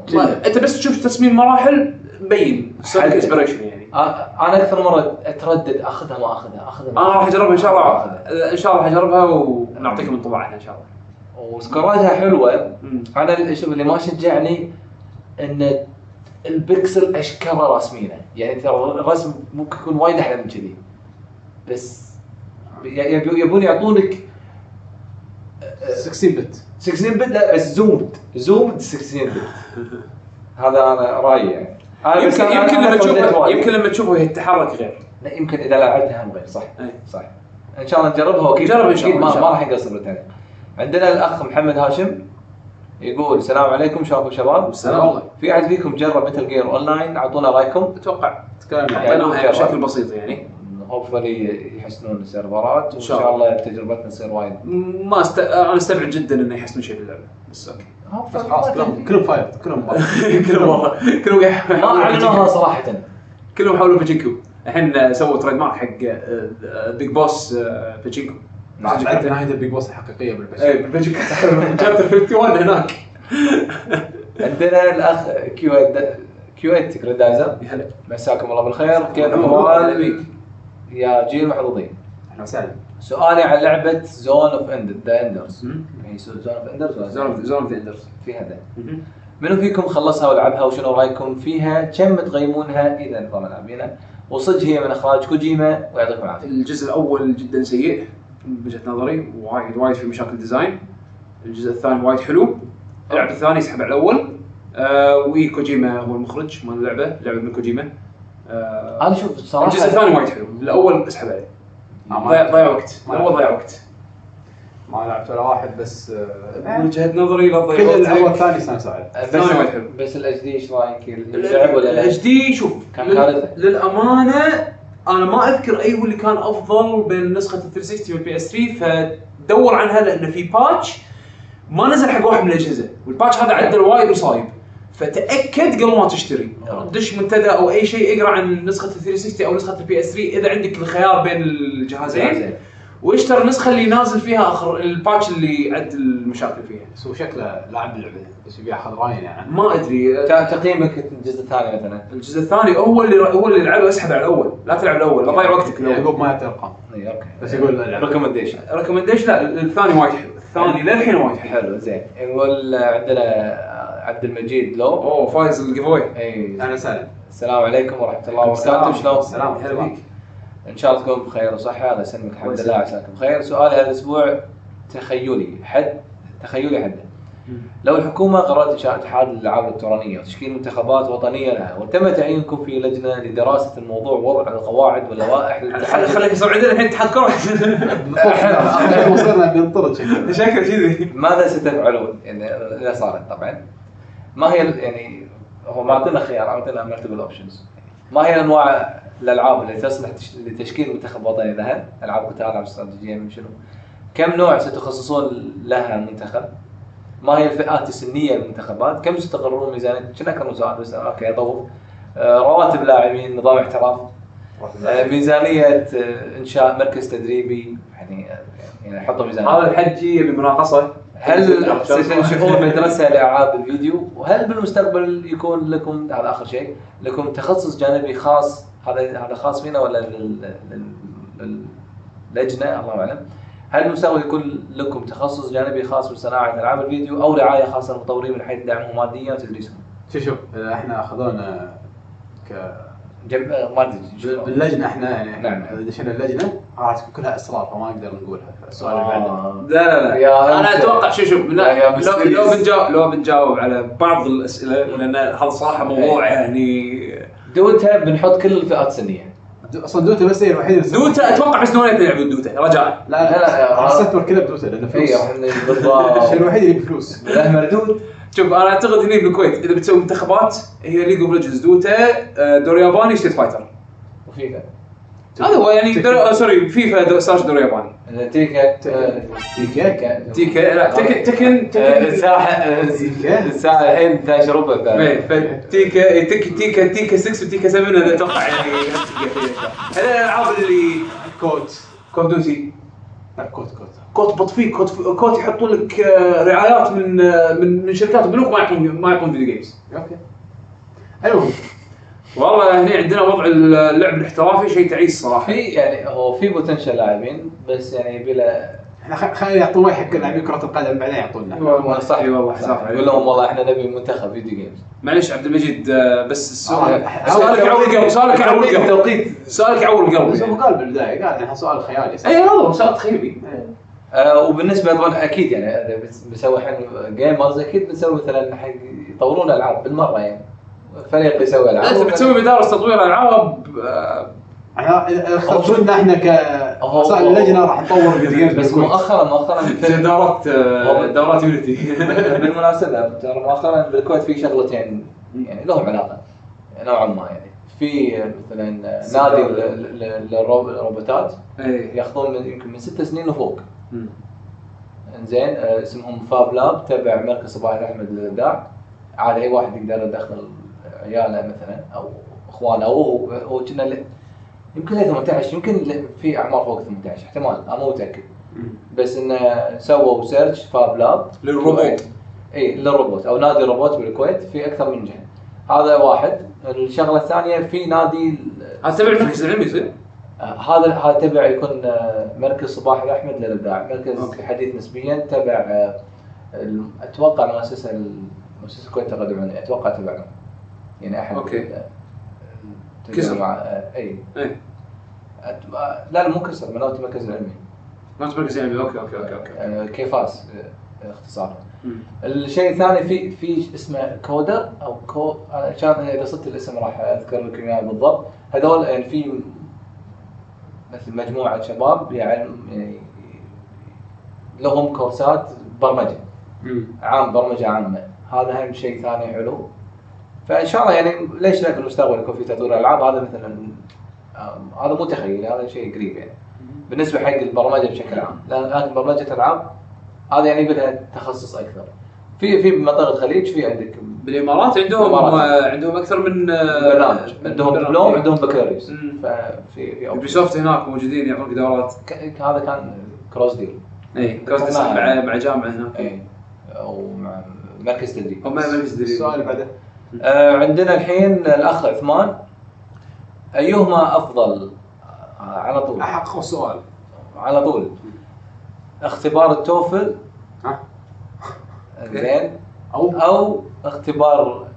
أنت بس تشوف تصميم مراحل مبين. سونيك. انسبريشن يعني. آه، أنا أكثر مرة أتردد أخذها ما أخذها أخذها. ما أنا راح أجربها إن شاء الله. إن شاء الله راح أجربها ونعطيكم انطباعنا إن شاء الله. وسكوراتها حلوة. أنا اللي- شوف اللي ما شجعني إن البكسل اشكره راسمينه. يعني ترى الرسم ممكن يكون وايد أحلى من كذي. بس يبون يعطونك 16 bit 16 bit لا بس zoomed zoomed 16 bit هذا أنا رأيي يعني. أنا بس يمكن يمكن لما تشوفه. يمكن لما تشوفه يتحرك غير. لا يمكن إذا لعبتها هم غير. صح. أي. صح. إن شاء الله نجربها واكيد إن شاء الله، ما. راح نقصر بالتعليق عندنا الأخ محمد هاشم. يقول السلام عليكم شباب؟ السلام. والله في أحد فيكم جرب Metal Gear Online أعطونا رأيكم. أتوقع تكلمنا يعني جرب. بشكل بسيط يعني. hopefully يحسنون ال server ات. وإن شاء الله. تجربتنا تصير وايد. ما است... أنا أستبعد جدا إنه يحسنون شيء باللعبه بس أوكي. بس خلاص كلهم كلهم فاير كلهم كلهم كلهم ما أعلنوها. صراحة. كلهم حاولوا بجنكو الحين سووا تريد مارك حق بيج بوس بجنكو بعد. نهايه البيج بوس الحقيقية اي بالبشر شابتر 51 هناك. عندنا الاخ كيو كيو 8 كريدايزر يا هلا. مساكم الله بالخير. كيف بيك. يا جيل محظوظين. أهلا وسهلا. سؤالي عن لعبة Zone of and the Enders هي Zone of Enders Zone Zone of the Enders فيها the. منو فيكم خلصها ولعبها وشنو رأيكم فيها؟ كم تقيمونها إذا نظام لاعبينها؟ وصدق هي من أخراج كوجيما ويعطيكم العافية. الجزء الأول جدا سيء. من وجهه نظري وايد وايد في مشاكل design. الجزء الثاني وايد حلو. اللعب الثاني يسحب على الأول. آه وي كوجيما هو المخرج مال اللعبة لعبة من كوجيما. آه أنا شوف صراحة الجزء الثاني وايد حلو. الأول اسحب عليه. ضيع ضيع وقت. الأول ضيع وقت. ما لعبت ولا واحد بس آه، من وجهة نظري لا كل تضيع الأول وقت الثاني استانس عليه بس الثاني وايد حلو. بس ال HD إيش رأيك؟ اللعب ولا لا؟ ال HD شوف كان كارثة. للأمانة أنا ما أذكر أي هو اللي كان أفضل بين نسخة ال 360 وال PS 3 فدور عنها لأن في patch ما نزل حق واحد من الأجهزة. وال patch هذا عدل وايد وصايب. فتأكد قبل ما تشتري. دش منتدى أو أي شيء اقرأ عن نسخة ال 360 أو نسخة ال PS 3 إذا عندك الخيار بين الجهازين. زين. واشتر النسخه اللي نازل فيها اخر ال patch اللي يعدل المشاكل فيها. بس هو شكله لاعب اللعبة بس يبي ياخذ راين يعني. ما أدري. تقييمك الجزء الثاني مثلا. الجزء الثاني هو اللي هو اللي لعبه أسحب على الأول. لا تلعب الأول لا تضيع وقتك. الأول يعقوب ما يعطي أرقام. اي okay. بس يقول. recommendation recommendation لا الثاني وايد حلو. الثاني للحين وايد حلو. حلو زين. يقول عندنا عبد المجيد لو. أوه فايز الجيف اي أهلا وسهلا. السلام عليكم ورحمة الله وبركاته. شلون؟ السلام هلا بيك إن شاء الله تكون بخير وصحة. الله يسلمك الحمد لله عساكم بخير. سؤالي هذا الأسبوع تخيلي حد تخيلي حده لو الحكومة قررت إنشاء اتحاد الالعاب الالكترونيه وتشكيل منتخبات وطنية لها وتم تعيينكم في لجنة لدراسة الموضوع ووضع القواعد واللوائح للتحدي خليك يصير عندنا الحين اتحاد مصيرنا بينطرد شكله شكله كذي ماذا ستفعلون؟ يعني إذا صارت طبعا. ما هي يعني هو ما اعطينا خيار اعطينا multiple options ما هي أنواع الالعاب اللي تصلح تش- لتشكيل منتخب وطني لها؟ ألعاب قتال، العاب استراتيجية من شنو؟ كم نوع ستخصصون لها المنتخب؟ ما هي الفئات السنية للمنتخبات؟ كم ستقررون ميزانية؟ كنا من سؤال بس okay اطوف آه، رواتب لاعبين، نظام احتراف، آه، ميزانية آه، إنشاء مركز تدريبي يعني يعني حطوا ميزانية هذا الحجي يبي مناقصة هل ستنشئون مدرسة لألعاب الفيديو؟ وهل بالمستقبل يكون لكم هذا آخر شيء لكم تخصص جانبي خاص هذا هذا خاص فينا ولا لل- لل- لل- للجنه الله أعلم؟ هل المستقبل يكون لكم تخصص جانبي خاص بصناعة ألعاب الفيديو أو رعاية خاصة للمطورين من حيث دعمهم ماديا وتدريسهم؟ شوف شوف إحنا أخذونا ك. آه، ما أدري باللجنة إحنا يعني نعم. نعم دشينا اللجنة راح تكون كلها أسرار فما نقدر نقولها السؤال اللي بعده آه. لا لا لا يا أنا. أتوقع شوف شوف لو. لو بنجاوب لو بنجاوب على بعض الأسئلة لأن هذا صراحة موضوع يعني دوتا بنحط كل الفئات السنية. أصلا دوتا بس هي الوحيدة اللي دوتا أتوقع بس نونيت يلعبون دوتا رجاء. لا لا، لا، راح آه. استثمر كلها بدوتا لأنه فلوس. اي بالضبط. الوحيد اللي بفلوس. له مردود. شوف أنا أعتقد هني بالكويت إذا بتسوي منتخبات هي ليج اوف ليجندز دوتا آه، دوري ياباني ستيت فايتر وفيفا. هذا هو يعني آه، سوري فيفا سلاش دوري ياباني. تيكا تيكا تيكا لا تكن تكن آه، تكن الساحه تيكا. الساعة الحين 11 ربع فتيكا تيكا تيكا تيكا 6 وتيكا 7 أنا أتوقع يعني هذه الألعاب اللي كوت كوف ديوتي لا كوت كوت كوت بطفيك كوت كوت يحطون لك آه، رعايات من آه، من من شركات بنوك ما يعطون ما يعطون video games okay. المهم والله هنا عندنا وضع اللعب الاحترافي شيء تعيس صراحة. في يعني هو في potential لاعبين بس يعني بلا إحنا خ- خلينا يعطون وجه حق لاعبين كرة القدم بعدين يعطونا. والله صح اي والله صح يقول لهم والله إحنا نبي منتخب video games معليش عبد المجيد بس السؤال آه، سؤالك يعور قلب سؤالك يعور قلب التوقيت سؤالك يعور قلب بس هو. قال بالبداية قال يعني سؤال خيالي. اي هو سؤال تخيلي. آه وبالنسبة طبعا أكيد يعني بنسوي الحين gamers أكيد بنسوي مثلا حق يطورون ألعاب بالمرة يعني. فريق يسوي ألعاب. انت بتسوي مدارس تطوير ألعاب آه، إحنا اذا خرجنا إحنا ك اللجنه راح نطور video games بس. مؤخرا مؤخرا دورات دورات Unity بالمناسبة ترى مؤخرا بالكويت في شغلتين يعني لهم علاقة نوعا ما يعني. في مثلا نادي للروبوتات اي ياخذون من يمكن من ست سنين وفوق إنزين آه، اسمهم Fab Lab تبع مركز صباح احمد للإبداع. عاد أي واحد يقدر يدخل عياله مثلا أو إخوانه أو هو كنا يمكن له 18 يمكن في أعمار فوق 18 احتمال أنا مو متأكد. بس إنه سووا search Fab Lab للروبوت. إي للروبوت أو نادي روبوت بالكويت في أكثر من جهة. هذا واحد. الشغلة الثانية في نادي هذا تبع المركز العلمي يصير آه، هذا هذا تبع يكون آه، مركز صباح الأحمد للإبداع، مركز أوكي. حديث نسبيا تبع آه، أتوقع مؤسسه مؤسسة الكويت التقدم العلمي أتوقع تبعهم. يعني أحد أوكي. ال- كسر. مع آه، أي. لا لا مو كسر منوت المركز العلمي ما مركز العلمي أوكي أوكي أوكي أوكي. آه، كيفاس آه، اختصاره. مم. الشيء الثاني في في اسمه كودر أو كو عشان إذا صدت الاسم راح أذكر لكم إياه بالضبط. هذول يعني في مثل مجموعة شباب يعني يعني لهم كورسات برمجة. عام برمجة عامة. هذا هم شيء ثاني حلو. فإن شاء الله يعني ليش لا في المستقبل يكون في تطوير العاب هذا مثلا هذا مو تخيل هذا شيء قريب يعني. بالنسبة حق البرمجة بشكل عام. لأن برمجة ألعاب هذا يعني بدها تخصص أكثر. في في منطقة الخليج في عندك بالإمارات عندهم بالإمارات. آه، عندهم أكثر من آه، برنامج عندهم. دبلوم عندهم بكالوريوس. ففي في Ubisoft هناك موجودين يعطونك دورات ك- هذا كان course ديل اي course design مع مع جامعة هناك. اي أو مع مركز تدريب. مركز تدريب. السؤال اللي بعده. عندنا الحين الأخ عثمان. أيهما أفضل؟ آه، على طول. أحق سؤال. على طول. اختبار ال TOEFL. ها؟ زين. أو؟ أو اختبار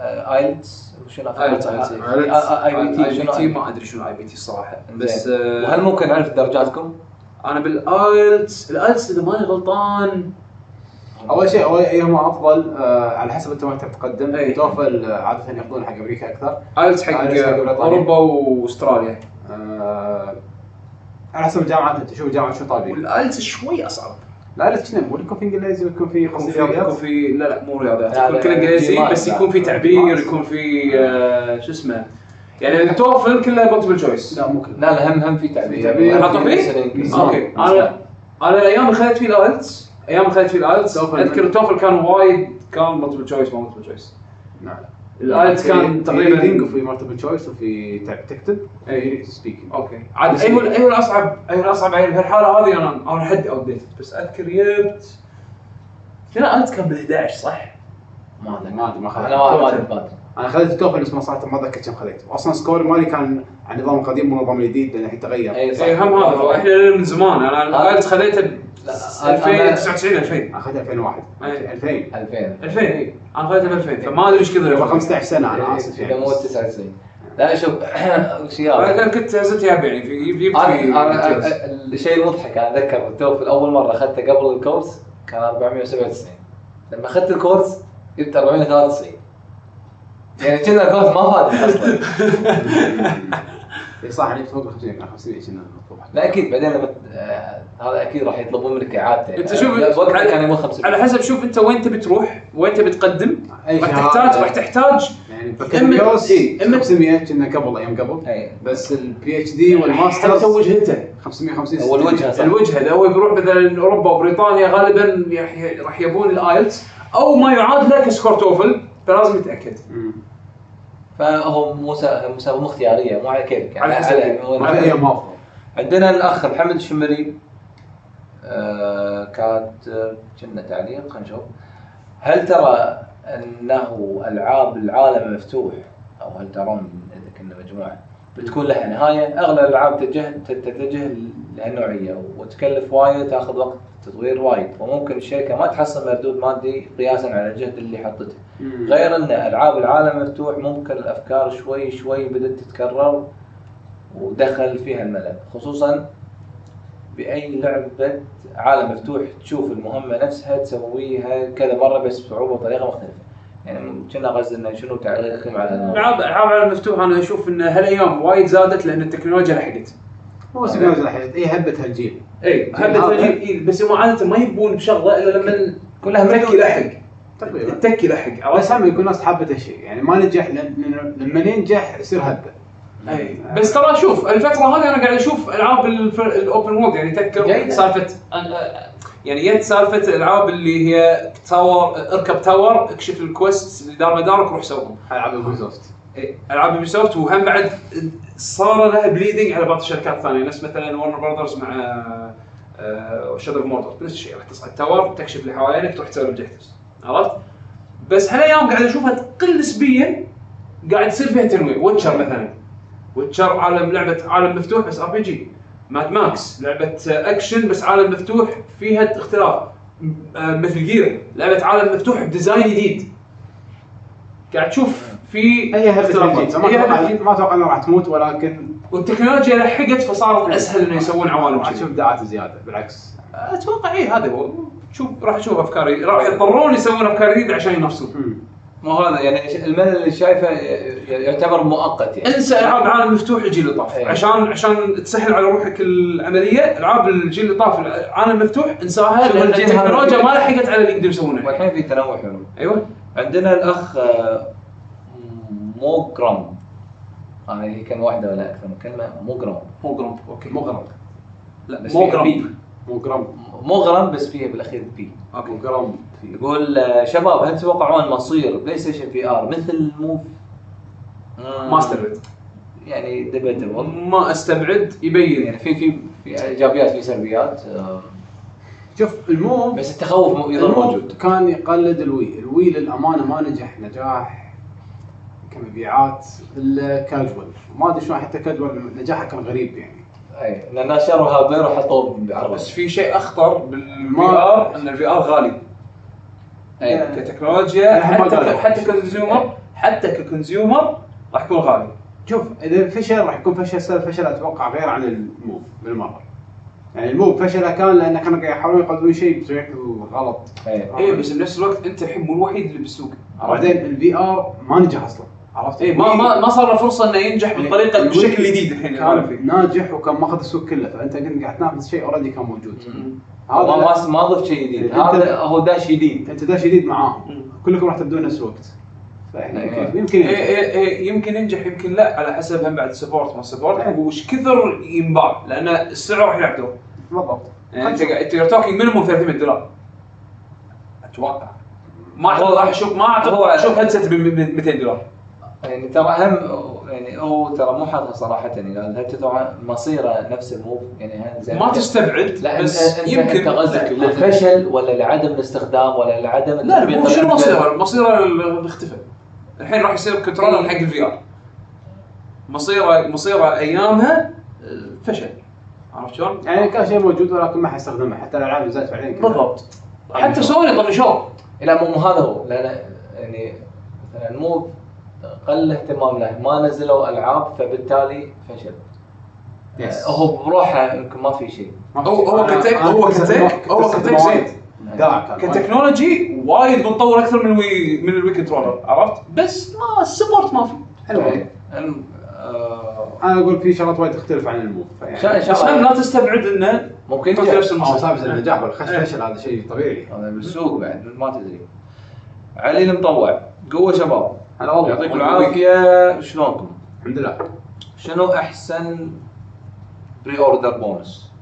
آه، IELTS شنو. iBT شنو؟ ما أدري شنو iBT الصراحه بس آه، وهل ممكن نعرف درجاتكم؟ أنا بال IELTS ال IELTS إذا ماني غلطان أول شيء أول ايهما أفضل آه على حسب أنت وين تبي تقدم. أي. TOEFL آه، عادة ياخذون حق أمريكا أكثر. IELTS حق حق. أوروبا وأستراليا. آه على حسب الجامعات أنت شوف الجامعة شو طالبين. وال IELTS شوي أصعب. لا لا نقول يكون في إنجليزي ويكون في يكون في يكون رياضيات؟ في لا لا مو رياضيات. يكون كله إنجليزي بس. يكون في تعبير. يكون في آه، شو اسمه. يعني ال TOEFL كله multiple choice لا مو كله لا لا هم هم في تعبير. في تعبير. حطوا فيه؟ okay. أنا أنا الأيام اللي خذيت فيه ال IELTS أيام خذيت فيه ال IELTS أذكر ال TOEFL كان وايد كان multiple choice ما multiple choice نعم ال IELTS كان تقريبا تقريبا وفي multiple choice وفي تكتب أي. speaking okay. عاد أيوه أيوه الاصعب أيوه الاصعب في الحاله هذه أنا أنا حدي outdated بس أذكر جبت لا IELTS كان بال 11 صح؟ ما أدري ما أدري ما أنا اخذت أدري ما أدري. أنا خذيت ال TOEFL بس ما صراحة ما اتذكر كم خذيت واصلا score مالي كان على النظام القديم مو النظام الجديد لأن الحين تغير. اي صح. اي هم هذا. هو إحنا من زمان. أنا ال IELTS خذيته ب لا، 2099 2000 اخذت 2001 أي. 2000 2000 2000 اي أنا خذيته ب 2000 فما أدري إيش كذا. 15 سنة أنا آسف يعني. مو 99 لا شوف وش أنا كنت اياه يعني في أنا. الشيء المضحك أنا أتذكر التوفل أول مرة أخذته قبل الكورس كان 497 لما أخذت الكورس جبت 493 يعني كنا الكورس ما فادني أصلا اي صح يعني فوق ال 500 كان 500 كنا مطلوب. لا أكيد بعدين لما آه، هذا أكيد راح يطلبون منك اعادته أنت شوف وقتها كان يمر 500 على حسب شوف أنت وين تبي تروح وين تبي تقدم أي راح. تحتاج راح تحتاج. يعني بكالوريوس إما- 500 كنا قبل أيام قبل. أي. بس ال PhD حتى وال masters وجهته. 550 هو الوجهه صح. الوجهة إذا هو بيروح مثلا أوروبا وبريطانيا غالبا راح- يبون ال IELTS أو ما يعاد له ك score TOEFL. فلازم يتاكد. فهو مسا- مسابقه اختيارية مو على كيفك على حسب. ما أفضل. عندنا الأخ محمد الشمري. آه كانت كنا تعليق خلينا نشوف. هل ترى أنه ألعاب العالم مفتوح؟ أو هل ترون إذا كنا مجموعة؟ بتكون لها نهاية. أغلب الألعاب تتجه تتجه لهالنوعية وتكلف وايد تاخذ وقت. تطوير وايد. وممكن الشركة ما تحصل مردود مادي قياسا على الجهد اللي حطته. غير إن ألعاب العالم مفتوح ممكن الأفكار شوي شوي بدأت تتكرر ودخل فيها الملل. خصوصا بأي لعبة عالم مفتوح تشوف المهمة نفسها تسويها كذا مرة بس بصعوبة وطريقة مختلفة. يعني كنا قصدي إنه شنو تعليقكم على العاب العاب على المفتوح أنا أشوف ان هالأيام وايد زادت لأن التكنولوجيا لحقت مو بس تكنولوجيا الحين هي هبه هالجيل. اي تجيب إيه بس هم عاده ما يبون بشغلة إلا لما كلها التك يلحق تقريبا. التك يلحق بس عرفت؟ هم يكون الناس حابه هالشيء يعني ما نجح لما ينجح يصير هبه اي بس ترى شوف الفترة هذه أنا قاعد أشوف ألعاب ال open world يعني تذكر. سالفة يعني جت سالفة الألعاب اللي هي tower اركب tower اكشف ال quest اللي دار مدارك روح سوهم ألعاب Ubisoft إيه، العاب Ubisoft وهم بعد صار لها bleeding على بعض الشركات الثانية. نفس مثلا Warner Brothers مع Shadow of Mordor نفس الشيء راح تصعد tower تكشف اللي حوالينك تروح تسوي objectives عرفت؟ بس هالايام قاعد أشوفها تقل نسبيا قاعد يصير فيها تنويع. Witcher مثلا. Witcher عالم لعبة عالم مفتوح بس RPG Mad Max لعبة اكشن بس عالم مفتوح فيها اختلاف. آه، Metal Gear لعبة عالم مفتوح ب design جديد. قاعد تشوف في هي ما أتوقع. ما إنها راح تموت ولكن والتكنولوجيا لحقت فصارت أسهل إنه يسوون عوالم راح تشوف إبداعات زيادة بالعكس. أتوقع اي هذا هو. شوف راح أشوف افكار راح يضطرون يسوون أفكار جديدة عشان ينافسون. مو هذا يعني الملل اللي شايفه يعتبر مؤقت يعني. انسى ألعاب العالم المفتوح الجيل اللي طاف. أي. عشان عشان تسهل على روحك العملية ألعاب الجيل اللي طاف العالم المفتوح انساها لأن التكنولوجيا ما لحقت على اللي يقدر يسوونه. والحين في تنوع حلو أيوه. عندنا الأخ آه، موجرام آه هي كلمه واحدة ولا أكثر من كلمة؟ موجرام مو جرامب okay. مغرم لا بس مو فيها جرامب بي. مو جرام مغرم بس فيها بالأخير بي. أوكي. مو جرام يقول آه، شباب هل تتوقعون مصير بلاي ستيشن في ار مثل موف؟ ما أستبعد. يعني ديبيتبل ما أستبعد. يبين. يعني في في في إيجابيات في سلبيات. آه، شوف الموف بس التخوف يظل موجود. كان يقلد الوي. الوي للأمانة ما نجح. نجاح كمبيعات الكاجوال. ما أدري شلون حتى كاجوال نجاحه كان غريب يعني. أي لأن شروا hardware بعرض بس في شيء أخطر بال VR؟ إن ال VR غالي. أي. كتكنولوجيا الحين ما حتى حتى ك consumer حتى ك consumer راح يكون غالي. شوف إذا فشل راح يكون فشل سبب فشل أتوقع غير عن ال Move بالمرة. يعني ال Move فشله كان لأن كانوا قاعد يحاولون يقدمون شيء بطريقه غلط. اي بس بنفس الوقت أنت الحين مو الوحيد اللي بالسوق. بعدين ال VR ما نجح أصلا. عرفت؟ اي ما ما ما صار له فرصة إنه ينجح بالطريقة الوي بالشكل الجديد الحين كان فيه ناجح وكان ماخذ السوق كله فأنت كنت قاعد تنافس شيء already كان موجود. ما هذا ما ما ضفت شيء جديد. أنت- هذا هو داش جديد. أنت داش جديد معاهم. كلكم راح تبدون نفس الوقت. أيوة. يمكن يمكن إيه ينجح. إيه إيه يمكن ينجح يمكن لا على حسب هم بعد support ما support وش كثر ينباع لأن السعر راح يلعب دور بالضبط. يعني أنت قاعد أنت talking minimum 300 دولار. أتوقع. ما راح أشوف ما أتوقع أشوف headset ب 200 دولار. يعني ترى هم يعني هو ترى مو حاطها صراحة يعني هل تتوقع مصيره نفس ال Move يعني زي ما تستبعد لا بس انت يمكن أنت قصدك لا. للفشل ولا لعدم الاستخدام ولا لعدم لا مو شنو مصيره؟ مصيره اختفى الحين راح يصير controller حق ال VR مصيره مصيره أيامها آه، فشل. عرفت شلون؟ يعني كان شيء موجود ولكن ما حيستخدمه حتى الألعاب اللي نزلت بعدين. بالضبط. حتى سوني طنشوه لا مو مو هذا هو. لأن يعني مثلا مو قل اهتمام له ما نزلوا ألعاب فبالتالي فشل yes. هو بروحه يمكن ما في شيء هو- شيء. هو كتك- هو كتك- هو كتك زين. ك technology وايد متطور أكثر من الوي من الوي controller عرفت؟ بس ما ال support ما في حلو الم- آه، أنا أقول في شغلات وايد تختلف عن ال Move فيعني بس لا تستبعد إنه ممكن ينجح. نفس صعب النجاح والخش إيه. فشل هذا شيء طبيعي هذا بالسوق بعد ما تدري علي المطوع قوة شباب هلا والله يعطيكم العافية شلونكم؟ الحمد لله شنو أحسن pre-order bonus؟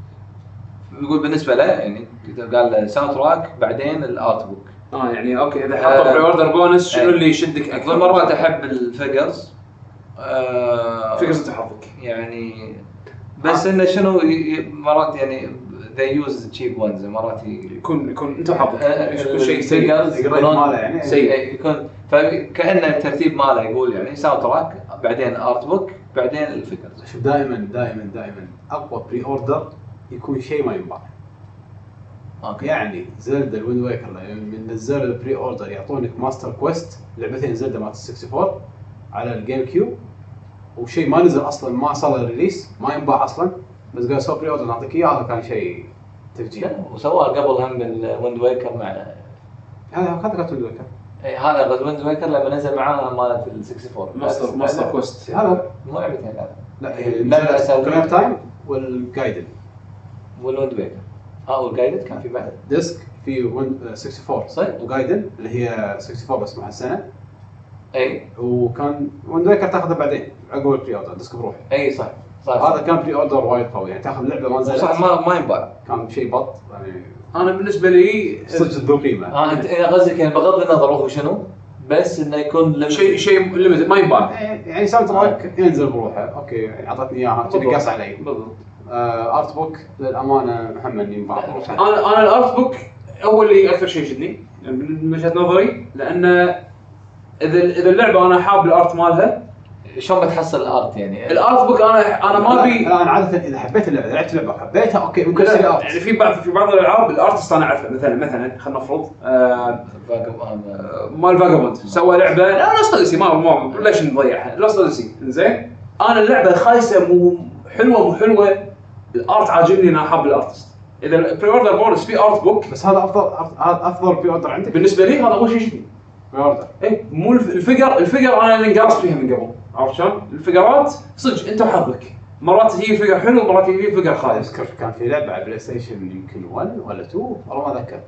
يقول بالنسبة له يعني قال له soundtrack بعدين ال art book آه يعني أوكي إذا حطوا. pre-order bonus شنو إيه. اللي يشدك أكثر؟ مرات أحب ال figures آه figures انت حظك يعني بس إنه شنو مرات يعني they use cheap ones مرات يكون يكون أنت حظك آه، يكون شيء يعني. سيء يكون فكانه الترتيب ماله يقول يعني soundtrack بعدين art book بعدين ال figures شوف دائما دائما دائما أقوى pre-order يكون شيء ما ينباع. أوكي. يعني زلدا ال Wind Waker من نزلوا ال pre-order يعطونك Master Quest لعبتين زلدا مالت 64 على ال GameCube وشيء ما نزل أصلا ما صار release ما ينباع أصلا بس قالوا سوي pre-order نعطيك اياه هذا كان شيء تفجير. وسواها قبل هم ال Wind Waker مع هذا هذا كانت Wind Waker إيه، هذا الويند ويكر لما نزل معاها مالت ال 64 ماستر ماستر كويست هذا مو لعبتين لا. لا لعبه اساسيه كلير تايم والجايدن والويند ويكر آه والجايدد كان في بعد. ديسك في وين 64 صح. وجايدن اللي هي 64 بس محسنه اي وكان ويند ويكر تاخذه بعدين عقب البري اوردر ديسك بروحه. اي صح. صح هذا كان بري اوردر وايد قوي يعني تاخذ لعبة ما نزلت. صح ما ما ينباع. كان شيء بط يعني أنا بالنسبة لي صدق ذو قيمه آه انت إذا قصدك يعني بغض النظر هو شنو؟ بس إنه يكون. شيء شيء limited ما ينباع. يعني soundtrack ينزل بروحه. أوكي يعني أعطتني إياها كذي قص علي. بالضبط. آه art book للأمانة محمد ينباع. أنا أنا ال art book هو اللي أكثر شيء يشدني من وجهة نظري لأن إذا إذا اللعبة أنا حاب ال art مالها شلون بتحصل ال art يعني؟ ال art book أنا أنا ما ابي أنا عادة إذا حبيت اللعبة لعبت لعبه وحبيتها أوكي ممكن يعني art في بعض في بعض الألعاب ال artist أنا اعرفه مثلا مثلا خلينا نفرض آه، هذا مال Vagabond سوى لعبه لا Lost Odyssey ما ما ليش نضيعها Lost Odyssey زين أنا اللعبة خايسة مو حلوة مو حلوة. ال art عاجبني أنا حاب ال artist. إذا ال pre-order bonus في art book بس هذا افضل هذا أفضل pre-order عندك؟ بالنسبة لي هذا اول شيء يشدني pre-order اي مو ال fig- ال figure ال figure أنا اللي انقرصت فيها من قبل. عرفت شلون؟ ال figureات صدق انت وحظك. مرات تجي figure حلو مرات تجي figure خايس. أذكر كان في لعبة على بلاي ستيشن يمكن 1 ولا 2 والله ما اذكر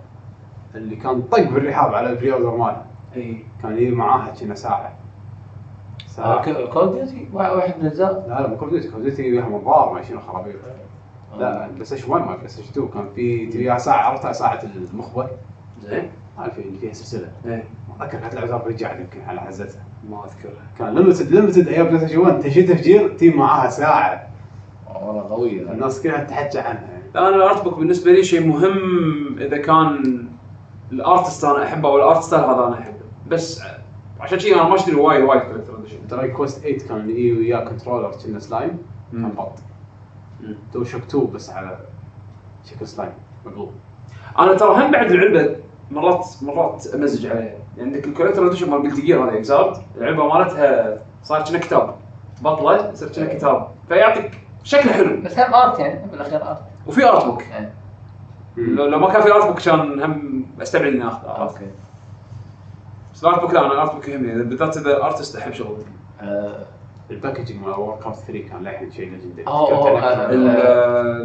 اللي كان طق بالرحاب على ال pre-order ماله إي. كان يجي معاها كنا ساعة. ساعة. Call Duty واحد من الأجزاء؟ لا لا مو Call Duty Call Duty وياها منظار ما شنو خرابيط. لا بلاي ستيشن 1 ما بلاي ستيشن 2 كان في تجي وياها ساعة عرفتها ساعة المخبر زين. اللي فيها سلسلة. إيه ما اذكر كانت لعبة رجع يمكن على حزتها ما اذكرها كان limited limited أيام بلاي ستيشن 1 تشي تفجير تجي معاها ساعة. والله قوية. الناس كلها تحكي عنها يعني. لا أنا ال art book بالنسبة لي شيء مهم إذا كان ال artist أنا أحبه أو ال art style هذا أنا أحبه. بس عشان شيء أنا ما أشتري وايد وايد collector edition Dragon Quest 8 كان يجي وياه controller كنه slime كان. بط. DualShock 2 بس على شكل سلايم مقلوب أنا ترى هم بعد اللعبه مرات مرات أمزج عليها عندك ال collector edition مال Guilty Gear هذا Xrd اللعبه مالتها صار كنه كتاب. بطله يصير كنه كتاب. فيعطيك شكله حلو. بس هم art يعني بالأخير ارت وفي art book يعني لو, لو ما كان في art book كان هم أستبعد إني اخذه عرفت okay. بس ال art book لا أنا ال art book يهمني. بالذات إذا artist أحب شغله آه، ال packaging مال Warcraft 3 كان للحين شيء legendary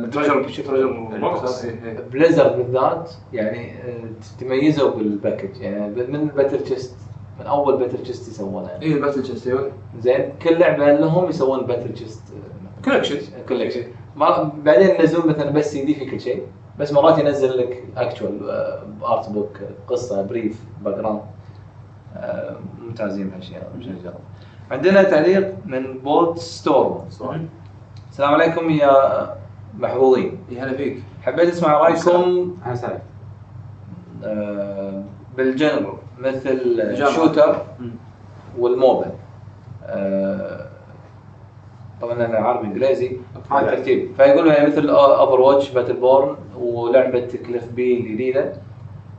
ال treasure treasure box Blizzard بالذات يعني آه، تميزوا بال package يعني من ال battle chest من أول battle chest يسوونها اي ال battle chest أيوه زين كل لعبة لهم يسوون battle chest collection collection بعدين ينزلون مثلا بس سي دي في كل شيء بس مرات ينزل لك actual art book قصة brief background ممتازين بهالشيء مش هالشغله عندنا تعليق من Bootstorm. السلام عليكم يا محظوظين يا هلا فيك. حبيت أسمع رأيكم آه، بال genre مثل genre. shooter مم. وال MOBA آه، طبعا أنا عربي إنجليزي ترتيب. فيقولوا يعني مثل Overwatch Battleborn ولعبة Cliffy B الجديده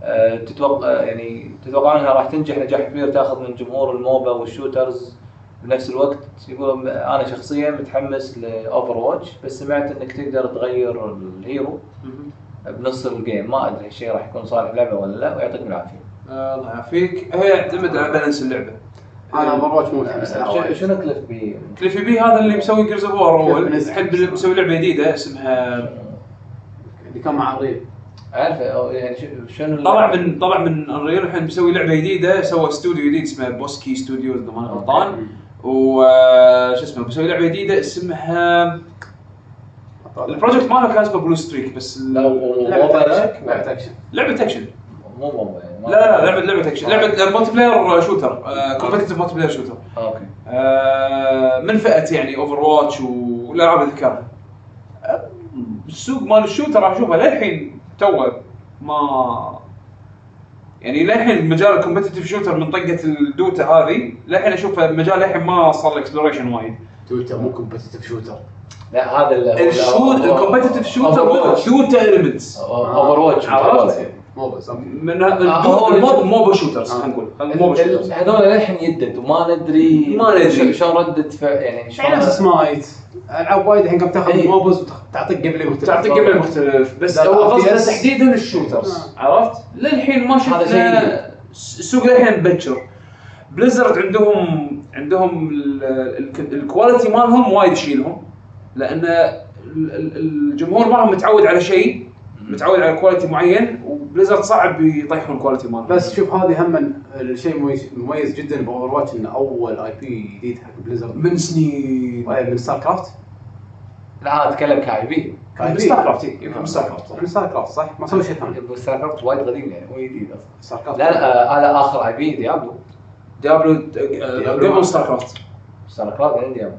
آه، تتوقع يعني تتوقعون إنها راح تنجح نجاح كبير تاخذ من جمهور ال MOBA وال shooters بنفس الوقت يقول أنا شخصيا متحمس ل Overwatch بس سمعت إنك تقدر تغير ال hero بنص ال game ما أدري الشيء راح يكون صالح لعبة ولا لا ويعطيكم العافية. آه، الله يعافيك. هي يعتمد على balance اللعبة. أنا over مو متحمس لها شنو Cliffy B؟ Cliffy B هذا اللي مسوي Gears of War أول. الحين مسوي لعبة جديدة اسمها اللي كان مع Unreal عارف أو يعني ش- شنو طلع من طلع من Unreal الحين مسوي لعبة جديدة. سوى استوديو جديد اسمه Boss Key studio إذا ماني غلطان. وش اسمه مسوي لعبة جديدة اسمها ال project ماله كان اسمه Blue Streak بس لعبة اكشن لعبه اكشن لعبة اكشن مو يعني لا لا لعبه لعبة اكشن لعبة multiplayer shooter competitive multiplayer shooter okay. آه، من فئة يعني Overwatch والألعاب اللي ذكرها آه، السوق مال ال shooter راح اشوفه للحين توه ما يعني للحين مجال ال competitive shooter من طقة ال Dota هذه للحين أشوفه مجال للحين ما صار له exploration وايد. تويتر مو competitive shooter لا هذا ال- ال shoot ال competitive shooter. Dota elements Overwatch عرفت؟ مو بس okay. من آه، هو MOBA shooters خلينا نقول MOBA shooters هذول للحين يدد وما ندري ما ندري. شلون ردة فعل يعني شلون نفس سمايت العاب وايد الحين قام تاخذ إيه. MOBAs وتعطيك gameplay مختلف تعطيك gameplay مختلف بس هو قصده. تحديدا ال shooters عرفت؟ للحين ما شفنا. السوق للحين مبكر Blizzard عندهم عندهم ال- ال- ال quality مالهم وايد يشيلهم لأن ال- ال- الجمهور مالهم متعود على شيء متعود على quality معين و Blizzard صعب يطيحون ال quality مالهم. بس شوف هذه هم الشيء مميز, مميز جدا ب Overwatch انه أول IP جديد حق Blizzard من سنين. من StarCraft لا اتكلم ك IP من StarCraft من StarCraft من StarCraft صح؟ ما سوى شيء ثاني. StarCraft وايد قديم يعني مو جديد أصلا. StarCraft لا لا آه، هذا آخر IP Diablo Diablo قبل StarCraft StarCraft عندي أنا.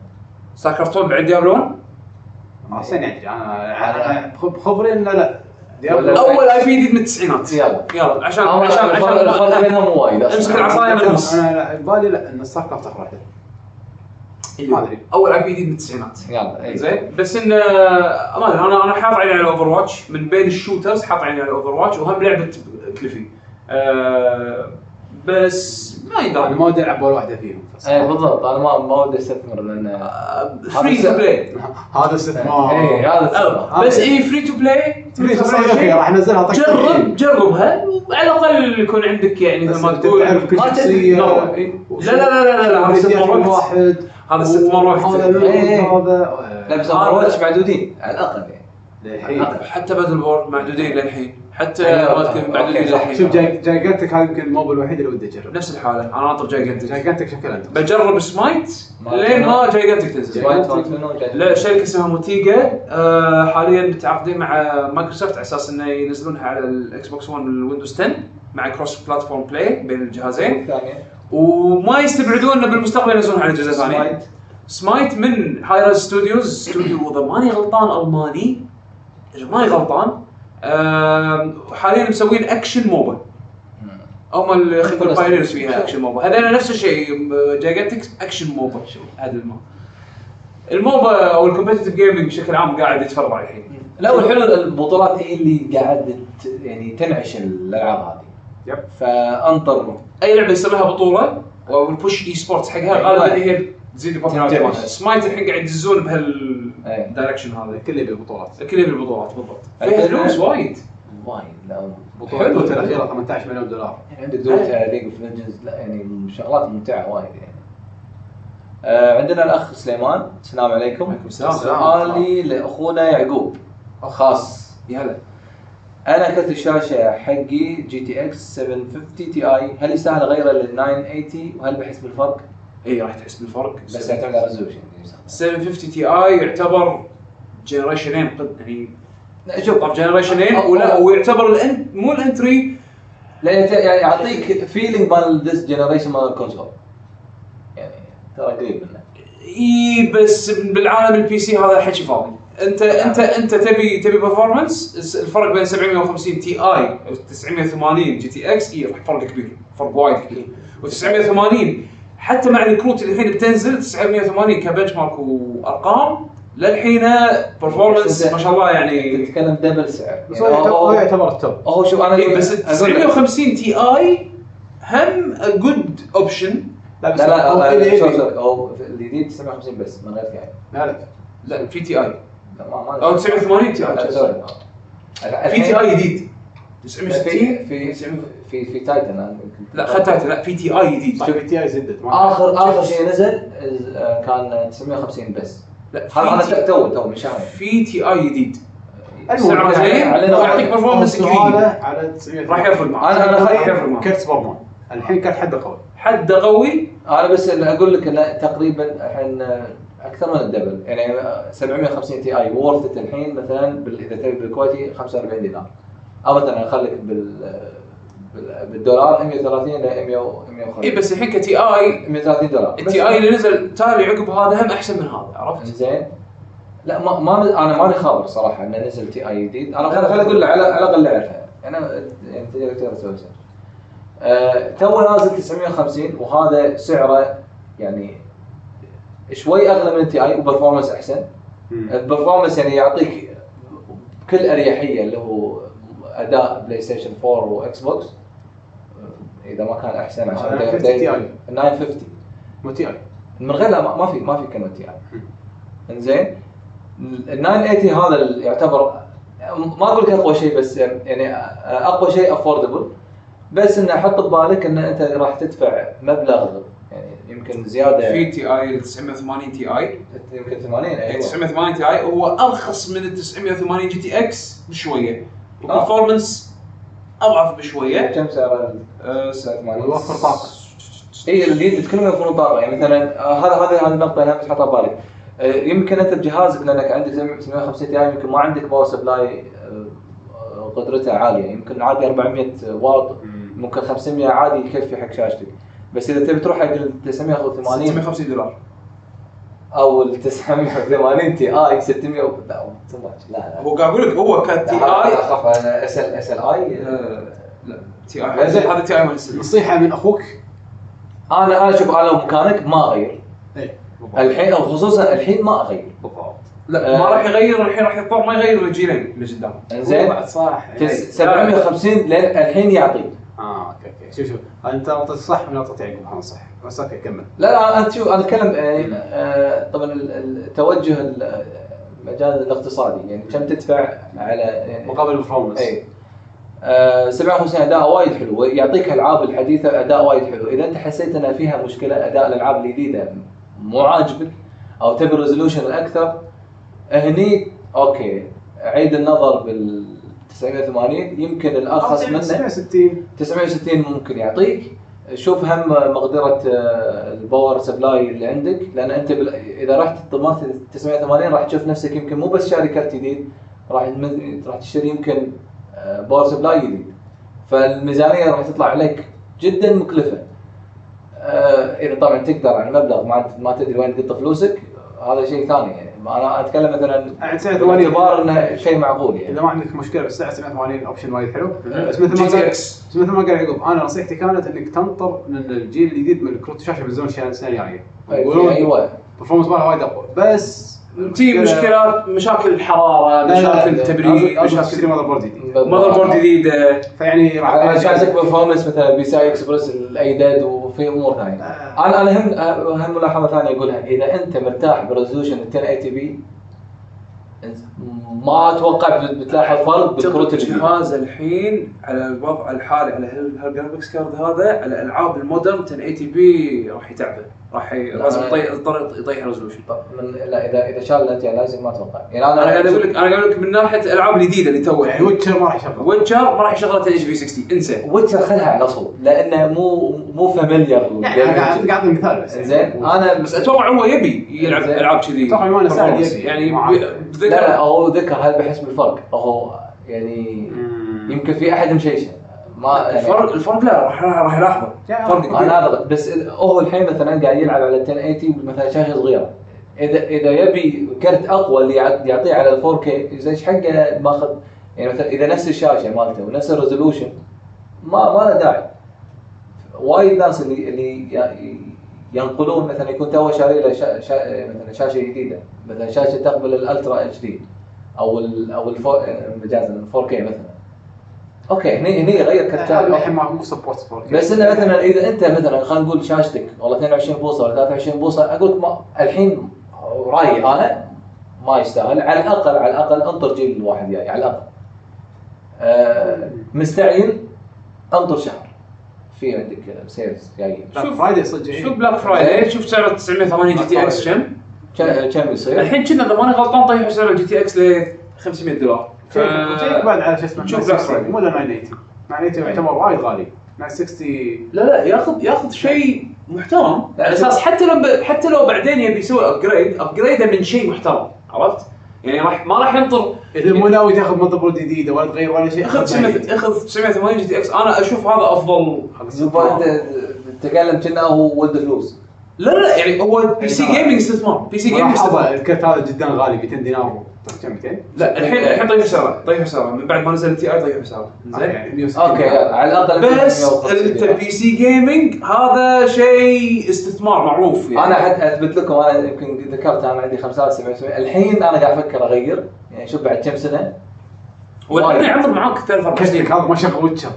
StarCraft 1 بعد Diablo 1 آه، سنة أدري أنا أنا- خبري لا. Diablo أول IP جديد من التسعينات. يلا. يلا عشان آه، عشان عشان الفرق بينهم وايد أمسك العصاية من النص أنا لا، ببالي لا إن StarCraft اخر واحدة ما أدري. أول IP جديد من التسعينات. يلا إيه. زين. بس انه ما أدري أنا أنا حاط عيني على Overwatch من بين ال shooters حاط عيني على Overwatch وهم لعبة Cliffy آه بس ما يقدر ما ودي العب ولا واحدة فيهم. اي بالضبط. أنا ما ما ودي أستثمر لأن free to play هذا استثمار اي هذا استثمار. بس هي free to play free to play، okay راح انزلها جرب جربها. وعلى الأقل يكون عندك يعني مثل ما تقول. تعرف كل ما تدري. شخصيه لا لا لا لا لا هذا استثمار واحد. هذا استثمار وقت. هذا إيه. هذا لا بس هذا- Overwatch معدودين. على الأقل. يعني للحين. حتى Battleborn معدودين للحين. حتى أيوة. معدودين. للحين. شوف جاي Gigantic هذا يمكن ال MOBA الوحيد اللي ودي أجربه. نفس الحالة. أنا ناطر Gigantic Gigantic شكلها أنت. بجرب سمايت. ما- لين ما Gigantic تنزل. لا شركة اسمها Motiga. آه حاليا متعاقدين مع مايكروسوفت على أساس إنه ينزلونها على ال Xbox 1 وال Windows 10 مع cross platform play بين الجهازين. ثانية. وما يستبعدون إنه بالمستقبل ينزلون على جزء ثاني. سمايت. Smite من Hi-Rez Studios studio اذا ماني غلطان ألماني. ماني غلطان. آه حاليا مسوين action MOBA هم اللي خلينا نقول pioneers فيها action MOBA هذول نفس الشيء Gigantic's action MOBA هذا ال MOBA ال MOBA أو ال competitive gaming بشكل عام قاعد يتفرع الحين. لا والحلو البطولات هي اللي قاعد يعني تنعش الألعاب هذه. yep. فأنطر. أي لعبة يصير لها بطولة وال push eSports حقها غالبا هي تزيد. مالها سمايت الحين قاعد يدزون إيه. هذا. الكل يبي بطولات الكل يبي البطولات بالضبط فلوس وايد. وايد لا بطولة حلو. Dota الأخيرة 18 مليون دولار. يعني عندك Dota League of Legends لا يعني شغلات ممتعة وايد يعني. آه عندنا الأخ سليمان. السلام عليكم. عليكم السلام. سؤالي لأخونا يعقوب. خاص. يا هلا. أنا كرت الشاشة حقي GTX 750 Ti هل يستاهل اغيره لل 980 وهل بحس بالفرق؟ اي راح تحس بالفرق. بس يعتمد على ال resolution 750 Ti يعتبر generation ين قد يعني شوف generation ين أو- ولا ويعتبر الان مو ال entry لأن يعني يعطيك feeling مال this generation مال ال console يعني ترى قريب منه. اي بس بالعالم ال PC هذا حكي فاضي انت انت أنت تبي تبي performance الفرق بين 750 Ti و 980 GTX اي راح فرق كبير. فرق وايد كبير. و980 حتى مع الكروت اللي الحين بتنزل 980 ك benchmark وأرقام للحين performance ما شاء الله يعني تتكلم double سعر. بس يعني هو يعتبر- ال top هو شوف أنا إيه بس أقول لك- 950 Ti هم good option لا بس لا لا هو هو الجديد 950 بس من غير Ti لا لا. لا في Ti لا ما ما أو 980 Ti. في Ti جديد في 960 في في في Titan لا خدت لا في Ti جديد. شوف ال Ti زدت اخر آخر شيء نزل آه، كان 950 بس. لا في هذا Ti- تو تو من شهر. في Ti جديد. سعره زين ويعطيك كبير على 900 راح يفرق معك يفرق معك كرت سوبرمان. الحين كرت حده قوي. حد قوي؟ أنا بس اللي أقول لك إنه تقريبا الحين آه، أكثر من ال double. يعني آه، 750 Ti worth الحين مثلا إذا تبي بالكويتي 45 دينار. أو مثلا خليك بال بال- بالدولار 130 ل 100 150 اي بس الحين ك Ti 130 دولار. ال Ti اللي نزل تالي عقب هذا هم أحسن من هذا عرفت؟ زين. لا ما, ما أنا ماني خابر صراحة إنه نزل Ti جديد. أنا خل خل أقول له على على الأقل اعرفها أنا يعني تقدر تقدر تسوي search. آه تو نازل 950 وهذا سعره يعني شوي أغلى من ال Ti و performance أحسن. ال performance يعني يعطيك بكل أريحية اللي هو أداء PlayStation 4 و Xbox آه، إذا ما كان أحسن عشان 950 دا- Ti. 950 مو Ti من غير لا ما ما في ما في كلمة Ti إنزين. ال 980 هذا يعتبر ما أقول لك أقوى شيء بس يعني أقوى شيء affordable بس إنه حط ببالك إن أنت راح تدفع مبلغ يعني يمكن زيادة. في Ti 980 Ti يمكن 80 أيوه. 980 Ti هو أرخص من ال 980 GTX بشوية. و performance أضعف بشوية. كم سعر أه، ال 89 ويوفر طاقة. اي الجديد كلهم يوفرون طاقة يعني مثلا آه، هذا هذا هذه النقطة أنا بس حاطها ببالك آه، يمكن أنت بجهازك لانك عندك 750 Ti يمكن ما عندك power supply آه، قدرته عالية. يمكن عادي 400 واط ممكن 500 عادي يكفي حق شاشتك. بس إذا تبي تروح حق ال 980 650 دولار. أو ال 980 Ti 600 و- لا too much. لا لا. هو قاعد أقول لك هو ك Ti لا، Ti. اخاف أنا SL SLI لا Ti. هذا هذا تي آي. نصيحة من أخوك. أنا أنا شوف أنا لو مكانك ما أغير. اي الحين أو خصوصا الحين ما أغير. بالضبط لا ما راح يغير الحين راح يضطر ما يغير الجيلين اللي قدام. بعد صح تس- 750 لين الحين يعطيك. آه أوكي أوكي. شوف شوف. أنت أعطيت صح من أعطيت؟ يعقوب محمد صح. بس أوكي كمل. لا لا انت شوف أنا أتكلم يعني آه، طبعا ال- التوجه ال- المجال الاقتصادي. يعني كم تدفع على يعني مقابل ال performance اي آه 57 أداء وايد حلو ويعطيك الالعاب الحديثة أداء وايد حلو. إذا أنت حسيت ان فيها مشكلة أداء الألعاب الجديدة مو عاجبك أو تبي resolution أكثر هني أوكي عيد النظر بال 980 يمكن الأرخص منه. 69 960 ممكن يعطيك. شوف هم مقدرة آه، ال power supply اللي عندك لأن أنت بال... إذا رحت طمرت 980 راح تشوف نفسك يمكن مو بس شاري كرت جديد راح راح تشتري يمكن آه، power supply جديد. فالميزانية راح تطلع عليك جدا مكلفة. آه، إذا طبعا تقدر على مبلغ ما ما تدري وين تقط فلوسك هذا شيء ثاني يعني. أنا أتكلم مثلا يعني 89 باعتبار انه شيء معقول يعني. إذا ما عندك مشكلة بالسعر 780 option وايد حلو. بس مثل ما قال بس مثل ما قال يعقوب أنا نصيحتي كانت إنك تنطر من الجيل الجديد من كروت الشاشة بينزلون السنة السنة الجاية. أيوه ال performance مالها وايد أقوى. بس تجي مشكلات مشاكل الحرارة مشاكل التبريد مشاكل motherboard جديد. motherboard جديدة. فيعني راح اساسك performance مثلا PCI Express الايداد وفي امور ثانية آه. أنا أنا هم هم ملاحظه ثانية اقولها اذا انت مرتاح ب resolution 1080p ما أتوقع بت- بتلاحظ فرق بالكروت الجهاز الحين على الوضع الحالي على هال- هال graphics card هذا على العاب ال modern 1080p راح يتعبه راح لازم يضطر يطيح resolution طب من لا اذا إذا شال ال anti لازم ما أتوقع يعني أنا أنا قاعد أقول لك أنا قاعد أقول لك من ناحية الألعاب الجديدة اللي تو يعني Witcher ما راح يشغل. Witcher ما راح يشغل 1080 في 60 انسى. Witcher خلها على صوب لأنه مو مو familiar يعني أنا قاعد قاعد مثال بس. زين أنا بس أتوقع هو يبي يلعب. ألعاب كذي. performance. يبي. يعني لا لا هو ذكر هل بحس بالفرق. هو يعني. يمكن في أحد مشيشه. ما الفرق الفرق لا راح راح يلاحظه فرق. أنا هذا بس هو الحين مثلا قاعد يلعب على 1080 مثلا شاشة صغيرة. اذا إذا يبي كرت أقوى اللي يع- يعطيه على ال 4K زين إيش حقه ماخذ يعني مثلا إذا نفس الشاشة مالته ونفس ال resolution ما ما له داعي. وايد ناس اللي اللي ينقلون مثلا يكون تو شاري له شا... شا... مثلا شاشة جديدة. مثلا شاشة تقبل ال Ultra HD أو ال أو ال four مجازا 4 K مثلا. أوكي هني هني يغير كرت هذا الحين شاشة. ما مو support بس إنه مثلا إذا أنت مثلا خلينا نقول شاشتك والله 22 بوصة ولا 23 بوصة أقول لك ما الحين رأيي أنا ما يستاهل على الاقل على الأقل أنطر جيل واحد جاي على الأقل. آه مستعجل أنطر شهر. في عندك sales جايين Black Friday صدق شوف Black Friday شوف سعر 980 GTX كم؟ كم كم يصير؟ الحين كنا إذا ماني غلطان طيحوا سعر ال GTX ل 500 دولار. ف- بعد على شو اسمه شوف 960 Black Friday. مو لا 980 980 يعتبر وايد غالي. 960 لا لا ياخذ ياخذ شيء محترم. على أساس حتى لو ب... حتى لو بعدين يبي يسوي upgrade upgrade ه من شيء محترم. عرفت؟ يعني راح ما راح ينطر. إذا مو ناوي تاخذ board جديدة ولا تغير ولا شيء اخذ 900 اخذ 980 GTX. أنا أشوف هذا أفضل. تتكلم كنا هو ولد فلوس لا لا يعني هو PC. gaming استثمار PC gaming استثمار الكرت هذا جدا غالي 200 دينار كم 200 لا الحين الحين طيح سعره طيح سعره من بعد ما نزل ال Ti طيح سعره زين؟ يعني. 160 أوكي على الأقل بس 150 انت. PC gaming هذا شيء استثمار معروف يعني. أنا حتى أثبت لكم أنا يمكن ذكرت أنا عندي 5700 الحين أنا قاعد أفكر أغير يعني شوف بعد كم سنة. والحين يعمر معاك ثلاث أربع سنين. هذا ما شغل Witcher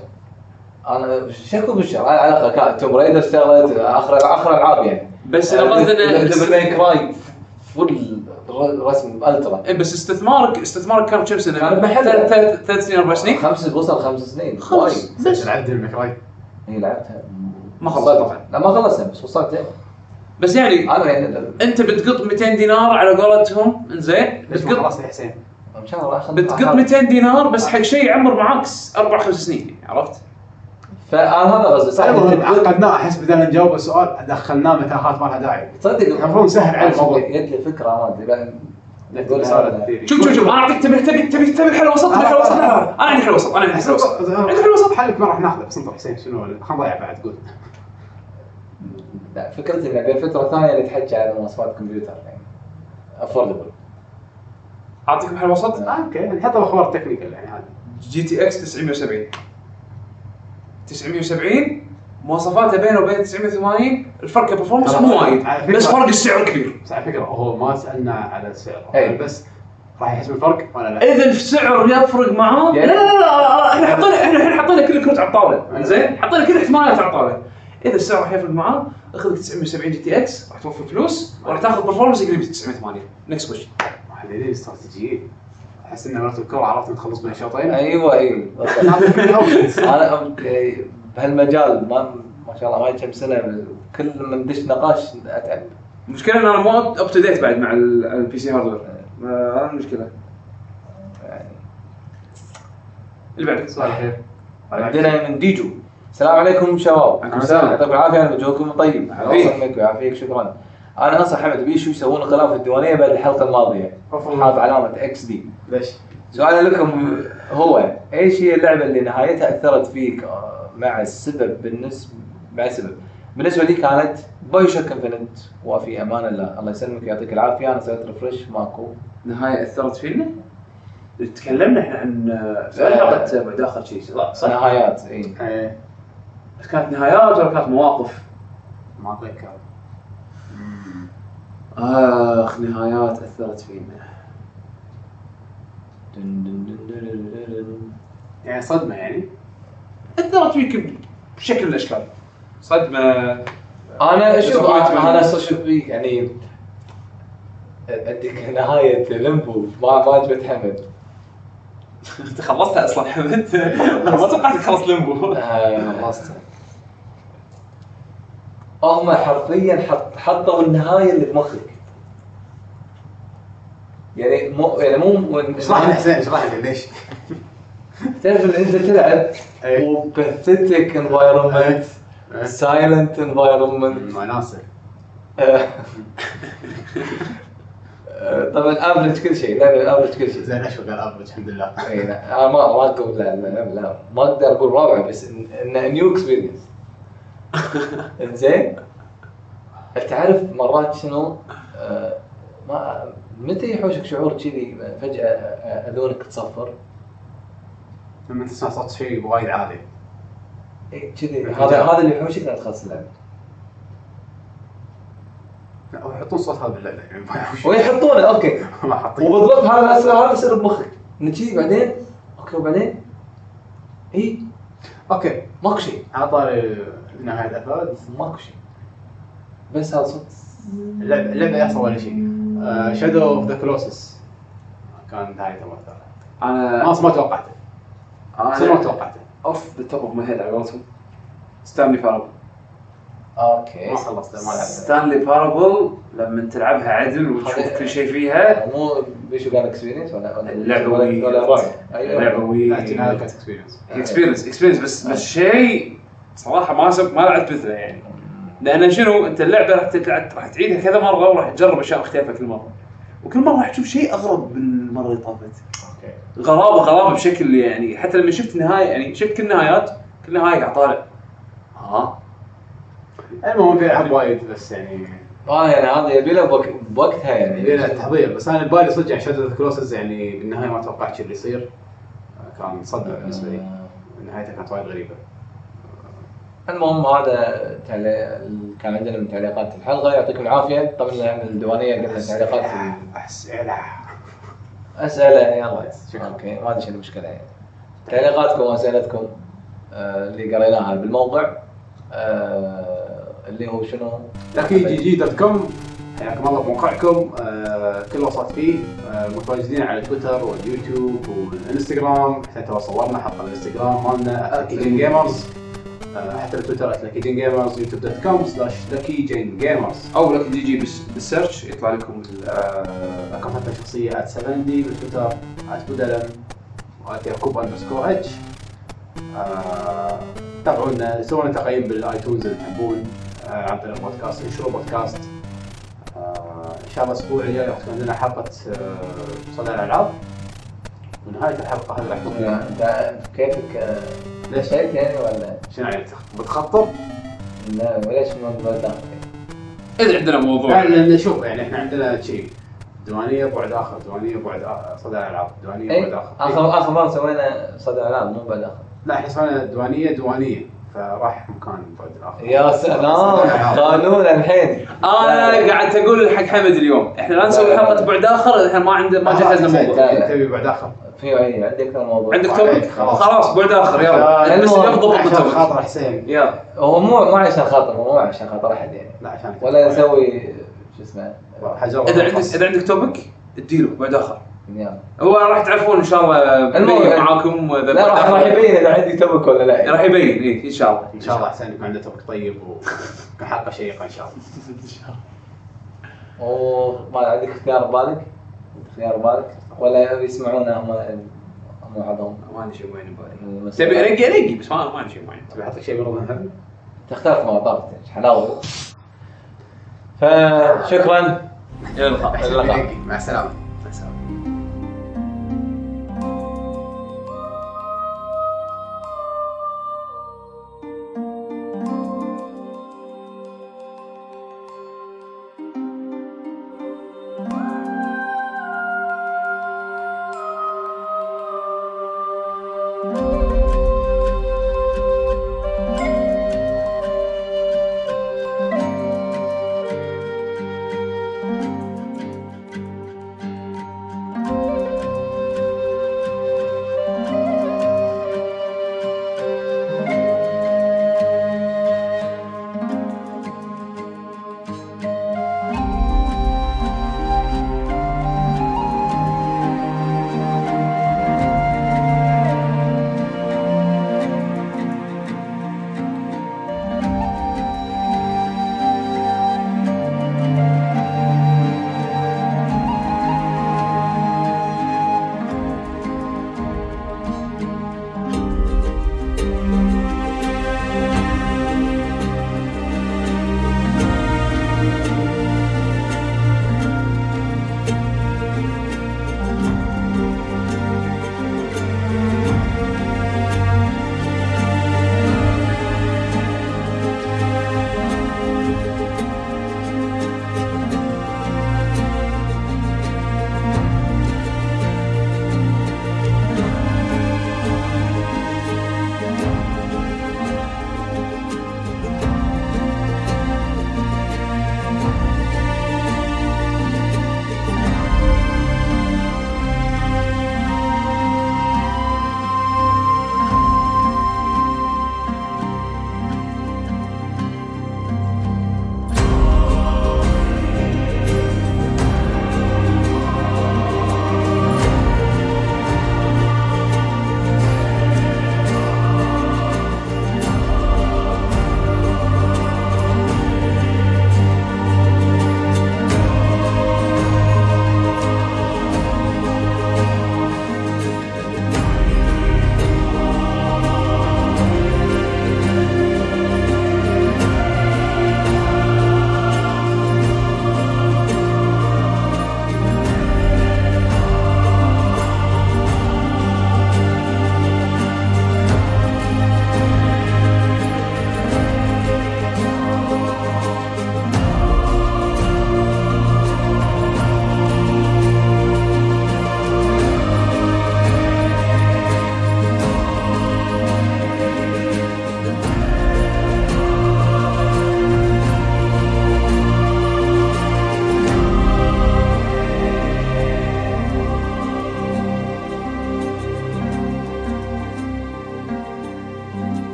أنا شكو بالشهر على الأقل كانت Tomb Raider اشتغلت اخر آخر ألعاب يعني. بس أنا قصدي انه Devil May Cry full رسم ultra إيه بس استثمارك استثمارك كان كم سنة؟ كان محل. ثلاث ثلاث ثلاث سنين أربع سنين؟ خمس وصل خمس سنين خمس بس لعبت ال May Cry هي لعبتها ما خلصت طبعا لا ما خلصتها بس وصلت يعني. بس يعني أنا يعني أنت بتقط 200 دينار على قولتهم زين ليش ما بتقط خلصت يا حسين؟ إن شاء الله بتقط أخذ- 200 دينار بس حق شيء يعمر معاك أربع خمس سنين عرفت؟ فانا هذا قصدي صح المهم عقدناه أحس بدل نجاوب السؤال دخلناه متاهات ما لها داعي. تصدق المفروض نسهل على الموضوع. جت لي فكره ما ادري بعد. شوف شوف شوف. أنا أعطيك تبي تبي تبي تبي الحل الوسط؟ الحل الوسط؟ أنا عندي حل وسط أنا عندي حل وسط عندي حل وسط حلك ما راح ناخذه. بس انطر حسين شنو خلينا نضيع بعد قول. لا فكرتي إنه بين فترة ثانية نتحكي على مواصفات كمبيوتر يعني. أفوردبل. أعطيكم حل وسط آه، أوكي. نحطه باخبار technical يعني هذا GTX 970 970 مواصفاته بينه وبين 980 الفرق ك performance مو وايد بس فرق السعر كبير. بس على فكرة هو ما سألنا على السعر أي. بس راح يحسب الفرق ولا لا؟ إذا السعر يفرق معاه لا لا لا, إحنا حطينا إحنا الحين حطينا كل الكروت على الطاولة زين؟ حطينا كل الاحتمالات على الطاولة. إذا السعر راح يفرق معاه اخذ لك 970 GTX راح توفر فلوس وراح تاخذ performance يقرب 980 Next question محللين استراتيجيين أحس ان مرات الكره عرفت نخلص بين شوطين أيوه أيوه. أنا إيه، بهالمجال ما ما شاء الله ما كم سنة كل ما ندش نقاش أتعب. المشكلة إن أنا مو up to date بعد مع ال- ال PC hardware ما- هذا المشكلة. اللي بعده سؤال خير عندنا من ديجو. السلام عليكم شباب. عليكم السلام. يعطيكم العافية أنا وجهكم طيب. الله. يسلمك ويعافيك شكرا. أنا أنصح حمد بيشو يسوون انقلاب في الديوانية بعد الحلقة الماضية. حاط علامة XD ليش؟ سؤالي لكم هو إيش هي اللعبة اللي نهايتها أثرت فيك آه، مع السبب؟ بالنسبة مع السبب. بالنسبة لي كانت BioShock Infinite وفي أمان الله. الله يسلمك ويعطيك العافية. أنا سويت refresh ماكو. نهاية أثرت فينا؟ تكلمنا إحنا عن في حلقة مداخل شيء. صح؟ نهايات اي إيه. كانت نهايات ولا كانت مواقف؟ ما أتذكر. آخ نهايات أثرت فينا. دن دن دن دن دن دن. يعني صدمة يعني؟ أثرت فيك بشكل من الأشكال. صدمة. أنا شوف Disappointment. أنا أنا شوف فيك يعني أديك نهاية ليمبو. ما ما عجبت حمد. أنت خلصتها أصلا حمد؟ ما توقعت تخلص Limbo. آه، خلصت. هم حرفيا حط حطوا النهاية اللي بمخك. يعني مو يعني مو اشرح لي حسين اشرح لي ليش؟ تعرف إن أنت تلعب. و pathetic environment. silent environment وناسه طبعا average كل شيء لعبه average كل شيء. زين أشوف average الحمد لله. اي لا ما ما أقول لا لا لا ما أقدر أقول روعه بس انه new experience انزين. تعرف مرات شنو؟ آه، ما متى يحوشك شعور كذي فجأة آه، أذونك تصفر؟ لما تسمع صوت شيء وايد عالي. إي كذي. هذا هذا اللي يحوشك لا تخلص اللعبه يحطون صوت هذا باللعبه يعني ما شو- ويحطونه أوكي. ما حاطين وبالضبط هذا يصير هذا يصير بمخك. إنه كذي بعدين أوكي وبعدين؟ اي أوكي. ماكو شيء. على طاري نهايه الافاد ماكو شيء. بس هذا صوت. اللعبه اللعبه يحصل ولا شيء. Shadow of the Colossus كان نهايته ما أنا ما ما توقعته. صدق ما أنا توقعته. Off the top of my head على قولتهم. Stanley Parable okay. ما خلصته ما لعبته Stanley Parable لما تلعبها عدل وتشوف كل شيء فيها. مو بيشو قال experience ولا اللعبة ولا اللعبه أيوه. كانت experience experience experience بس بس شيء صراحة ما سب ما لعبت مثله يعني. لأن شنو؟ أنت اللعبة راح تلعب راح تعيدها كذا مرة وراح تجرب أشياء مختلفة كل مرة. وكل مرة راح تشوف شيء أغرب من المره اللي طافت. غرابه غرابة بشكل يعني حتى لما شفت النهايه يعني شفت كل النهايات كل نهاية قاعد طالع. ها المهم في العاب وايد بس يعني. آه يعني هذا يبي له بوقتها يعني. يبي له تحضير. بس أنا ببالي صدق يعني Shadow Colossus يعني بالنهاية ما توقعت شو اللي يصير. كان صدمة بالنسبة لي. نهايته كانت وايد غريبة. المهم هذا كان عندنا من تعليقات الحلقة. يعطيكم العافية. طبعا الديوانية قلنا تعليقات. أسئلة. أسئلة يلا شكراً. okay ما ادري شو المشكلة يعني تعليقاتكم وأسئلتكم آه، اللي قريناها بالموقع آه، اللي هو شنو؟ لكي جي جي دوت كوم. حياكم الله بموقعكم آه كل وسط فيه. آه متواجدين على تويتر واليوتيوب والانستغرام حتى صورنا حلقه الإنستغرام مالنا جيمرز حتى التويتر @lucky جين جيمرز يوتيوب دوت كوم سلاش لكي جيمرز أو لك تجي بالسيرش يطلع لكم ال- رقم حتى شخصيه @70 بالتويتر @بدلم يعقوب اندرسكور اتش تابعونا سووا تقييم بالآيتونز اللي تحبون آه، عن طريق بودكاست إنشروا بودكاست. آه، إن شاء الله الأسبوع الجاي راح تكون عندنا حلقة آه، صدى الالعاب ونهاية الحلقة هذه راح تكون كيفك ليش؟ شيء يعني ولا؟ شنو يعني بتخطر؟ لا وليش ما ما داخل إذا عندنا موضوع. لا لأن شوف يعني إحنا عندنا شيء. ديوانيه بعد آخر. ديوانيه بعد صدى الالعاب ديوانيه بعد اي آخر. آخر آخر مرة سوينا صدى العاب مو بعد آخر. لا إحنا سوينا ديوانيه ديوانيه فراح مكان بعد الآخر. يا سلام قانون الحين. أنا قاعد أقول حق حمد اليوم إحنا لا نسوي حلقه بعد آخر إحنا ما عندنا ما جهزنا موضوع. لا. تبي بعد آخر. في أي أكثر موضوع. عندك عليك، توبك خلاص. خلاص بعد آخر يلا. المهم، بس ضبط عشان خاطر حسين. يلا. هو مو مو عشان خاطر مو عشان خاطر أحد يعني. لا عشان ولا نسوي شو اسمه؟ إذا عندك إذا عندك توبك اديله بعد آخر. هو راح تعرفون إن شاء الله المهم- معاكم لا راح يبين إذا عندي توبك ولا لا. راح يبين اي إن شاء الله. إن شاء الله حسين يكون عنده توبك طيب ويكون حلقه شيقة إن شاء الله. وما عندك اختيار ببالك؟ اختيار ببالك؟ ولا يسمعونا هم هم بعضهم ما عندي شيء معين ببالي. تبي انقي انقي بس ما ما عندي شيء معين. تبي أحط لك شيء هل؟ تختلف مع بعض حلاوة. فشكرا. إلى اللقاء. مع السلامة.